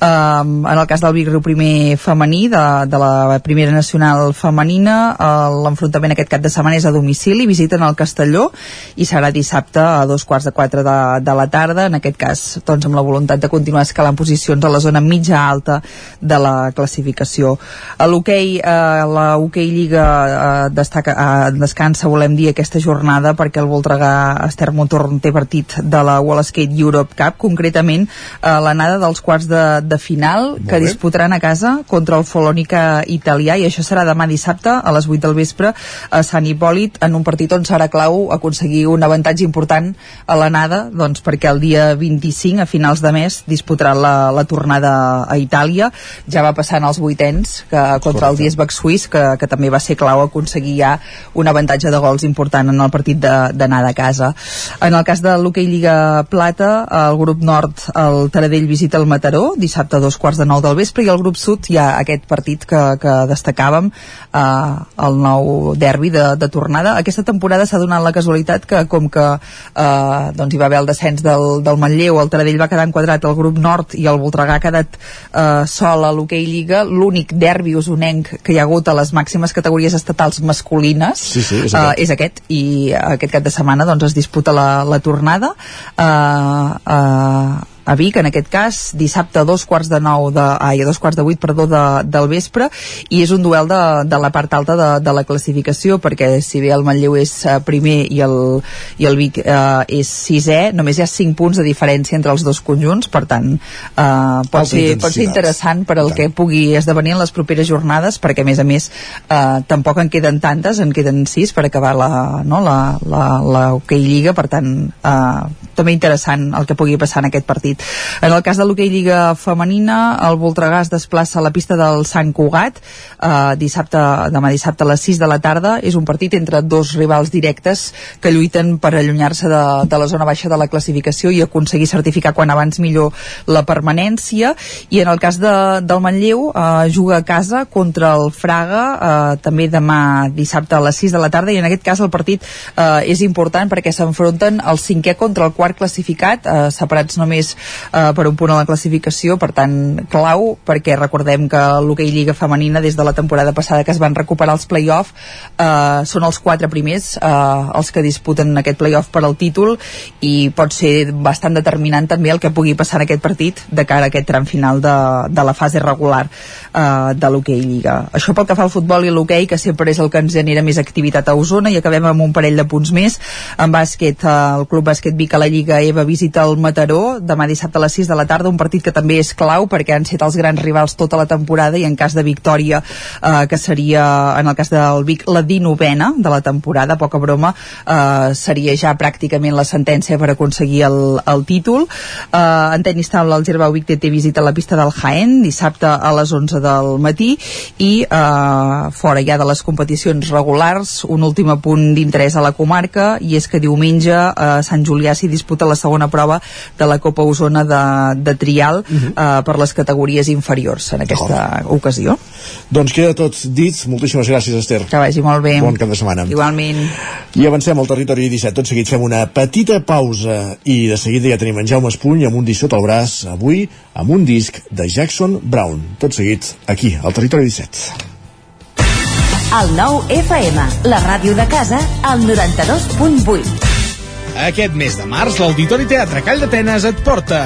Um, en el cas del Vic Riu primer femení de, de la primera nacional femenina, uh, l'enfrontament aquest cap de setmana és a domicili, visiten el Castelló i serà dissabte a dos quarts de quatre de, de la tarda, en aquest cas doncs, amb la voluntat de continuar escalant posicions a la zona mitja alta de la classificació. A l'hoquei, eh, la hoquei Lliga eh, destaca, eh, descansa, volem dir, aquesta jornada perquè el Voltregà Ester Motorn té partit de la Wall Skate Europe Cup, concretament eh, l'anada dels quarts de, de final que bé. disputaran a casa contra el Folònica italià i això serà demà dissabte a les 8 del vespre a Sant Hipòlit en un partit on serà clau aconseguir un avantatge important a l'anada doncs perquè el dia 25 a finals de mes disputarà la, la tornada a Itàlia. Ja va passant als vuitens que, contra el Diesbach suís que, que també va ser clau aconseguir ja un avantatge de gols important en el partit de- d'anar de, casa. En el cas de l'hoquei Lliga Plata el grup nord el Taradell visita el Mataró dissabte a dos quarts de nou del vespre i el grup sud hi ha aquest partit que, que destacàvem eh, el nou derbi de, de tornada. Aquesta temporada s'ha donat la casualitat que com que eh, doncs hi va haver el descens del, del Manlleu, el Taradell va quedar enquadrat al grup nord i el Voltregà ha quedat eh, sol a l'hoquei Lliga. L'únic derbi usonenc que hi ha hagut a les màximes categories estatals masculines Sí, sí, és eh, és aquest. I aquest cap de setmana doncs es disputa la, la tornada eh, eh, a Vic, en aquest cas, dissabte a dos quarts de nou de, ai, a dos quarts de vuit, perdó, de, del vespre, i és un duel de, de la part alta de, de la classificació, perquè si bé el Manlleu és eh, primer i el, i el Vic eh, és sisè, només hi ha cinc punts de diferència entre els dos conjunts, per tant, eh, pot, Alta ser, pot ser interessant per al que pugui esdevenir en les properes jornades, perquè a més a més eh, tampoc en queden tantes, en queden sis per acabar la, no, la, la, la Hockey Lliga, per tant, eh, també interessant el que pugui passar en aquest partit. En el cas de l'Hockey Lliga femenina, el Voltregà es desplaça a la pista del Sant Cugat eh, dissabte, demà dissabte a les 6 de la tarda. És un partit entre dos rivals directes que lluiten per allunyar-se de, de la zona baixa de la classificació i aconseguir certificar quan abans millor la permanència. I en el cas de, del Manlleu, eh, juga a casa contra el Fraga eh, també demà dissabte a les 6 de la tarda i en aquest cas el partit eh, és important perquè s'enfronten el cinquè contra el quart classificat, eh, separats només eh, per un punt a la classificació, per tant, clau, perquè recordem que l'hoquei Lliga Femenina, des de la temporada passada que es van recuperar els play-off, eh, són els quatre primers eh, els que disputen aquest play-off per al títol i pot ser bastant determinant també el que pugui passar en aquest partit de cara a aquest tram final de, de la fase regular eh, de l'hoquei Lliga. Això pel que fa al futbol i l'hoquei, que sempre és el que ens genera més activitat a Osona, i acabem amb un parell de punts més. En bàsquet, eh, el Club Bàsquet Vic a la Lliga EVA visita el Mataró demà dissabte a les 6 de la tarda, un partit que també és clau perquè han set els grans rivals tota la temporada i en cas de victòria, eh, que seria en el cas del Vic la 19a de la temporada, poca broma, eh, seria ja pràcticament la sentència per aconseguir el, el títol. Eh, en tenis taula el Gerbau Vic té visita a la pista del Jaén dissabte a les 11 del matí i eh, fora ja de les competicions regulars un últim apunt d'interès a la comarca i és que diumenge a Sant Julià s'hi disputa la segona prova de la Copa Osona de, de trial Mhm. eh, per les categories inferiors en aquesta ocasió. Doncs queda tot dit. Moltíssimes gràcies, Esther. Que vagi molt bé. Bon cap de setmana. Igualment. I avancem al territori 17. Tot seguit fem una petita pausa i de seguida ja tenim en Jaume Espuny amb un disc sota el braç, avui amb un disc de Jackson Brown. Tot seguit, aquí, al territori 17. El nou FM, la ràdio de casa, al 92.8. Aquest mes de març, l'Auditori Teatre Call d'Atenes et porta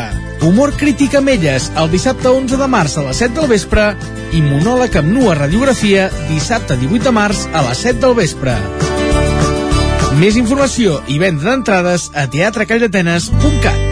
Humor crític amb elles, el dissabte 11 de març a les 7 del vespre i monòleg amb nua radiografia dissabte 18 de març a les 7 del vespre. Més informació i venda d'entrades a teatrecalldatenes.cat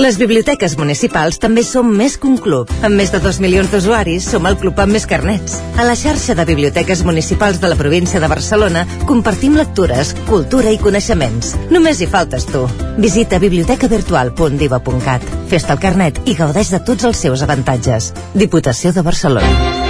Les biblioteques municipals també som més que un club. Amb més de 2 milions d'usuaris, som el club amb més carnets. A la xarxa de biblioteques municipals de la província de Barcelona compartim lectures, cultura i coneixements. Només hi faltes tu. Visita bibliotecavirtual.diva.cat. Fes-te el carnet i gaudeix de tots els seus avantatges. Diputació de Barcelona.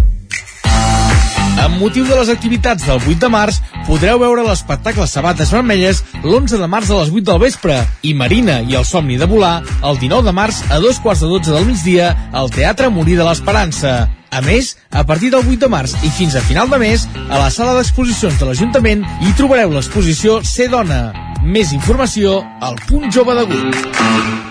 Amb motiu de les activitats del 8 de març, podreu veure l'espectacle Sabates Vermelles l'11 de març a les 8 del vespre i Marina i el somni de volar el 19 de març a dos quarts de 12 del migdia al Teatre Morir de l'Esperança. A més, a partir del 8 de març i fins a final de mes, a la sala d'exposicions de l'Ajuntament hi trobareu l'exposició Ser Dona. Més informació al punt jove de Gut.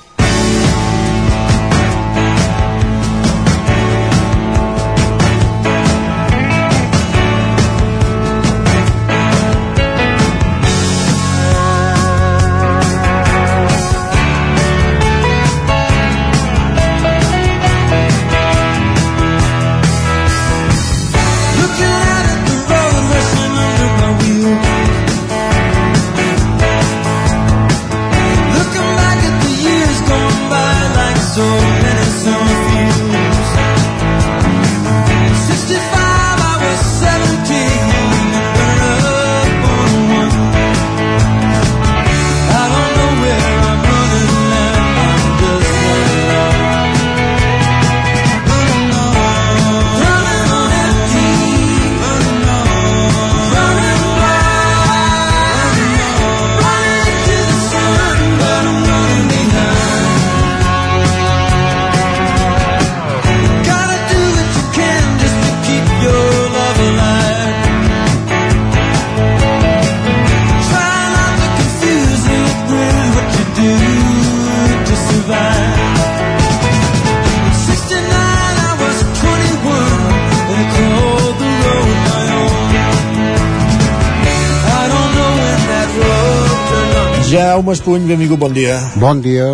Espuny, benvingut, bon dia. Bon dia.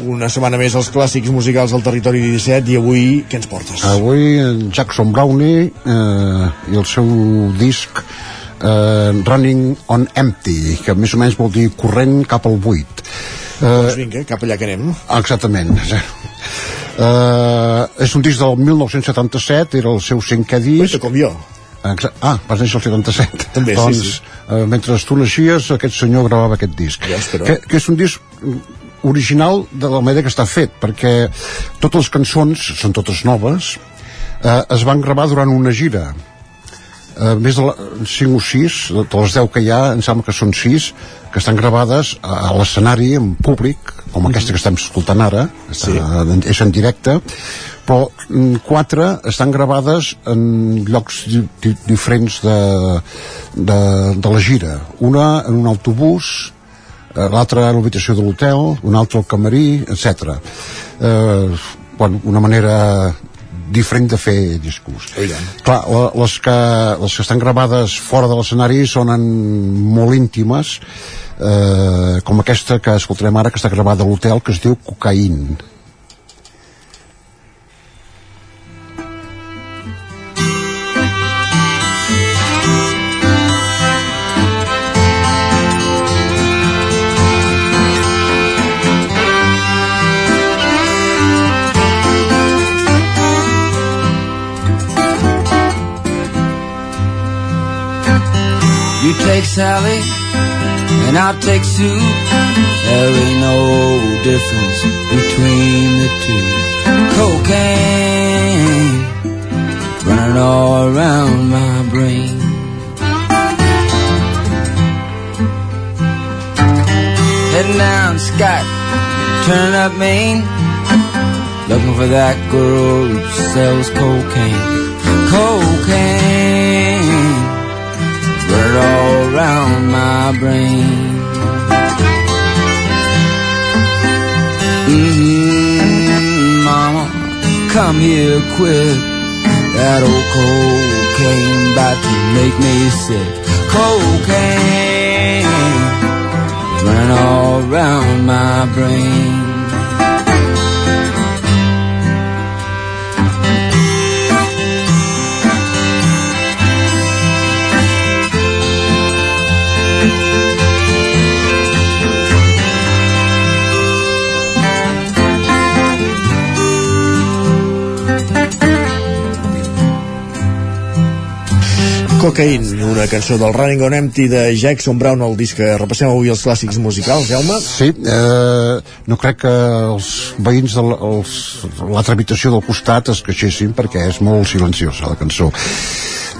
Una setmana més als clàssics musicals del territori 17 i avui què ens portes? Avui en Jackson Brownie eh, i el seu disc eh, Running on Empty, que més o menys vol dir corrent cap al buit. Eh, Doncs vinga, cap allà que anem. Exactament. Eh, és un disc del 1977, era el seu cinquè disc. com jo. Ah, vas néixer el 77. També, sí, doncs, sí. Eh, mentre tu naixies, aquest senyor gravava aquest disc. però. que, que és un disc original de la manera que està fet, perquè totes les cançons, són totes noves, eh, es van gravar durant una gira. Eh, més de la, 5 o 6, de de les 10 que hi ha, em sembla que són 6, que estan gravades a, a l'escenari, en públic, com aquesta que estem escoltant ara, està, sí. és en directe, però mm, quatre estan gravades en llocs di di diferents de, de, de la gira. Una en un autobús, eh, l'altre a l'habitació de l'hotel, un altre al camarí, etc. Eh, bueno, una manera diferent de fer discurs. Clar, la- les que, les que estan gravades fora de l'escenari sonen molt íntimes, eh, com aquesta que escoltarem ara, que està gravada a l'hotel, que es diu Cocaïn. You take Sally, and I'll take Sue. There ain't no difference between the two. Cocaine running all around my brain. Heading down Scott, turning up Maine, looking for that girl who sells cocaine. Cocaine around my brain. Mm-hmm, mama, come here quick. That old cocaine about to make me sick. Cocaine running all around my brain. Cocaine, una cançó del Running on Empty de Jackson Brown, el disc que repassem avui els clàssics musicals, Jaume? Sí, eh, no crec que els veïns de l'altra habitació del costat es queixessin perquè és molt silenciosa la cançó.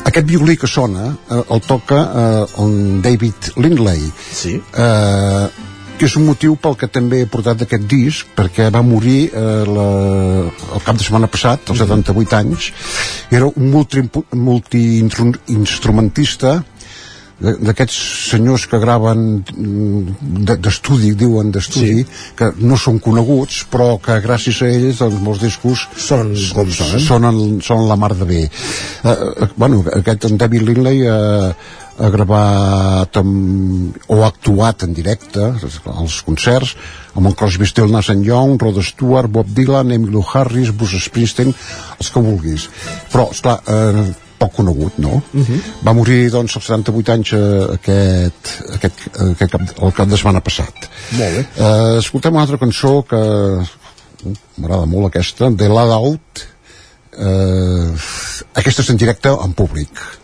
Aquest violí que sona eh, el toca eh, el David Lindley. Sí. Eh, que és un motiu pel que també he portat aquest disc, perquè va morir eh, la, el cap de setmana passat, als 78 anys, i era un multi- multi-instrumentista de- d'aquests senyors que graven mm, de- d'estudi, diuen d'estudi, sí. que no són coneguts, però que gràcies a ells doncs, molts discos sonen com sonen. sonen, sonen la mar de bé. Eh, eh, bueno, aquest en David Lindley eh, ha gravat amb, o ha actuat en directe als concerts amb en Crosby, Still, Nash Young, Rod Stewart, Bob Dylan, Emmylou Harris, Bruce Springsteen, els que vulguis. Però, esclar, eh, poc conegut, no? Uh -huh. Va morir, doncs, als 78 anys eh, aquest, aquest, aquest cap, el cap de setmana passat. Molt bé. Eh, escoltem una altra cançó que uh, m'agrada molt aquesta, de Loud Out. Eh, aquesta és en directe en públic.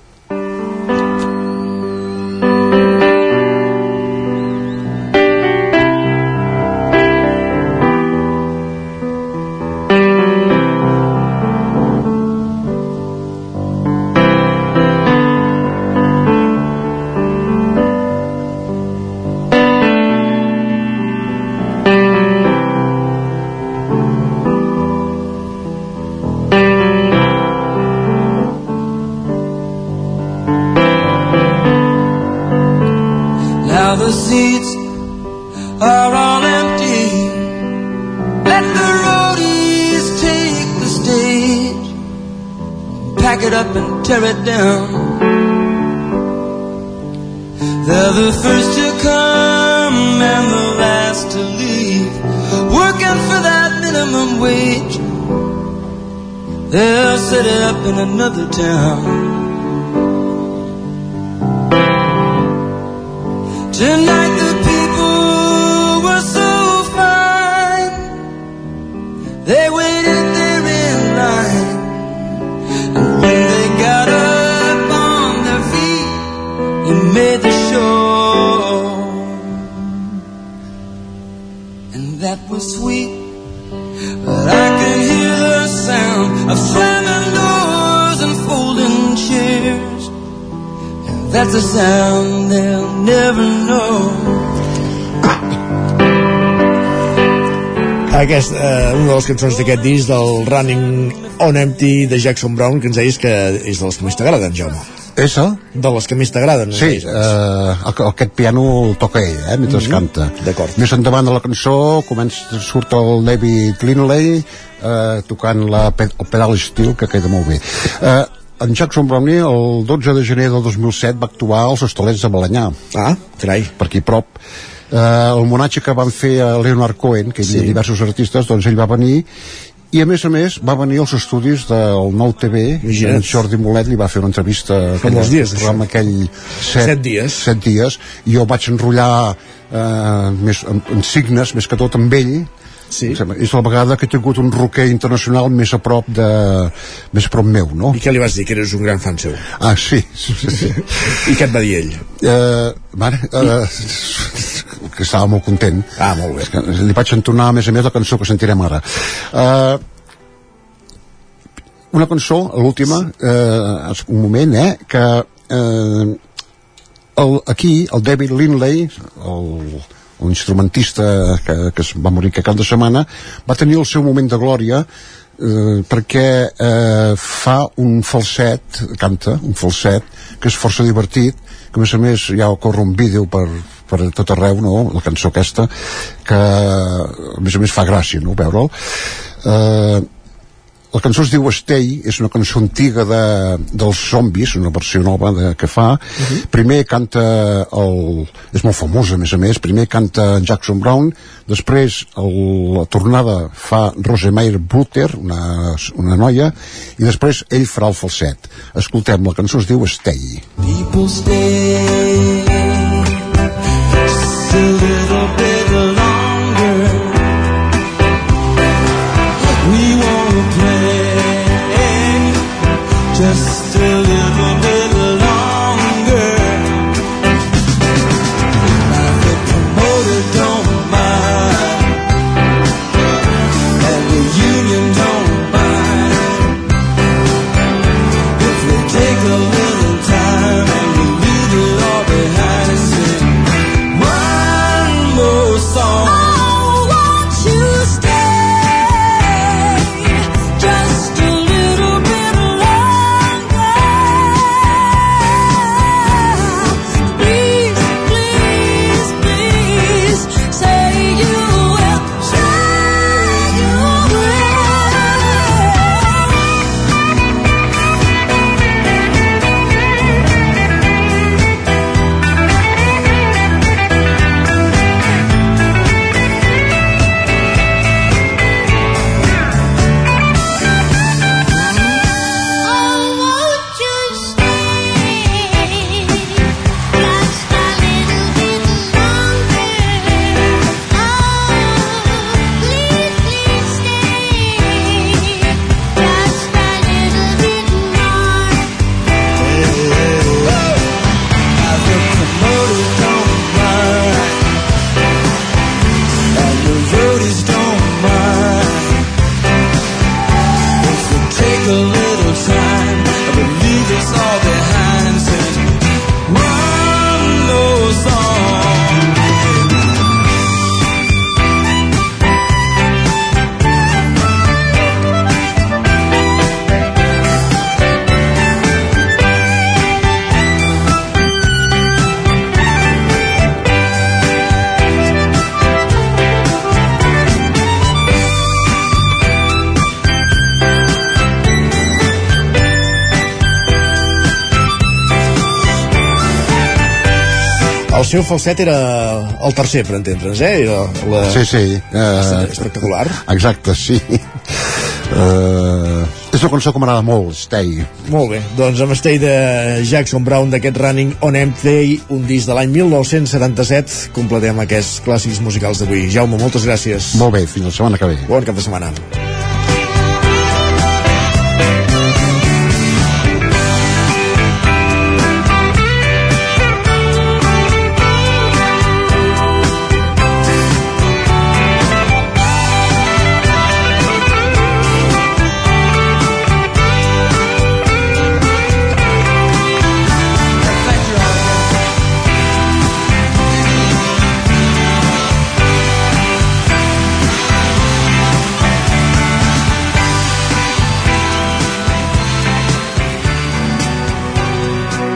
Made the show. And that was sweet. But I could hear the sound of slamming doors and folding chairs. That's a sound they'll never know. Aquest, eh, una de les cançons d'aquest disc del Running on Empty de Jackson Brown que ens deies que és de les que més t'agraden, Jaume. És el? De les que més t'agraden. Sí, eh, aquest piano el toca ell, eh, mentre Mhm. canta. D'acord. Més endavant de la cançó comença, surt el David Linley eh, tocant la, el pedal estil, que queda molt bé. Eh, en Jackson Brownie, el 12 de gener del 2007, va actuar als Hostalets de Balanyà. Ah, carai. Per aquí prop. Eh, el monatge que van fer a Leonard Cohen, que hi havia Sí. diversos artistes, doncs ell va venir i a més a més va venir als estudis del Nou TV Imagina't. en Jordi Molet li va fer una entrevista Fa molts dies, programa aquell set, Set dies. set dies i jo vaig enrotllar eh, més, en, en signes més que tot amb ell Sí. és la vegada que he tingut un rocker internacional més a prop de més a prop meu no? I què li vas dir? Que eres un gran fan seu. ah sí, sí, sí, sí. I què et va dir ell? Eh, mare, eh, que estava molt content ah, molt bé. És que li vaig entonar a més a més la cançó que sentirem ara eh, una cançó, l'última eh, un moment eh, que eh, el, aquí el David Lindley el, un instrumentista que, que es va morir aquest cap de setmana va tenir el seu moment de glòria eh, perquè eh, fa un falset, canta un falset que és força divertit que a més a més ja corre un vídeo per, per tot arreu, no? la cançó aquesta que a més a més fa gràcia no? veure'l eh, la cançó es diu Stay, és una cançó antiga de, dels zombis, una versió nova de, que fa. Uh -huh. Primer canta el... és molt famosa, a més a més. Primer canta Jackson Brown, després el, la tornada fa Rosemeyer Butter, una, una noia, i després ell farà el falset. Escoltem, la cançó es diu Stay. People stay just El seu falset era el tercer, per entendre's, eh? Era la... Sí, sí. Eh, espectacular. Exacte, sí. Eh, és una cançó que m'agrada molt, Stay. Molt bé, doncs amb Stay de Jackson Brown d'aquest Running on Empty, un disc de l'any 1977, completem aquests clàssics musicals d'avui. Jaume, moltes gràcies. Molt bé, fins la setmana que ve. Bon cap de setmana.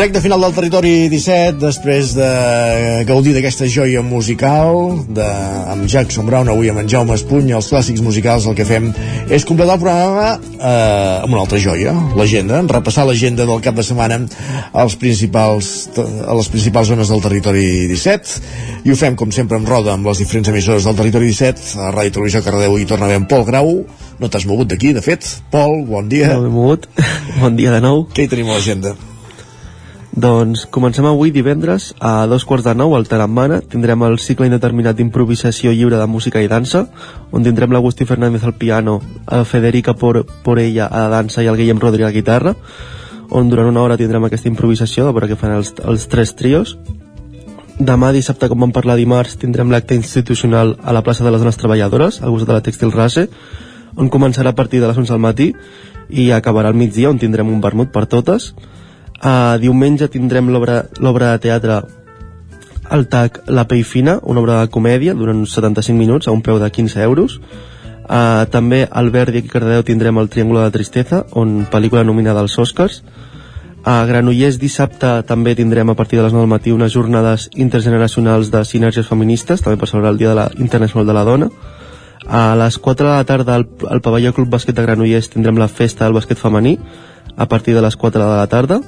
Recte final del territori 17, després de gaudir d'aquesta joia musical, de, amb Jackson Brown, avui amb en Jaume Espuny, els clàssics musicals, el que fem és completar el programa eh, amb una altra joia, l'agenda, repassar l'agenda del cap de setmana als principals, a les principals zones del territori 17, i ho fem, com sempre, amb roda amb les diferents emissores del territori 17, a Ràdio Televisió Cardeu i torna a Pol Grau, no t'has mogut d'aquí, de fet. Pol, bon dia. No m'he mogut. Bon dia de nou. Què hi tenim a l'agenda? Doncs comencem avui divendres a dos quarts de nou al Tarambana. Tindrem el cicle indeterminat d'improvisació lliure de música i dansa on tindrem l'Agustí Fernández al piano a Federica Por Porella a la dansa i el Guillem Rodríguez a la guitarra on durant una hora tindrem aquesta improvisació de veure què fan els, els tres trios. Demà dissabte com vam parlar dimarts tindrem l'acte institucional a la plaça de les Dones Treballadores al costat de la Textil Rase on començarà a partir de les 11 del matí i acabarà al migdia on tindrem un vermut per totes Uh, diumenge tindrem l'obra de teatre al TAC La Pell Fina, una obra de comèdia durant 75 minuts a un preu de 15 euros. Uh, també al Verdi a Cardedeu tindrem el Triángulo de Tristeza, on pel·lícula nominada als Oscars. A Granollers dissabte també tindrem a partir de les 9 del matí unes jornades intergeneracionals de sinergies feministes, també per celebrar el Dia de la Internacional de la Dona. A les 4 de la tarda al, al pavelló Club Bàsquet de Granollers tindrem la festa del bàsquet femení a partir de les 4 de la tarda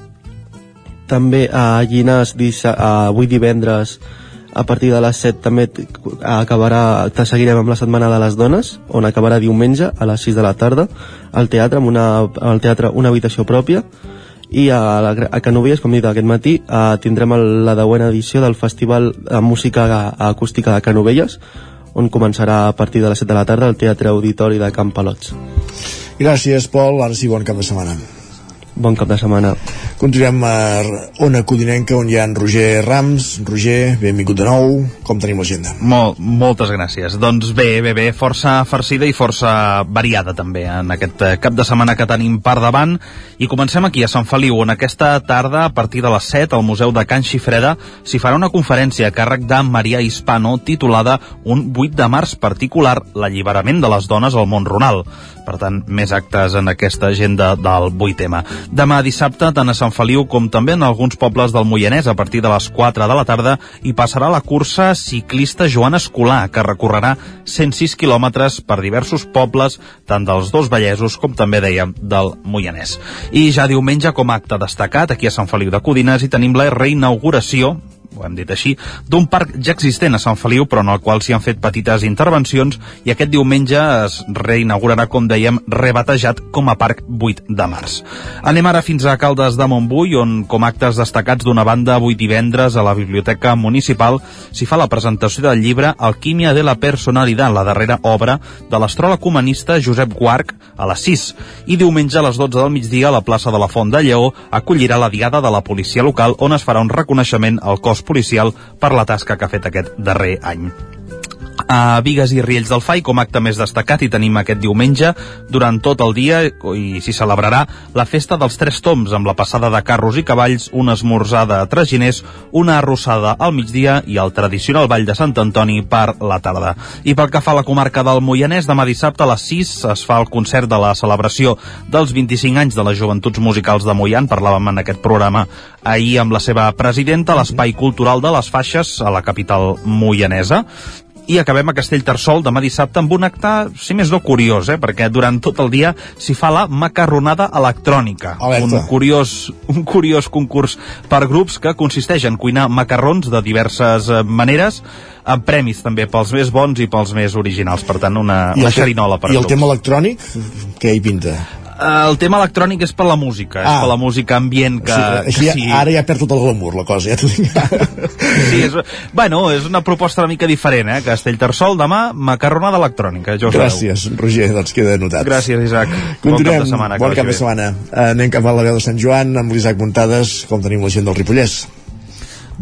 també a Llinars avui divendres a partir de les 7 també acabarà, te seguirem amb la setmana de les dones on acabarà diumenge a les 6 de la tarda al teatre amb una, al teatre una habitació pròpia i a, la, a Canovelles, com he dit aquest matí, eh, tindrem el, la deuena edició del Festival de Música Acústica de Canovelles, on començarà a partir de les 7 de la tarda al Teatre Auditori de Camp Palots. Gràcies, Pol. Ara sí, bon cap de setmana. Bon cap de setmana. Continuem a Ona Codinenca, on hi ha en Roger Rams. Roger, benvingut de nou. Com tenim l'agenda? Mol, moltes gràcies. Doncs bé, bé, bé, força farcida i força variada també en aquest cap de setmana que tenim per davant. I comencem aquí, a Sant Feliu, on aquesta tarda, a partir de les 7, al Museu de Can Xifreda, s'hi farà una conferència a càrrec de Maria Hispano titulada Un 8 de març particular, l'alliberament de les dones al món rural. Per tant, més actes en aquesta agenda del 8M. Demà dissabte, tant a Sant Feliu com també en alguns pobles del Moianès a partir de les 4 de la tarda hi passarà la cursa ciclista Joan Escolar que recorrerà 106 quilòmetres per diversos pobles tant dels dos Vallesos com també dèiem del Moianès. I ja diumenge com a acte destacat aquí a Sant Feliu de Codines hi tenim la reinauguració ho hem dit així, d'un parc ja existent a Sant Feliu, però en el qual s'hi han fet petites intervencions i aquest diumenge es reinaugurarà, com dèiem, rebatejat com a Parc 8 de març. Anem ara fins a Caldes de Montbui, on, com actes destacats d'una banda, avui divendres a la Biblioteca Municipal s'hi fa la presentació del llibre Alquímia de la Personalitat, la darrera obra de l'astròleg humanista Josep Guarc, a les 6. I diumenge a les 12 del migdia a la plaça de la Font de Lleó acollirà la Diada de la Policia Local, on es farà un reconeixement al cos policial per la tasca que ha fet aquest darrer any. A Vigues i Riells del Fai, com acte més destacat, i tenim aquest diumenge, durant tot el dia, i s'hi celebrarà la festa dels Tres Toms, amb la passada de carros i cavalls, una esmorzada a traginers, una arrossada al migdia i el tradicional ball de Sant Antoni per la tarda. I pel que fa a la comarca del Moianès, demà dissabte a les 6 es fa el concert de la celebració dels 25 anys de les Joventuts Musicals de Moian, parlàvem en aquest programa ahir amb la seva presidenta, l'Espai Cultural de les Faixes, a la capital moianesa i acabem a Castellterçol demà dissabte amb un acte, si més no curiós, eh? perquè durant tot el dia s'hi fa la macarronada electrònica. Alerta. Un curiós, un curiós concurs per grups que consisteix en cuinar macarrons de diverses eh, maneres, amb premis també pels més bons i pels més originals. Per tant, una, una xerinola per I el grups. tema electrònic, què hi pinta? El tema electrònic és per la música, ah. és per la música ambient que... Sí, que ja, sí. Ara ja perd tot el glamour, la cosa, ja t'ho dic. sí, és, bueno, és una proposta una mica diferent, eh? Castellterçol, demà, macarronada electrònica. Ja Gràcies, Roger, doncs queda notat. Gràcies, Isaac. Continuem, bon cap de setmana. Bon cap de setmana. Anem cap a la veu de Sant Joan amb l'Isaac Muntades, com tenim la gent del Ripollès.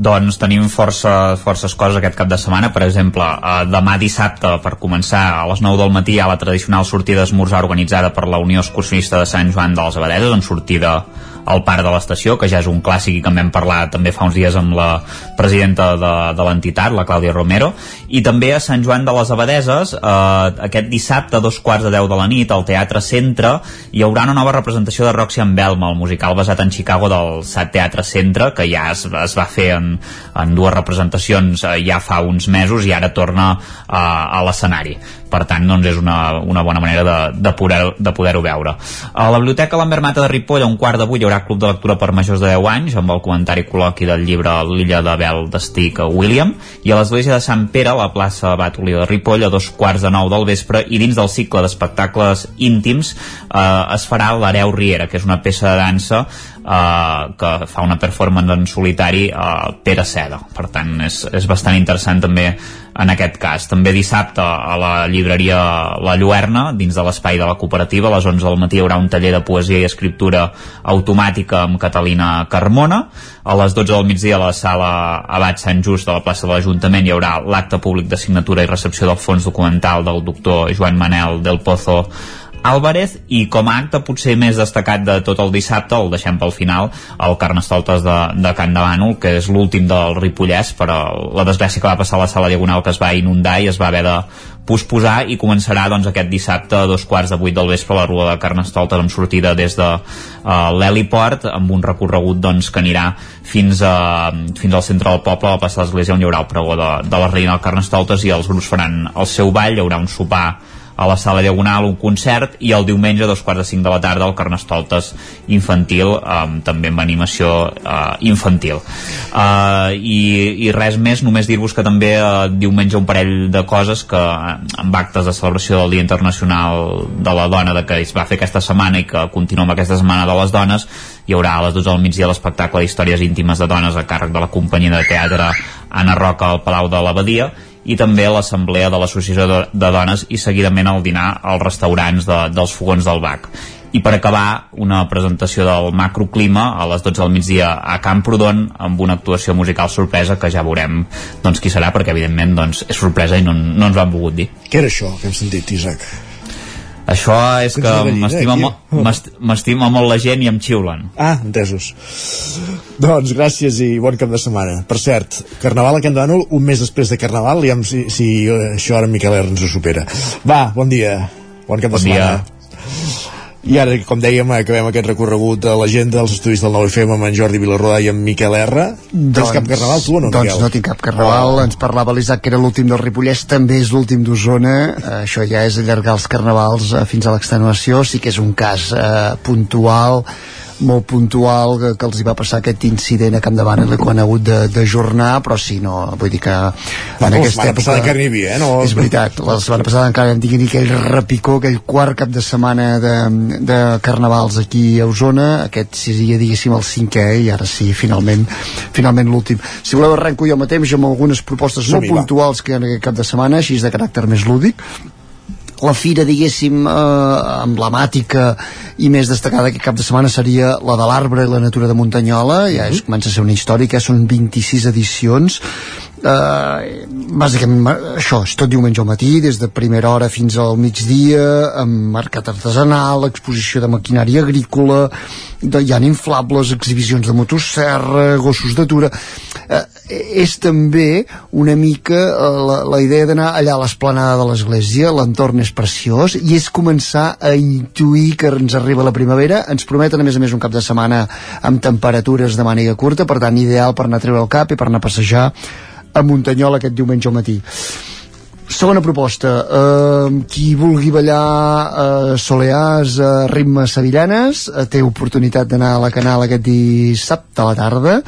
Doncs tenim força, forces coses aquest cap de setmana. Per exemple, eh, demà dissabte, per començar, a les 9 del matí ha la tradicional sortida d'esmorzar organitzada per la Unió Excursionista de Sant Joan dels Abadeses, on sortida al parc de l'estació, que ja és un clàssic i que en vam parlar també fa uns dies amb la presidenta de, de l'entitat, la Clàudia Romero, i també a Sant Joan de les Abadeses, eh, aquest dissabte, a dos quarts de deu de la nit, al Teatre Centre, hi haurà una nova representació de Roxy en Belma, el musical basat en Chicago del SAT Teatre Centre, que ja es, es va fer en, en dues representacions eh, ja fa uns mesos i ara torna eh, a l'escenari. Per tant doncs és una, una bona manera de, de poder-ho de poder veure. A la Biblioteca Lambert Mata de Ripoll a un quart d'avui hi haurà club de lectura per majors de 10 anys amb el comentari col·loqui del llibre L'illa de Bel d'Estic a William i a l'església de Sant Pere la plaça Batolí de Ripoll a dos quarts de nou del vespre i dins del cicle d'espectacles íntims eh, es farà l'Hereu Riera que és una peça de dansa eh, que fa una performance en solitari eh, Pere Seda per tant és, és bastant interessant també en aquest cas. També dissabte a la llibreria La Lluerna, dins de l'espai de la cooperativa, a les 11 del matí hi haurà un taller de poesia i escriptura automàtica amb Catalina Carmona. A les 12 del migdia a la sala Abat Sant Just de la plaça de l'Ajuntament hi haurà l'acte públic de signatura i recepció del fons documental del doctor Joan Manel del Pozo Álvarez i com a acte potser més destacat de tot el dissabte, el deixem pel final, el Carnestoltes de, de Can Bànol, que és l'últim del Ripollès, però la desgràcia que va passar a la sala diagonal que es va inundar i es va haver de posposar i començarà doncs, aquest dissabte a dos quarts de vuit del vespre la Rua de Carnestoltes amb sortida des de uh, l'heliport amb un recorregut doncs, que anirà fins, a, fins al centre del poble a de l'Església on hi haurà el pregó de, de la Reina del Carnestoltes i els grups faran el seu ball, hi haurà un sopar a la sala Diagonal un concert i el diumenge a dos quarts de cinc de la tarda el Carnestoltes infantil um, també amb animació uh, infantil. Uh, i, i res més, només dir-vos que també uh, diumenge un parell de coses que amb actes de celebració del Dia Internacional de la Dona de que es va fer aquesta setmana i que continua amb aquesta setmana de les dones hi haurà a les 12 del migdia l'espectacle d'històries íntimes de dones a càrrec de la companyia de teatre Anna Roca al Palau de l'Abadia i també l'assemblea de l'Associació de, de Dones i seguidament al dinar als restaurants de, dels fogons del BAC. I per acabar, una presentació del macroclima a les 12 del migdia a Camprodon amb una actuació musical sorpresa que ja veurem doncs, qui serà, perquè evidentment doncs, és sorpresa i no, no ens ho han volgut dir. Què era això que hem sentit, Isaac? Això és que m'estima mo m'estima molt la gent i em xiulen. Ah, entesos. Doncs gràcies i bon cap de setmana. Per cert, Carnaval a Can Dànol, un mes després de Carnaval, i si, si això ara en Miquel R ens ho supera. Va, bon dia. Bon cap de bon setmana. Dia. I ara, com dèiem, acabem aquest recorregut a l'agenda dels estudis del 9FM amb en Jordi Vilarrodà i amb Miquel R. Doncs, Tens cap carnaval, tu o no, doncs Miquel? Doncs no tinc cap carnaval. Oh. Ens parlava l'Isaac, que era l'últim del Ripollès, també és l'últim d'Osona. Això ja és allargar els carnavals uh, fins a l'extenuació. Sí que és un cas uh, puntual molt puntual que, que els hi va passar aquest incident a Camp de Bànol quan ha hagut d'ajornar, però sí, no, vull dir que en no, aquesta època... passada encara n'hi havia, eh? No... És veritat, la setmana passada encara en tinguin aquell repicó, aquell quart cap de setmana de, de carnavals aquí a Osona, aquest seria, diguéssim, el cinquè, i ara sí, finalment, finalment l'últim. Si voleu arrenco jo mateix amb algunes propostes molt puntuals que hi ha en aquest cap de setmana, així de caràcter més lúdic, la fira, diguéssim, eh, emblemàtica i més destacada aquest cap de setmana seria la de l'arbre i la natura de Muntanyola, ja és, comença a ser una històrica, són 26 edicions, eh, bàsicament això, és tot diumenge al matí des de primera hora fins al migdia amb mercat artesanal exposició de maquinària agrícola de, hi ha inflables, exhibicions de motosserra gossos d'atura eh, és també una mica eh, la, la idea d'anar allà a l'esplanada de l'església l'entorn és preciós i és començar a intuir que ens arriba la primavera. Ens prometen a més a més un cap de setmana amb temperatures de màniga curta per tant ideal per anar a treure el cap i per anar a passejar a Muntanyola aquest diumenge al matí. Segona proposta eh, qui vulgui ballar eh, solears a eh, ritmes sevillanes eh, té oportunitat d'anar a la canal aquest dissabte a la tarda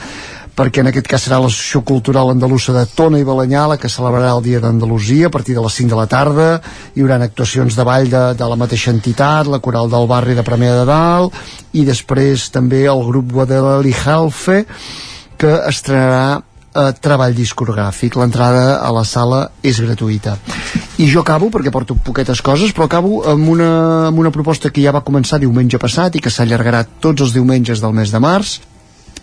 perquè en aquest cas serà l'associació cultural andalusa de Tona i Balanyà la que celebrarà el dia d'Andalusia a partir de les 5 de la tarda. Hi haurà actuacions de ball de, de la mateixa entitat la coral del barri de Premià de Dalt i després també el grup Guadalajara Halfe que estrenarà eh, treball discogràfic. L'entrada a la sala és gratuïta. I jo acabo, perquè porto poquetes coses, però acabo amb una, amb una proposta que ja va començar diumenge passat i que s'allargarà tots els diumenges del mes de març,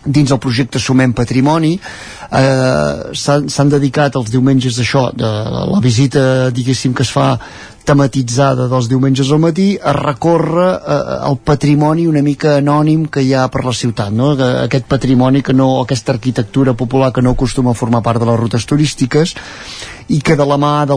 dins el projecte Sumem Patrimoni eh, s'han dedicat els diumenges d'això, de la visita diguéssim que es fa tematitzada dels diumenges al matí a recórrer eh, el patrimoni una mica anònim que hi ha per la ciutat no? aquest patrimoni que no aquesta arquitectura popular que no acostuma a formar part de les rutes turístiques i que de la mà de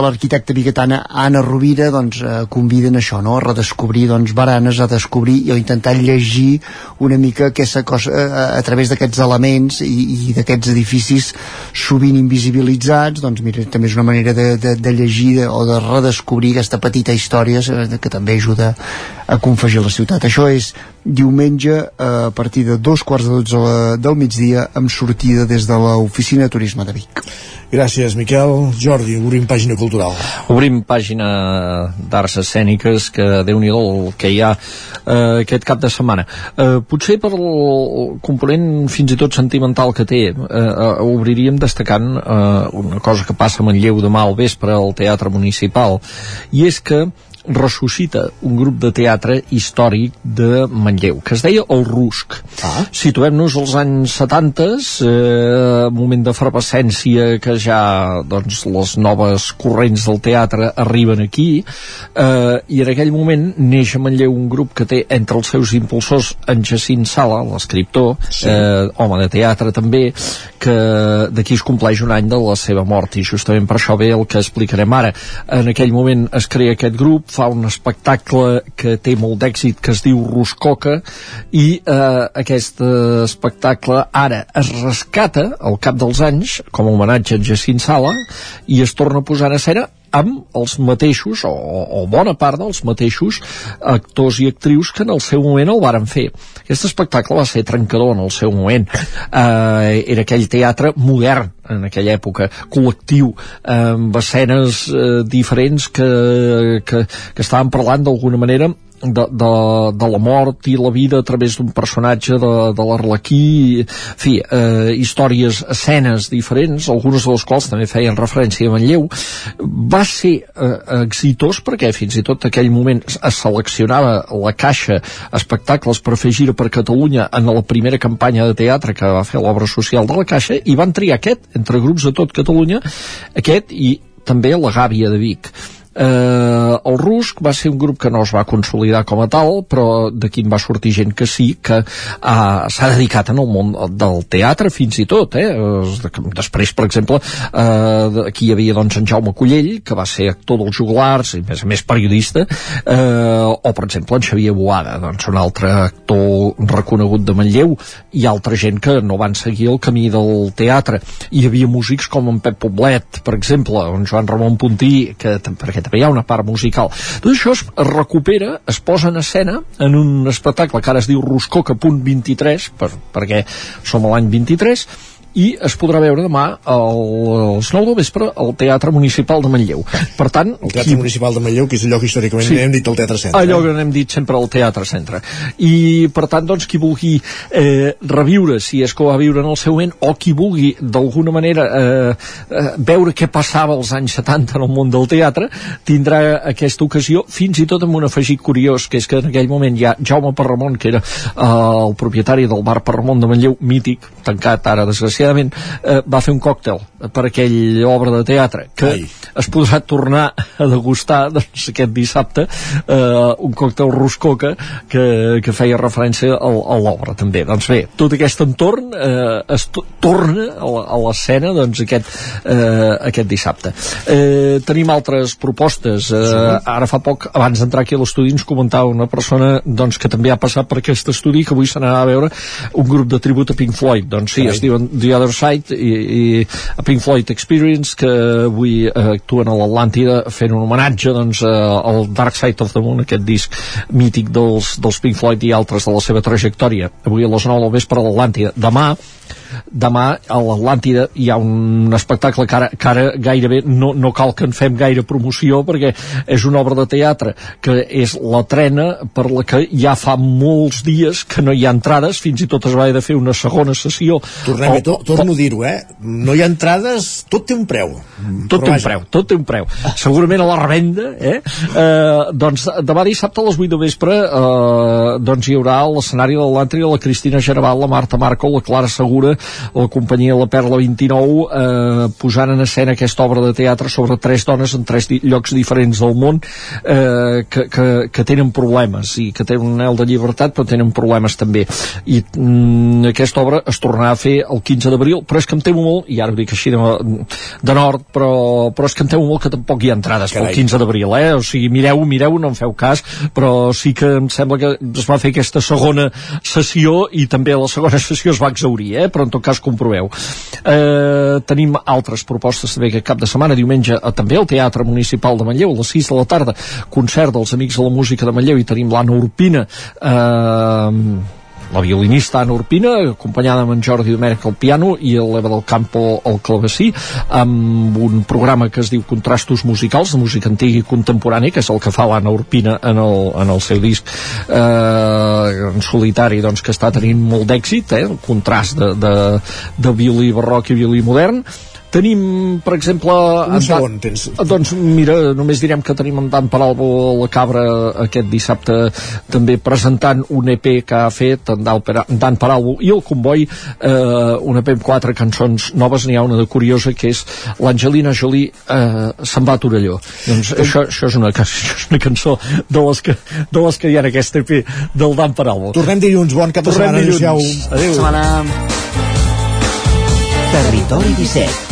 l'arquitecta la, biguetana Anna Rovira doncs, eh, conviden això, no? a redescobrir doncs, baranes, a descobrir i a intentar llegir una mica aquesta cosa eh, a través d'aquests elements i, i d'aquests edificis sovint invisibilitzats doncs mira, també és una manera de, de, de llegir de, o de redescobrir aquesta petita història eh, que també ajuda a confegir la ciutat. Això és diumenge eh, a partir de dos quarts de dotze del migdia amb sortida des de l'oficina de turisme de Vic. Gràcies, Miquel. Jordi, obrim pàgina cultural. Obrim pàgina d'arts escèniques, que déu nhi el que hi ha eh, aquest cap de setmana. Eh, potser per el component fins i tot sentimental que té, eh, eh, obriríem destacant eh, una cosa que passa a Manlleu demà al vespre al Teatre Municipal, i és que ressuscita un grup de teatre històric de Manlleu, que es deia El Rusc. Ah. Situem-nos als anys 70, eh, moment d'efervescència que ja doncs, les noves corrents del teatre arriben aquí, eh, i en aquell moment neix a Manlleu un grup que té entre els seus impulsors en Jacint Sala, l'escriptor, sí. eh, home de teatre també, que d'aquí es compleix un any de la seva mort, i justament per això ve el que explicarem ara. En aquell moment es crea aquest grup, fa un espectacle que té molt d'èxit que es diu Roscoca i eh, aquest eh, espectacle ara es rescata al cap dels anys com a homenatge a Jacint Sala i es torna a posar en escena amb els mateixos, o, o bona part dels mateixos actors i actrius que en el seu moment el varen fer. Aquest espectacle va ser trencador en el seu moment. Eh, era aquell teatre modern en aquella època, col·lectiu, amb escenes eh, diferents que, que, que estaven parlant d'alguna manera de, de, de la mort i la vida a través d'un personatge de, de l'Arlequí. En fi, eh, històries, escenes diferents, algunes de les quals també feien referència a Manlleu. Va ser eh, exitós perquè fins i tot aquell moment es seleccionava la caixa espectacles per fer gira per Catalunya en la primera campanya de teatre que va fer l'obra social de la caixa i van triar aquest, entre grups de tot Catalunya aquest i també la Gàbia de Vic Eh, el Rusc va ser un grup que no es va consolidar com a tal, però d'aquí en va sortir gent que sí, que eh, s'ha dedicat en el món del teatre fins i tot. Eh? Després, per exemple, eh, aquí hi havia doncs, en Jaume Collell, que va ser actor dels juglars i, més a més, periodista, eh, o, per exemple, en Xavier Boada, doncs, un altre actor reconegut de Manlleu, i altra gent que no van seguir el camí del teatre. Hi havia músics com en Pep Poblet, per exemple, en Joan Ramon Puntí, que perquè també hi ha una part musical. Tot això es recupera, es posa en escena en un espectacle que ara es diu Roscoca.23, per, perquè som a l'any 23, i es podrà veure demà als 9 del vespre al Teatre Municipal de Manlleu. Per tant... El Teatre qui... Municipal de Manlleu, que és el lloc històricament sí. n'hem dit el Teatre Centre. Allò que n'hem dit sempre al Teatre Centre. I, per tant, doncs, qui vulgui eh, reviure, si és que ho va viure en el seu moment, o qui vulgui, d'alguna manera, eh, eh, veure què passava als anys 70 en el món del teatre, tindrà aquesta ocasió, fins i tot amb un afegit curiós, que és que en aquell moment hi ha Jaume Parramon, que era eh, el propietari del bar Parramon de Manlleu, mític, tancat ara, desgraciadament, desgraciadament eh, va fer un còctel per aquella obra de teatre que Ai. es podrà tornar a degustar doncs, aquest dissabte eh, un còctel roscoca que, que feia referència a, a l'obra també. Doncs bé, tot aquest entorn eh, es to torna a l'escena doncs, aquest, eh, aquest dissabte. Eh, tenim altres propostes. Eh. Ara fa poc, abans d'entrar aquí a l'estudi, ens comentava una persona doncs, que també ha passat per aquest estudi que avui s'anava a veure un grup de tribut a Pink Floyd. Doncs sí, sí. es diuen The Other Side i, i a Pink Floyd Experience que avui eh, actuen a l'Atlàntida fent un homenatge doncs, eh, al Dark Side of the Moon, aquest disc mític dels, dels Pink Floyd i altres de la seva trajectòria. Avui a les 9 del vespre a l'Atlàntida. Demà demà a l'Atlàntida hi ha un espectacle que ara, que ara gairebé no, no cal que en fem gaire promoció perquè és una obra de teatre que és la trena per la que ja fa molts dies que no hi ha entrades, fins i tot es va haver de fer una segona sessió. Tornem, o, to, torno a dir-ho, eh? No hi ha entrades, tot té un preu. Tot té un preu, tot té un preu. Segurament a la revenda, eh? eh doncs demà dissabte a les 8 de vespre eh, doncs hi haurà l'escenari de l'Antri la Cristina Gerval, la Marta Marco, la Clara Segura, la companyia La Perla 29, eh, posant en escena aquesta obra de teatre sobre tres dones en tres llocs diferents del món eh, que, que, que tenen problemes i que tenen un anel de llibertat però tenen problemes també i mm, aquesta obra es tornarà a fer el 15 d'abril però és que em temo molt, i ara ho dic així de, de nord, però, però és que em temo molt que tampoc hi ha entrades Carai. pel 15 d'abril eh? o sigui, mireu, mireu, no en feu cas però sí que em sembla que es va fer aquesta segona sessió i també la segona sessió es va exaurir, eh? però en tot cas comproveu. Eh, tenim altres propostes també que cap de setmana, diumenge, eh, també al Teatre Municipal de Manlleu, a les 6 de la tarda, concert dels Amics de la Música de Manlleu i tenim l'Anna Urpina eh, la violinista Anna Urpina, acompanyada amb en Jordi Domènech al piano i l'Eva del Campo al clavecí, amb un programa que es diu Contrastos Musicals, de música antiga i contemporània, que és el que fa l'Anna Urpina en el, en el seu disc eh, en solitari, doncs, que està tenint molt d'èxit, eh, el contrast de, de, de violí barroc i violí modern, Tenim, per exemple... Un segon, tens... Doncs mira, només direm que tenim en Dan Paralbo a la Cabra aquest dissabte també presentant un EP que ha fet en Dan Paralbo i el Comboi, eh, un EP amb quatre cançons noves, n'hi ha una de curiosa que és l'Angelina Jolie eh, se'n va a Torelló. Doncs això, això, és una, això és una cançó de les, que, de les que hi ha en aquest EP del Dan Paralbo. Tornem dilluns, bon cap de Tornem setmana. dilluns. Adéu. Adéu. Territori 17